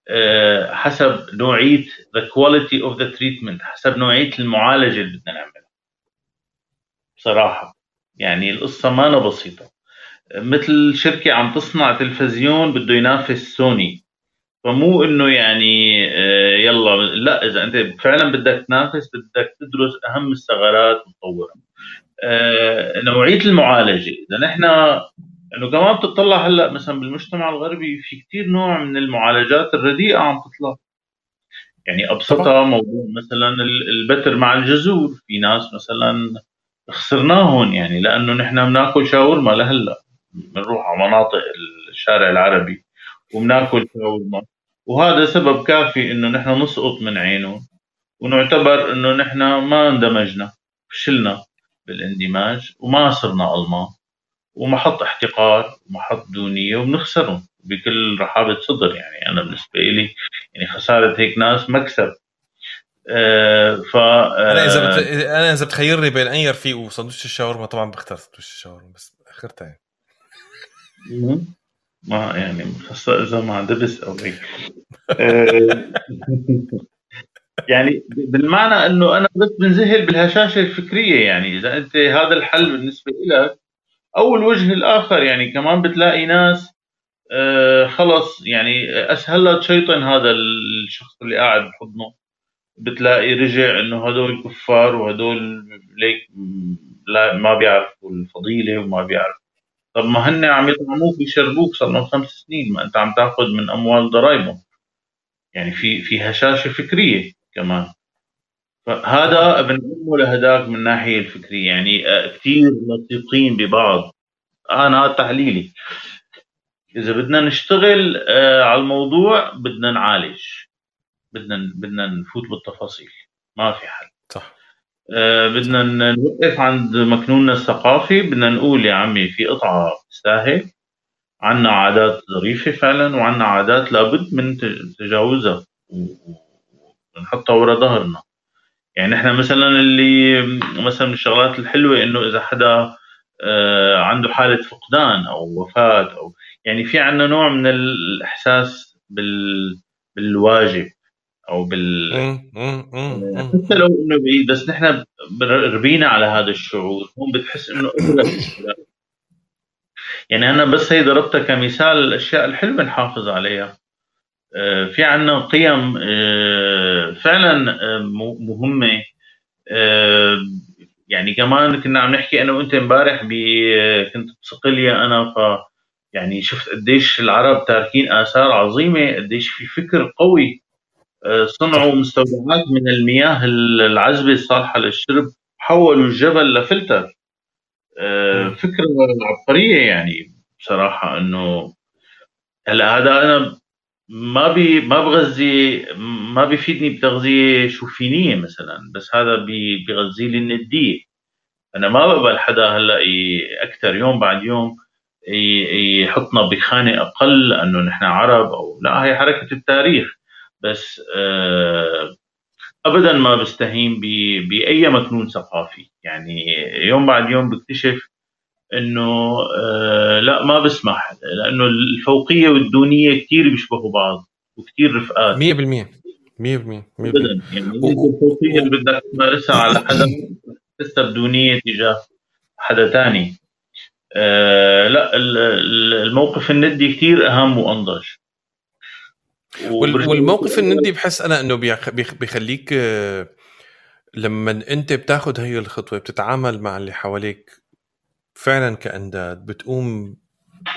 آه، حسب نوعية the quality of the treatment حسب نوعية المعالجة اللي بدنا نعملها. بصراحة يعني القصة ما بسيطة. مثل شركة عم تصنع تلفزيون بده ينافس سوني. فمو إنه يعني آه، يلا لا إذا أنت فعلا بدك تنافس بدك تدرس أهم الثغرات وتطورها آه، نوعية المعالجة. إذا نحن إنه كمان بتطلع هلأ مثلا بالمجتمع الغربي في كثير نوع من المعالجات الرديئة عم تطلع. يعني أبسطها موضوع مثلا البتر مع الجزور. في ناس مثلا خسرناهم يعني لأنه نحن بناكل شاورما لهلأ. بنروح على مناطق الشارع العربي وبناكل شاورما. وهذا سبب كافي إنه نحن نسقط من عينه ونعتبر إنه نحن ما اندمجنا فشلنا بالاندماج وما صرنا ألمان. ومحط احتقار ومحط دونية وبنخسرهم بكل رحابة صدر يعني. أنا بالنسبة لي يعني خسارة هيك ناس مكسب. آه ف آه أنا إذا. أنا إذا بتخيرني بين أي رفيق وسندوتش الشاورما طبعا بختار سندوتش الشاورما بس آخرتها يعني. ما يعني خاصة إذا مع دبس أو هيك. آه، (laughs) يعني بالمعنى إنه أنا بس بنذهل بالهشاشة الفكرية يعني. إذا أنت هذا الحل بالنسبة لك أو الوجه الآخر يعني كمان بتلاقي ناس آه خلص يعني أسهل لها تشيطن هذا الشخص اللي قاعد بحضنه. بتلاقي رجع إنه هدول كفار وهدول ليك لا ما بيعرفوا الفضيلة وما بيعرفوا طب ما هن عم يطعموك ويشربوك صار لهم خمس سنين ما أنت عم تأخذ من أموال ضرائبهم. يعني في في هشاشة فكرية كمان. فهذا بنقومه لهداك من الناحيه الفكرية. يعني آه، كثير لصيقين ببعض. أنا تحليلي. إذا بدنا نشتغل آه، على الموضوع بدنا نعالج. بدنا بدنا نفوت بالتفاصيل. ما في حل. صح. آه، بدنا نوقف عند مكنوننا الثقافي. بدنا نقول يا عمي في قطعة تستاهل. عنا عادات ظريفة فعلا وعنا عادات لابد من تجاوزها ونحطها ورا ظهرنا. يعني إحنا مثلا اللي مثلا من الشغلات الحلوة إنه إذا حدا آه، عنده حالة فقدان أو وفاة أو يعني في عندنا نوع من الإحساس بال بالواجب. أو بال حتى لو إنه بعيد بس نحن ربينا على هذا الشعور هون بتحس إنه يعني أنا بس هي ضربتها كمثال الأشياء الحلوة نحافظ عليها. آه، في عندنا قيم آه، فعلا مهمة. يعني كمان كنا عم نحكي أنا وأنت امبارح كنت بصقليا أنا ف يعني شفت قديش العرب تاركين آثار عظيمة قديش في فكر قوي آه، صنعوا مستودعات من المياه العذبة الصالحة للشرب حولوا الجبل لفلتر. آه، فكرة عبقرية يعني بصراحة إنه هلأ هذا أنا ما بي ما بغذي ما بيفيدني بتغذية شوفينية مثلا بس هذا بيغذي لي النديه أنا ما بقبل حدا هلأ أكثر يوم بعد يوم يحطنا بخانة أقل انه نحن عرب أو لا هي حركة التاريخ. بس آه، ابدا ما بستهين بأي مكنون ثقافي. يعني يوم بعد يوم بكتشف إنه آه، لا ما بسمح لأنه الفوقية والدونية كثير بيشبهوا بعض وكثير رفقات. 100% 100% 100% ابدا. يعني الفوقية اللي بدك تمارسها على حدا لسه بدونية تجاه حدا ثاني آه لا الموقف الندي كثير أهم وأنضج. والموقف الندي بحس أنا إنه بيخليك آه، لما أنت بتاخذ هي الخطوة بتتعامل مع اللي حواليك فعلا كأنداد بتقوم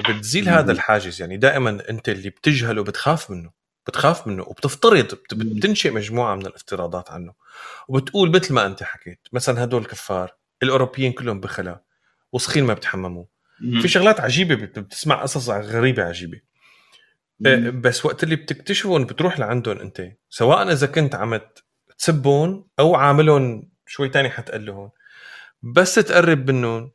بتزيل هذا الحاجز. يعني دائما أنت اللي بتجهله بتخاف منه بتخاف منه وبتفترض بتنشئ مجموعة من الافتراضات عنه. وبتقول مثل ما أنت حكيت مثلا هدول كفار الأوروبيين كلهم بخلا وسخين ما بتحمموا. في شغلات عجيبة بتسمع قصص غريبة عجيبة. بس وقت اللي بتكتشفهم بتروح لعندهم انت. سواء إذا كنت عم تسبهم أو عاملهم شوي تاني حتقلهم. بس تقرب منهم.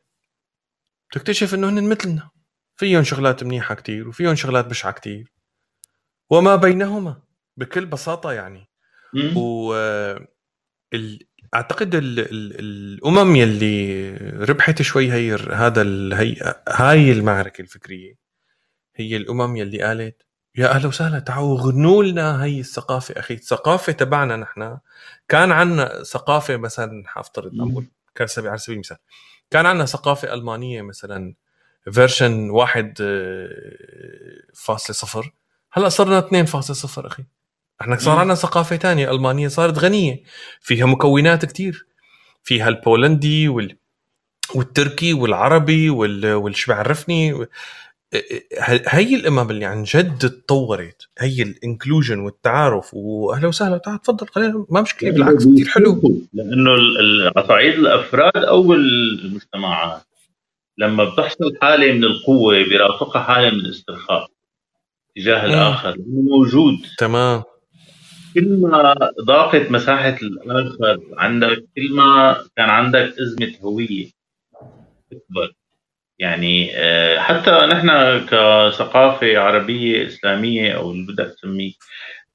بتكتشف إنه هن مثلنا. فيهم شغلات منيحة كتير وفيهم شغلات بشعة كتير. وما بينهما. بكل بساطة يعني. و ال... أعتقد ال... ال... الأمم يلي ربحت شوي هي هذا ال... هي هاي المعركة الفكرية. هي الأمم يلي قالت يا أهلا وسهلا. تعالوا غنوا لنا هي الثقافة أخي. الثقافة تبعنا نحن. كان عندنا ثقافة مثلا حافترض نقول كان على سبيل المثال. كان عندنا ثقافة ألمانية مثلا فيرجن واحد آه، فاصلة صفر. هلأ صرنا 2.0 أخي. إحنا صار عندنا ثقافة تانية ألمانية صارت غنية. فيها مكونات كتير. فيها البولندي وال والتركي والعربي وال والش بعرفني هي الامم اللي عن جد تطورت هي الإنكلوجن والتعارف وأهلا وسهلا تعال تفضل خلينا ما مشكلة بالعكس كثير حلو. لأنه على صعيد الأفراد أو المجتمعات لما بتحصل حالة من القوة بيرافقها حالة من الاسترخاء تجاه الآخر لأنه موجود. تمام. كل ما ضاقت مساحة الآخر عندك كل ما كان عندك أزمة هوية اكبر يعني آه، حتى نحن كثقافة عربية إسلامية أو اللي بدك تسميه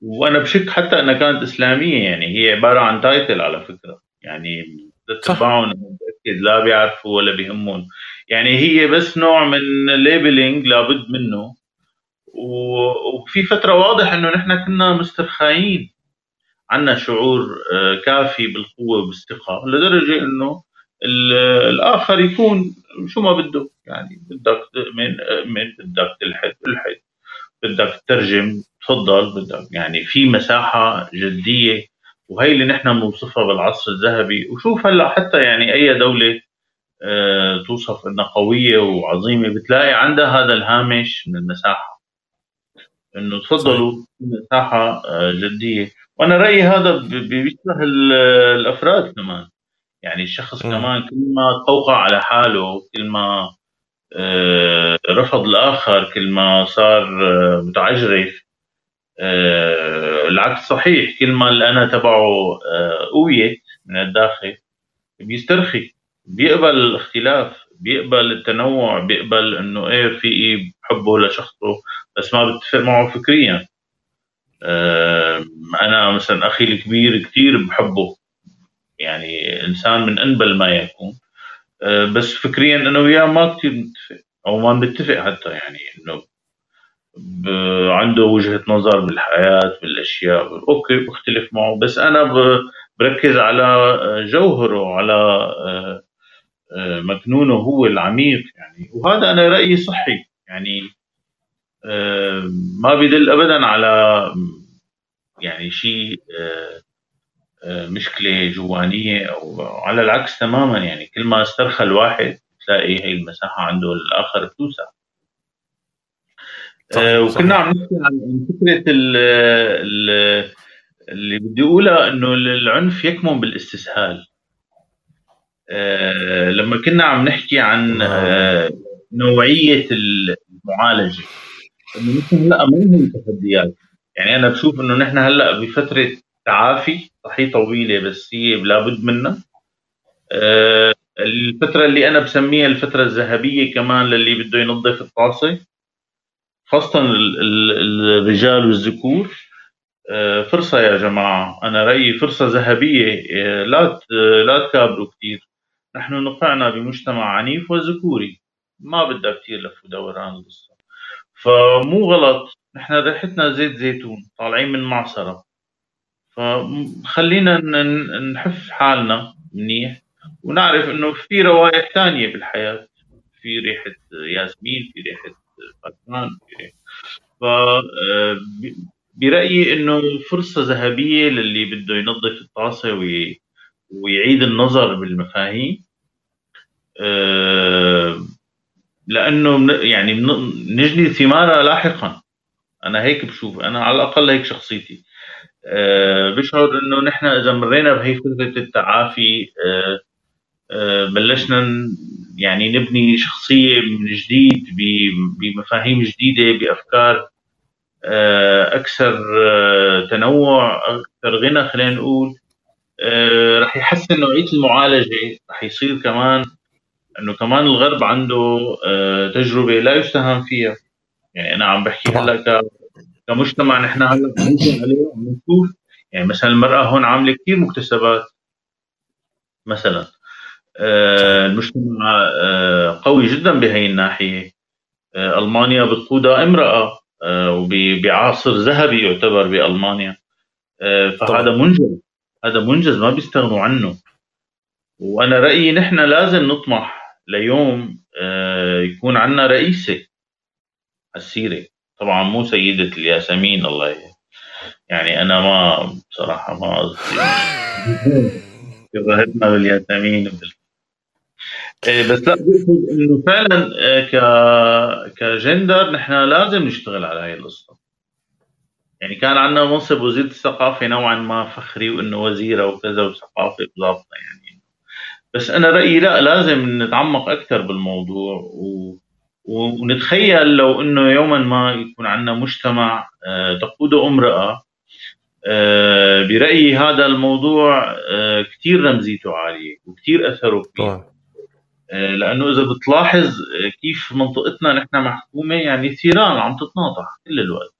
وأنا بشك حتى أنها كانت إسلامية يعني هي عبارة عن تايتل على فكرة. يعني تتبعهم متأكد لا بيعرفوا ولا بيهمهم. يعني هي بس نوع من ليبلينج لابد منه. وفي فترة واضح أنه نحن كنا مسترخاين عندنا شعور آه، كافي بالقوة والاستقاء لدرجة أنه الآخر يكون شو ما بده. يعني بدك من من بدك تلحد الحد بدك تترجم. تفضل. بدك يعني في مساحة جديه وهي اللي نحن بنوصفها بالعصر الذهبي. وشوف هلأ حتى يعني أي دولة آه، توصف إنها قوية وعظيمة بتلاقي عندها هذا الهامش من المساحة. إنه تفضلوا مساحة آه، جديه وأنا رأيي هذا بيشبه الأفراد كمان. يعني الشخص م. كمان كل ما توقع على حاله كل ما آه، رفض الآخر كل ما صار متعجرف العكس صحيح. كل ما الأنا تبعه قويت من الداخل بيسترخي بيقبل الاختلاف بيقبل التنوع بيقبل إنه إيه في إيه بحبه لشخصه بس ما بتفق معه فكريا. آه أنا مثلا أخي الكبير كثير بحبه. يعني إنسان من أنبل ما يكون. آه بس فكريا إنه وياه ما كثير متفق أو ما بنتفق حتى يعني إنه عنده وجهة نظر بالحياة بالأشياء أوكي بختلف معه. بس أنا بركز على جوهره على آه، آه، مكنونه هو العميق يعني. وهذا أنا رأيي صحي يعني. آه، ما بيدل ابدا على يعني شيء آه، مشكله جوانيه أو على العكس تماما يعني كل ما استرخى الواحد تلاقي هي المساحة عنده الآخر بتوسع. وكنا عم نحكي عن فكرة اللي بدي أقولها إنه العنف يكمن بالإستسهال. آه، لما كنا عم نحكي عن آه، نوعية المعالجة إنه نحن هلأ امامنا تحديات. يعني أنا بشوف إنه نحن هلأ بفترة تعافي صحيح طويلة بس هي لابد منها. آه، الفترة اللي أنا بسميها الفترة الذهبية كمان للي بده ينظف الطاسة خاصة الرجال والذكور. فرصة يا جماعة. أنا رأيي فرصة ذهبية. لا لا تكابروا كثير نحن نقعنا بمجتمع عنيف وذكوري. ما بدها كثير لف ودوران القصة. فمو غلط. نحن ريحتنا زيت زيتون. طالعين من معصرة. فخلينا نحف حالنا منيح ونعرف إنه في روائح ثانية بالحياة في ريحة ياسمين في ريحة فاتمان في ريحة. ف آه، برأيي إنه فرصة ذهبية للي بده ينظف الطاسة وي ويعيد النظر بالمفاهيم. آه، لأنه يعني نجني ثمارها لاحقا. أنا هيك بشوف أنا على الأقل هيك شخصيتي. بشعر إنه نحن إذا مرينا بهي فترة التعافي آه، بلشنا يعني نبني شخصية من جديد بمفاهيم جديدة بأفكار أكثر تنوع أكثر غنى خلينا نقول. آه، رح يحسن نوعية المعالجة رح يصير كمان إنه كمان الغرب عنده آه، تجربة لا يستهان فيها. يعني أنا عم بحكي هلأ كمجتمع نحن هلا ممكن عليه عم نشوف يعني مثلا المرأة هون عاملة كثير مكتسبات مثلا. آه، المجتمع قوي جدا بهي الناحية. ألمانيا بتقودها امراه وبعصر ذهبي يعتبر بألمانيا. فهذا منجز. هذا منجز ما بيستغنوا عنه. وأنا رأيي نحن لازم نطمح ليوم آه، يكون عندنا رئيسة السيره طبعا مو سيدة الياسمين الله يعني أنا ما بصراحة ما قصدي (laughs) شبهتنا بالياسمين بال... إيه بس لا إنه فعلا آه، ك كجندر نحن لازم نشتغل على هاي القصة. يعني كان عندنا منصب وزير الثقافة نوعا ما فخري وإنه وزيرة وكذا وثقافة بضابطه يعني. بس أنا رأيي لا لازم نتعمق أكثر بالموضوع و... ونتخيل لو إنه يوما ما يكون عندنا مجتمع آه، تقوده امرأة آه، برأيي هذا الموضوع آه، كثير رمزيته عالية وكثير أثره كبير. لأنه إذا بتلاحظ كيف منطقتنا نحن محكومة يعني ثيران عم تتناطح كل الوقت.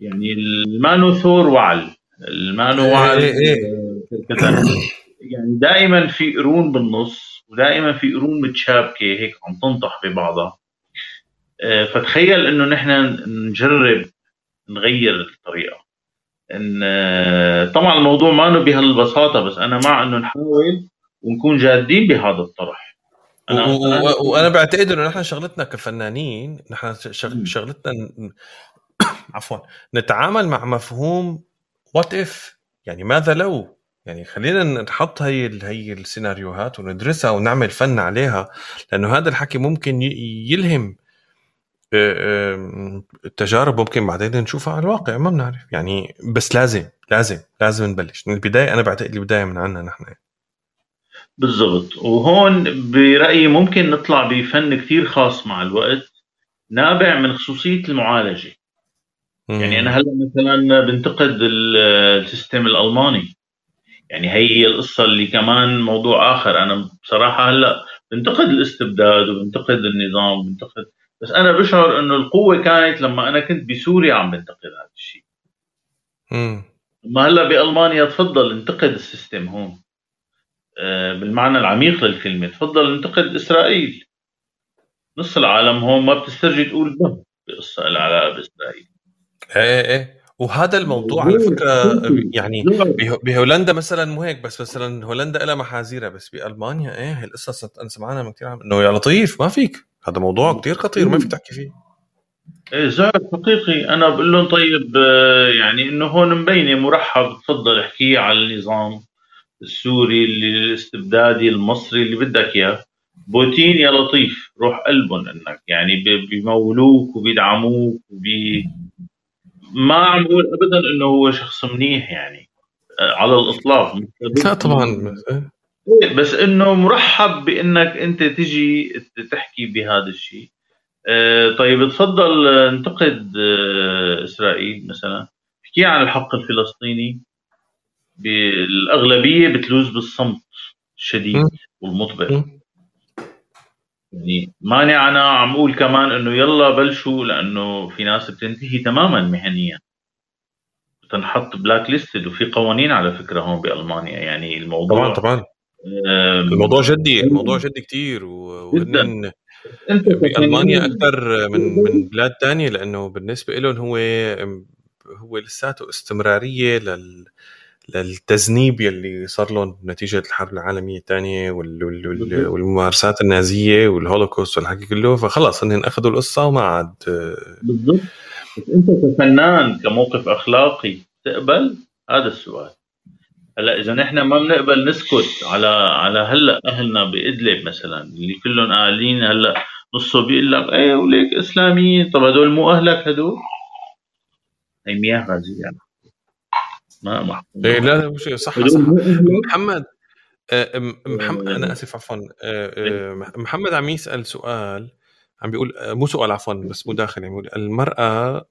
يعني المانو ثور وعل المانو إيه، وعل إيه. إيه. يعني دائما في قرون بالنص ودائما في قرون متشابكة هيك عم تنطح ببعضها. آه، فتخيل إنه نحن نجرب نغير الطريقة. إن آه، طبعا الموضوع ما بهالبساطة بس أنا مع إنه نحاول ونكون جادين بهذا الطرح. أنا وأنا بعتقد إنه نحن شغلتنا كفنانين نحن شغلتنا (coughs) عفوا نتعامل مع مفهوم وات اف يعني ماذا لو؟ يعني خلينا نحط هي ال- هي السيناريوهات وندرسها ونعمل فن عليها لأنه هذا الحكي ممكن يلهم آه، آه، التجارب ممكن بعدين نشوفها على الواقع ما بنعرف. يعني بس لازم لازم لازم نبلش. من البداية أنا بعتقد البداية من عنا نحن. بالضبط. وهون برأيي ممكن نطلع بفن كثير خاص مع الوقت نابع من خصوصية المعالجة. يعني أنا هلأ مثلا بنتقد ال- ال system الألماني. يعني هي القصة اللي كمان موضوع آخر. أنا بصراحة هلأ بنتقد الاستبداد وبنتقد النظام وبنتقد بس أنا بشعر إنه القوة كانت لما أنا كنت بسوريا عم بنتقد هذا الشيء. ما هلأ بألمانيا تفضل انتقد ال system هون. آه، بالمعنى العميق للكلمة تفضل انتقد إسرائيل. نص العالم هون ما بتسترجي تقول به بقصة لها علاقة بإسرائيل إيه إيه. وهذا الموضوع على فكرة يعني به- بهولندا مثلا مو هيك بس مثلا هولندا لها محاذيرها بس بألمانيا إيه القصة أنا سمعانها من كثير إنه يا لطيف ما فيك. هذا موضوع كثير خطير ما فيك تحكي فيه. إيه زعل حقيقي أنا بقول لهم طيب آه، يعني إنه هون مبينة مرحب تفضل احكي على النظام السوري اللي الاستبدادي المصري اللي بدك إياه. بوتين يا لطيف روح قلبهم إنك يعني بي- بيمولوك وبيدعموك وبي ما عم بقول ابدا إنه هو شخص منيح يعني آه، على الإطلاق. لا طبعا. إيه. بس إنه مرحب بإنك أنت تجي تحكي بهذا الشيء. آه، طيب تفضل آه، انتقد إسرائيل مثلا. احكي عن الحق الفلسطيني. بالأغلبية بتلوز بالصمت الشديد. والمطبق مانع أنا عم أقول كمان إنه يلا بلشوا لأنه في ناس بتنتهي تماما مهنيا. تنحط بلاك ليستد وفي قوانين على فكرة هون بألمانيا. يعني الموضوع طبعا طبعا. الموضوع جدي الموضوع جدي كثير جداً. وهن بالمانيا كفنان- أكثر من من بلاد تانية لأنه بالنسبة لهم هو هو لساته استمرارية لل للتذنيب يلي صار لهم نتيجه الحرب. وال... بالضبط. والممارسات النازية والهولوكوست والحكي كله فخلص هن أخذوا القصة وما عاد بالضبط. بس أنت كفنان كموقف أخلاقي تقبل؟ هذا السؤال. هلأ إذا نحن ما بنقبل نسكت على على هلأ أهلنا بإدلب مثلا اللي كلهم قاعدين هلأ نصه بيقول لك إيه وليك اسلاميين طب هدول مو أهلك هدول؟ هي مياه غازية. يعني ما محكوم إيه لا لا مش صح هدول صح. أهلك؟ محمد آه، محمد أنا آسف عفوا. آه، آه، محمد عم يسال سؤال عم بيقول آه، مو سؤال عفوا بس مداخلة عم بيقول المرأة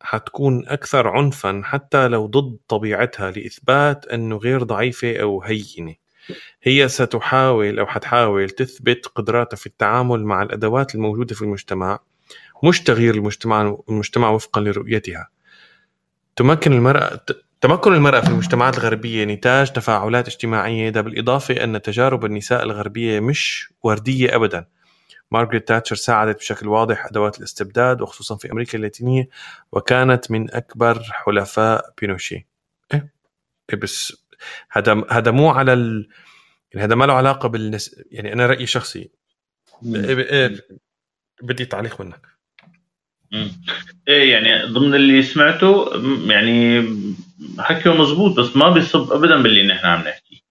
حتكون أكثر عنفا حتى لو ضد طبيعتها لإثبات إنه غير ضعيفة أو هينة. هي ستحاول أو حتحاول تثبت قدراتها في التعامل مع الأدوات الموجودة في المجتمع مش تغيير المجتمع المجتمع وفقا لرؤيتها. تمكن المرأة ت- تمكن المرأة في المجتمعات الغربية نتاج تفاعلات اجتماعية ده بالإضافة أن تجارب النساء الغربية مش وردية أبدا مارغريت تاتشر ساعدت بشكل واضح أدوات الاستبداد وخصوصا في أمريكا اللاتينية وكانت من أكبر حلفاء بينوشي إيه؟ إيه بس هذا هذا مو على ال... يعني هذا ما له علاقة بالنس... يعني أنا رأيي شخصي إيه إيه بدي تعليق منك. إيه يعني ضمن اللي سمعته يعني حكيه مزبوط بس ما بيصب ابدا باللي نحن عم نحكي.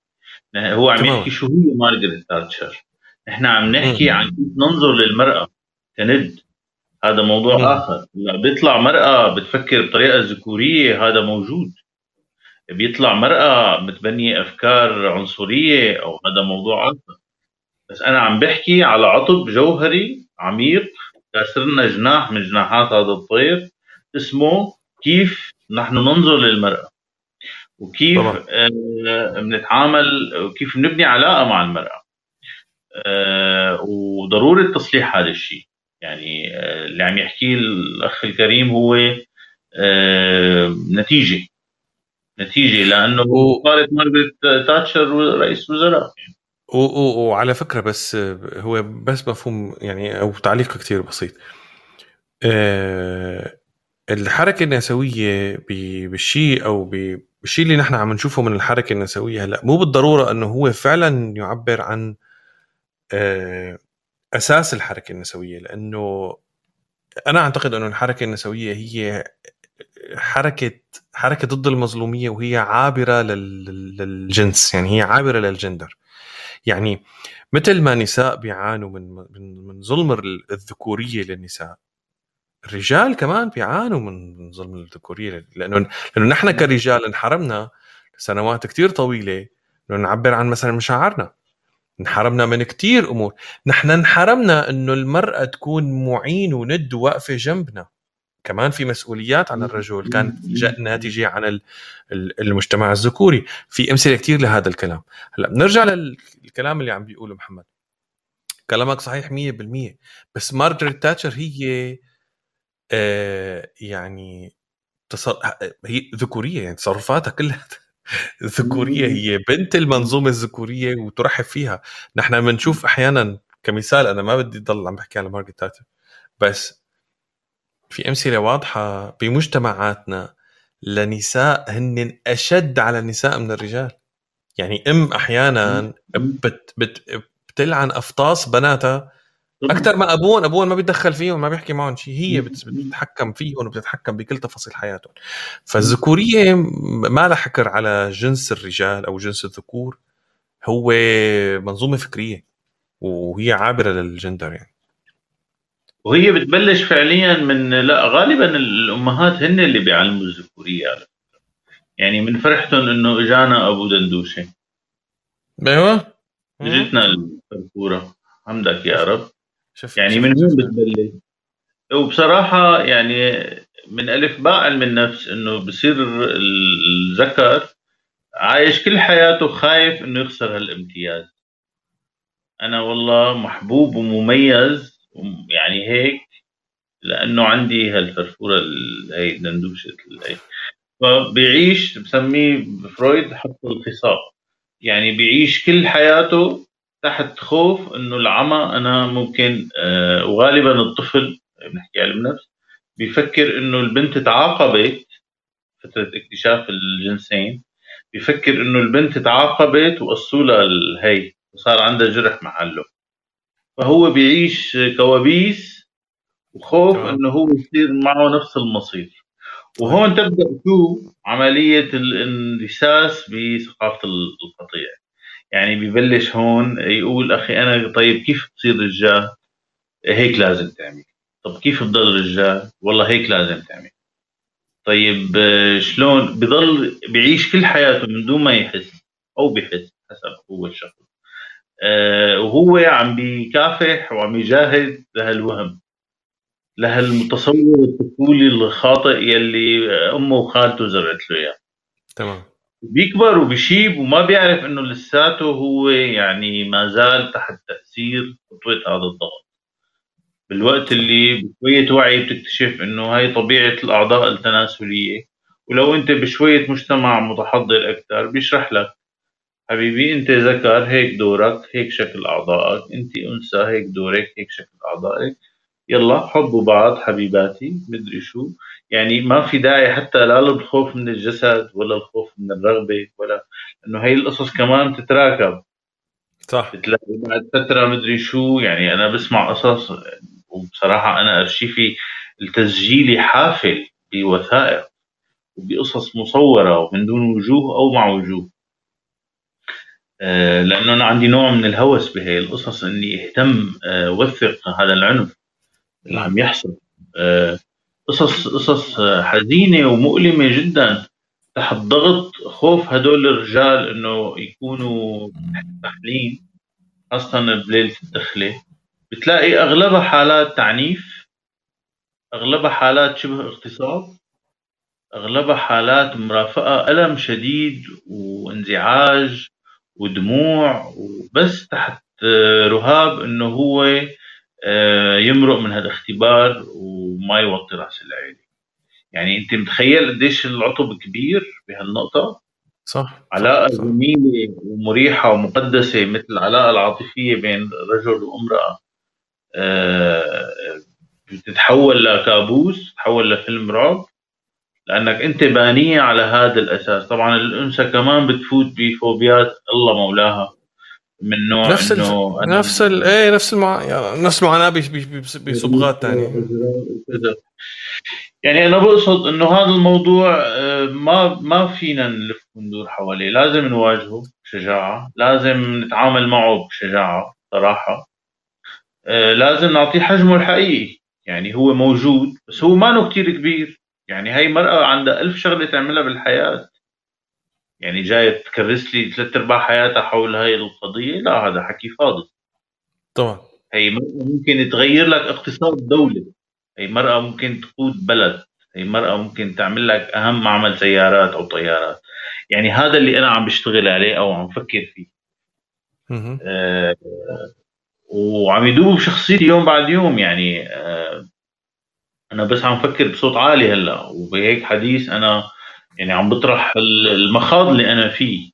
هو عم. يحكي شو هي مارغريت تاتشر. نحن عم نحكي. عن كيف ننظر للمرأة كند. هذا موضوع مم. لا بيطلع مرأة بتفكر بطريقة ذكورية هذا موجود. بيطلع مرأة بتبني أفكار عنصرية أو هذا موضوع آخر. بس أنا عم بحكي على عطب جوهري عميق كسرنا جناح من جناحات هذا الطير اسمه كيف نحن ننظر للمرأة. وكيف. آه، بنتعامل وكيف بنبني علاقة مع المرأة. آه، وضرورة تصليح هذا الشيء. يعني آه، اللي عم يحكيه الأخ الكريم هو نتيجة. نتيجة لأنه و- صارت مارغريت تاتشر رئيس وزراء. وعلى فكرة بس هو بس مفهوم يعني أو تعليق كتير بسيط. آه، الحركة النسوية ب- بالشيء ب- بالشيء اللي نحن عم نشوفه من الحركة النسوية هلأ مو بالضرورة أنه هو فعلا يعبر عن آه، أساس الحركة النسوية. لأنه أنا أعتقد أنه الحركة النسوية هي حركة حركة ضد المظلومية وهي عابرة للجنس. يعني هي عابرة للجندر. يعني مثل ما نساء بيعانوا من من من ظلم الذكورية للنساء. الرجال كمان بيعانوا من ظلم الذكورية لأنه لأنه نحن كرجال انحرمنا سنوات كتير طويلة. انه نعبر عن مثلا مشاعرنا. انحرمنا من كتير أمور. نحن انحرمنا إنه المرأة تكون معين وند واقفة جنبنا. كمان في مسؤوليات على الرجل. كانت ناتجه عن المجتمع الذكوري. في أمثلة كثير لهذا الكلام. هلأ بنرجع للكلام اللي عم بيقوله محمد. كلامك صحيح 100% بس مارغريت تاتشر هي آه يعني تصر... هي ذكورية يعني تصرفاتها كلها (laughs) ذكورية. هي بنت المنظومة الذكورية وترحب فيها. نحن بنشوف أحيانا كمثال أنا ما بدي ضل عم بحكي على مارغريت تاتشر. بس في أمثلة واضحة بمجتمعاتنا لنساء هن أشد على النساء من الرجال. يعني أم أحيانا بت بت بتلعن أفطاس بناتها. أكثر ما ابوهم ابوهم ما بيتدخل فيهم ما بيحكي معهم شيء هي بتتحكم فيهم وبتتحكم بكل تفاصيل حياتهم. فالذكورية ما لها حكر على جنس الرجال أو جنس الذكور. هو منظومة فكرية وهي عابرة للجندر يعني. وهي بتبلش فعليا من لا غالبا الأمهات هن اللي بيعلموا الذكوريه على يعني من فرحتهم إنه إجانا أبو دندوشة. أيوه. اجتنا الفرفورة. حمدك يا رب. شف يعني من هون بتبلش. وبصراحة يعني من ألف باء علم النفس إنه بصير الذكر عايش كل حياته خايف إنه يخسر هالامتياز. أنا والله محبوب ومميز. يعني هيك لأنه عندي هالفرفورة هي الدندوشة هي. فبيعيش بسميه فرويد حط الخصاب يعني بيعيش كل حياته تحت خوف إنه العمى أنا ممكن آه وغالبا الطفل بنحكي علم نفس بيفكر إنه البنت تعاقبت فترة اكتشاف الجنسين بيفكر إنه البنت تعاقبت وقصوا لها هي وصار عندها جرح محله. فهو بيعيش كوابيس وخوف إنه هو يصير معه نفس المصير. وهون تبدأ شو؟ عملية الانرساس بثقافة القطيع. يعني ببلش هون يقول أخي أنا طيب كيف تصير رجال؟ هيك لازم تعمل. طب كيف تضل رجال؟ والله هيك لازم تعمل. طيب شلون؟ بضل بيعيش كل حياته من دون ما يحس أو بحس حسب هو الشخص. آه، وهو عم بيكافح وعم يجاهد لهالوهم لهالمتصور الطفولي الخاطئ يلي أمه وخالته زرعت له إياه. تمام. بيكبر وبيشيب وما بيعرف إنه لساته هو يعني ما زال تحت تأثير خطوة هذا الضغط. بالوقت اللي بشوية وعي بتكتشف إنه هاي طبيعة الأعضاء التناسلية ولو أنت بشوية مجتمع متحضر أكثر بيشرح لك حبيبي إنت ذكر هيك دورك هيك شكل أعضائك إنت أنثى هيك دورك هيك شكل أعضائك. يلا حبوا بعض حبيباتي مدري شو. يعني ما في داعي حتى لا للخوف من الجسد ولا الخوف من الرغبة ولا انه هي القصص كمان تتراكب صح. بتلاقي بعد فترة مدري شو يعني أنا بسمع قصص وبصراحة أنا ارشيفي التسجيلي حافل بوثائق وبقصص مصورة ومن دون وجوه أو مع وجوه. لأنه أنا عندي نوع من الهوس بهي القصص إني أهتم آه، وثق هذا العنف اللي عم يحصل. آه، قصص قصص حزينة ومؤلمة جدا تحت ضغط خوف هدول الرجال إنه يكونوا تحليل خاصة بليلة الدخلة. بتلاقي أغلبها حالات تعنيف أغلبها حالات شبه اغتصاب أغلبها حالات مرافقة ألم شديد وانزعاج. ودموع وبس تحت رهاب إنه هو آه، يمرق من هذا الاختبار وما يوطي رأس العيله يعني أنت متخيل قديش العطب كبير بهالنقطة؟ صح. علاقة جميلة ومريحة ومقدسة مثل العلاقة العاطفية بين رجل وامرأة. آه، بتتحول لكابوس تتحول لفيلم رعب. لأنك أنت بانية على هذا الأساس. طبعا الأنثى كمان بتفوت بفوبيات الله مولاها. من نوع نفس إنه الف... نفس ال... إيه نفس المع... نفس المعاناة بصبغات ثانية يعني أنا بقصد إنه هذا الموضوع آه، ما ما فينا نلف وندور حواليه. لازم نواجهه بشجاعة. لازم نتعامل معه بشجاعة صراحة. آه، لازم نعطيه حجمه الحقيقي. يعني هو موجود بس هو ما كتير كبير. يعني هاي مرأة عندها ألف شغلة تعملها بالحياة. يعني جاية تكرس لي ثلاث أرباع حياتها حول هاي القضية؟ لا هذا حكي فاضي. طبعا. هي مرأة ممكن تغير لك اقتصاد دولة. هي مرأة ممكن تقود بلد. هي مرأة ممكن تعمل لك أهم معمل سيارات أو طيارات. يعني هذا اللي أنا عم بشتغل عليه أو عم فكر فيه. آه وعم يدوب بشخصيتي يوم بعد يوم. يعني آه أنا بس عم فكر بصوت عالي هلأ وبهيك حديث أنا يعني عم بطرح المخاض اللي أنا فيه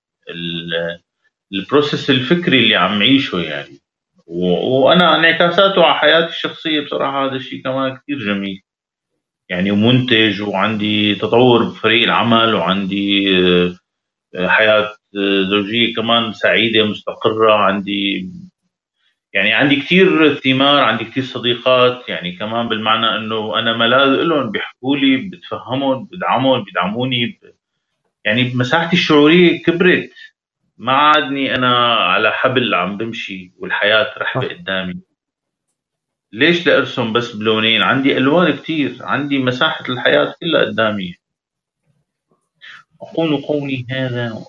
البروسيس الفكري اللي عم عيشه يعني. وأنا انعكاساته على حياتي الشخصية بصراحة هذا الشيء كمان كثير جميل. يعني ومنتج وعندي تطور بفريق العمل وعندي آه، حياة آه، زوجية كمان سعيدة مستقرة عندي يعني عندي كثير ثمار عندي كثير صديقات يعني كمان بالمعنى إنه أنا ملاذ لهم بيحكوا لي بتفهمهم بدعمهم بيدعموني يعني مساحتي الشعورية كبرت. ما عادني أنا على حبل عم بمشي والحياة رحبه قدامي. ليش لأرسم بس بلونين؟ عندي ألوان كثير عندي مساحة الحياة كلها قدامي. أقول قولي هذا.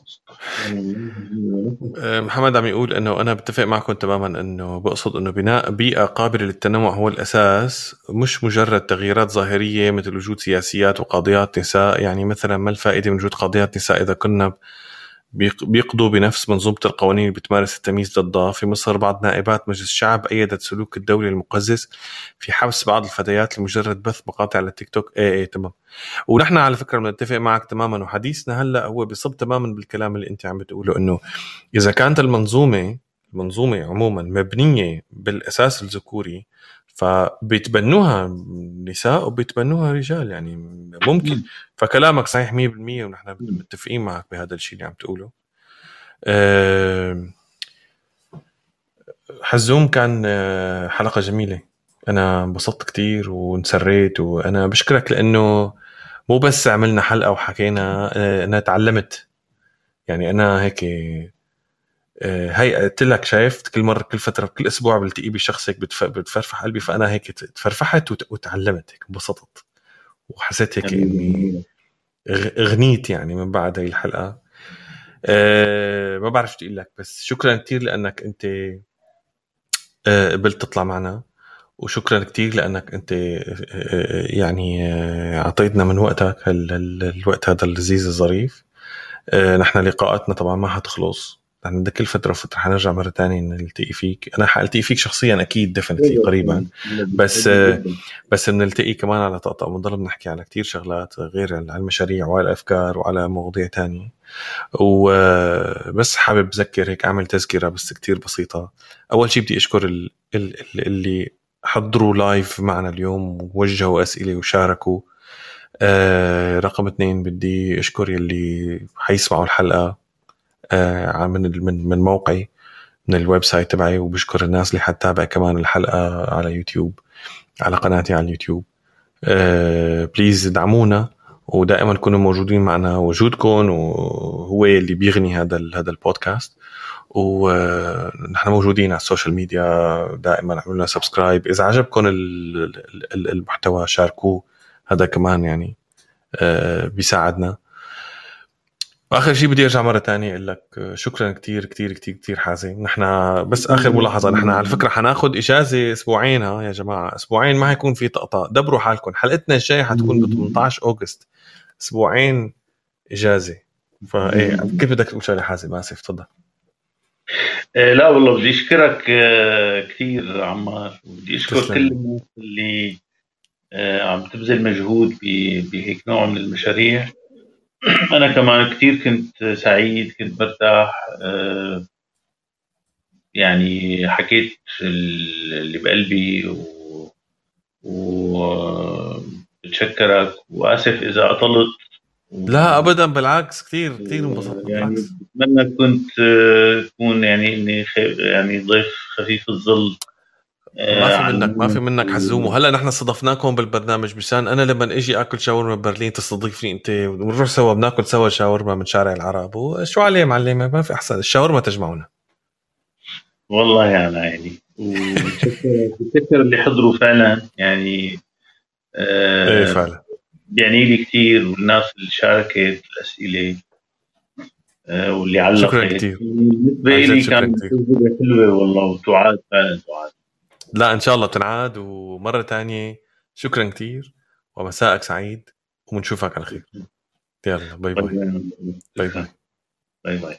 أه، محمد عم يقول إنه أنا بتفق معكم تماما إنه بقصد إنه بناء بيئة قابلة للتنوع هو الأساس مش مجرد تغييرات ظاهرية مثل وجود سياسيات وقاضيات نساء. يعني مثلا ما الفائدة من وجود قاضيات نساء إذا كنا بيقضوا بنفس منظومة القوانين اللي بتمارس التمييز ضدها. في مصر بعض نائبات مجلس الشعب أيدت سلوك الدولة المقزز في حبس بعض الفتيات لمجرد بث مقاطع على التيك توك. إيه إيه تمام. ونحن على فكرة بنتفق معك تماما وحديثنا هلأ هو بصب تماما بالكلام اللي أنت عم بتقوله إنه إذا كانت المنظومة المنظومة عموما مبنية بالأساس الذكوري فبيتبنوها نساء وبيتبنوها رجال يعني ممكن. فكلامك صحيح 100% ونحن متفقين معك بهذا الشيء اللي عم تقوله. حزوم كان آه، حلقة جميلة. أنا انبسطت كتير وانسريت وأنا بشكرك لأنه مو بس عملنا حلقة وحكينا آه، أنا تعلمت. يعني أنا هيك آه، هي قلت لك شايف كل مرة كل فترة كل أسبوع بلتقي بشخص هيك بتفرفح قلبي فأنا هيك تفرفحت وتعلمت هيك انبسطت وحسيت هيك إني غنيت يعني من بعد هي الحلقة. أه ما بعرف شو أقول لك بس شكرا كثير لأنك أنت أه قبلت تطلع معنا وشكرا كثير لأنك أنت أه يعني آه، أعطيتنا من وقتك الوقت هذا اللذيذ الظريف. نحن لقاءاتنا طبعا ما حتخلص. يعني ده كل فترة وفترة. حنرجع مرة تانية نلتقي فيك. أنا حالتقي فيك شخصيا أكيد ديفنتلي قريبا. بس بس بنلتقي كمان على طقطقة. وبنضل بنحكي على كتير شغلات غير على المشاريع وعلى الأفكار وعلى مواضيع تانية. وبس حابب أذكر هيك أعمل تذكرة بس كتير بسيطة. أول شيء بدي أشكر اللي حضروا لايف معنا اليوم ووجهوا أسئلة وشاركوا. آه رقم اثنين بدي أشكر يلي حيسمعوا الحلقة. من من من موقعي من ال website تبعي وبشكر الناس اللي حتتابع كمان الحلقة على يوتيوب على قناتي على اليوتيوب. please آه، ادعمونا ودائما كونوا موجودين معنا وجودكم وهو اللي بيغني هذا هذا البودكاست. ونحن موجودين على ال social media دائما اعملوا لنا subscribe. إذا عجبكم المحتوى شاركوه. هذا كمان يعني آه، بيساعدنا. وآخر شيء بدي أرجع مرة ثانية أقول لك شكرا كثير كثير كثير كثير حازم. نحن بس آخر ملاحظة نحن على فكرة حناخذ إجازة أسبوعين ها يا جماعة. أسبوعين ما حيكون في طقطقه دبروا حالكم. حلقتنا الجاية حتكون ب 18 أوغست. أسبوعين إجازة. فإيه كيف بدك تقول شغله حازم؟ آسف تفضل. إيه لا والله بدي أشكرك آه، كثير عمار. بدي أشكر كل الناس اللي آه، عم تبذل مجهود بهيك نوع من المشاريع. (coughs) أنا كمان كثير كنت سعيد كنت مرتاح آه، يعني حكيت اللي بقلبي و بتشكرك وآسف إذا اطلت لا ابدا بالعكس كثير كثير انبسطت يعني بتمنى كنت تكون يعني إني يعني ضيف خفيف الظل. ما في منك ما في منك حزوم. وهلا نحن استضفناكم بالبرنامج مشان أنا لما أجي آكل شاورما ببرلين تستضيفني أنت ونروح سوا بناكل سوا شاورما من شارع العرب. وشو عليه معلمة؟ ما في أحسن. الشاورما تجمعنا والله على عيني وبتذكر اللي حضروا فعلا. يعني آه إيه فعلا. بيعني لي كثير والناس اللي شاركت الأسئلة آه واللي علقت. شكرا كثير بالنسبة لي كانت تجربة حلوة والله وتعاد فعلا تعاد. لا إن شاء الله تنعاد. ومرة ثانية شكرا كثير ومساءك سعيد. وبنشوفك على خير. يلا bye bye. bye bye. bye bye.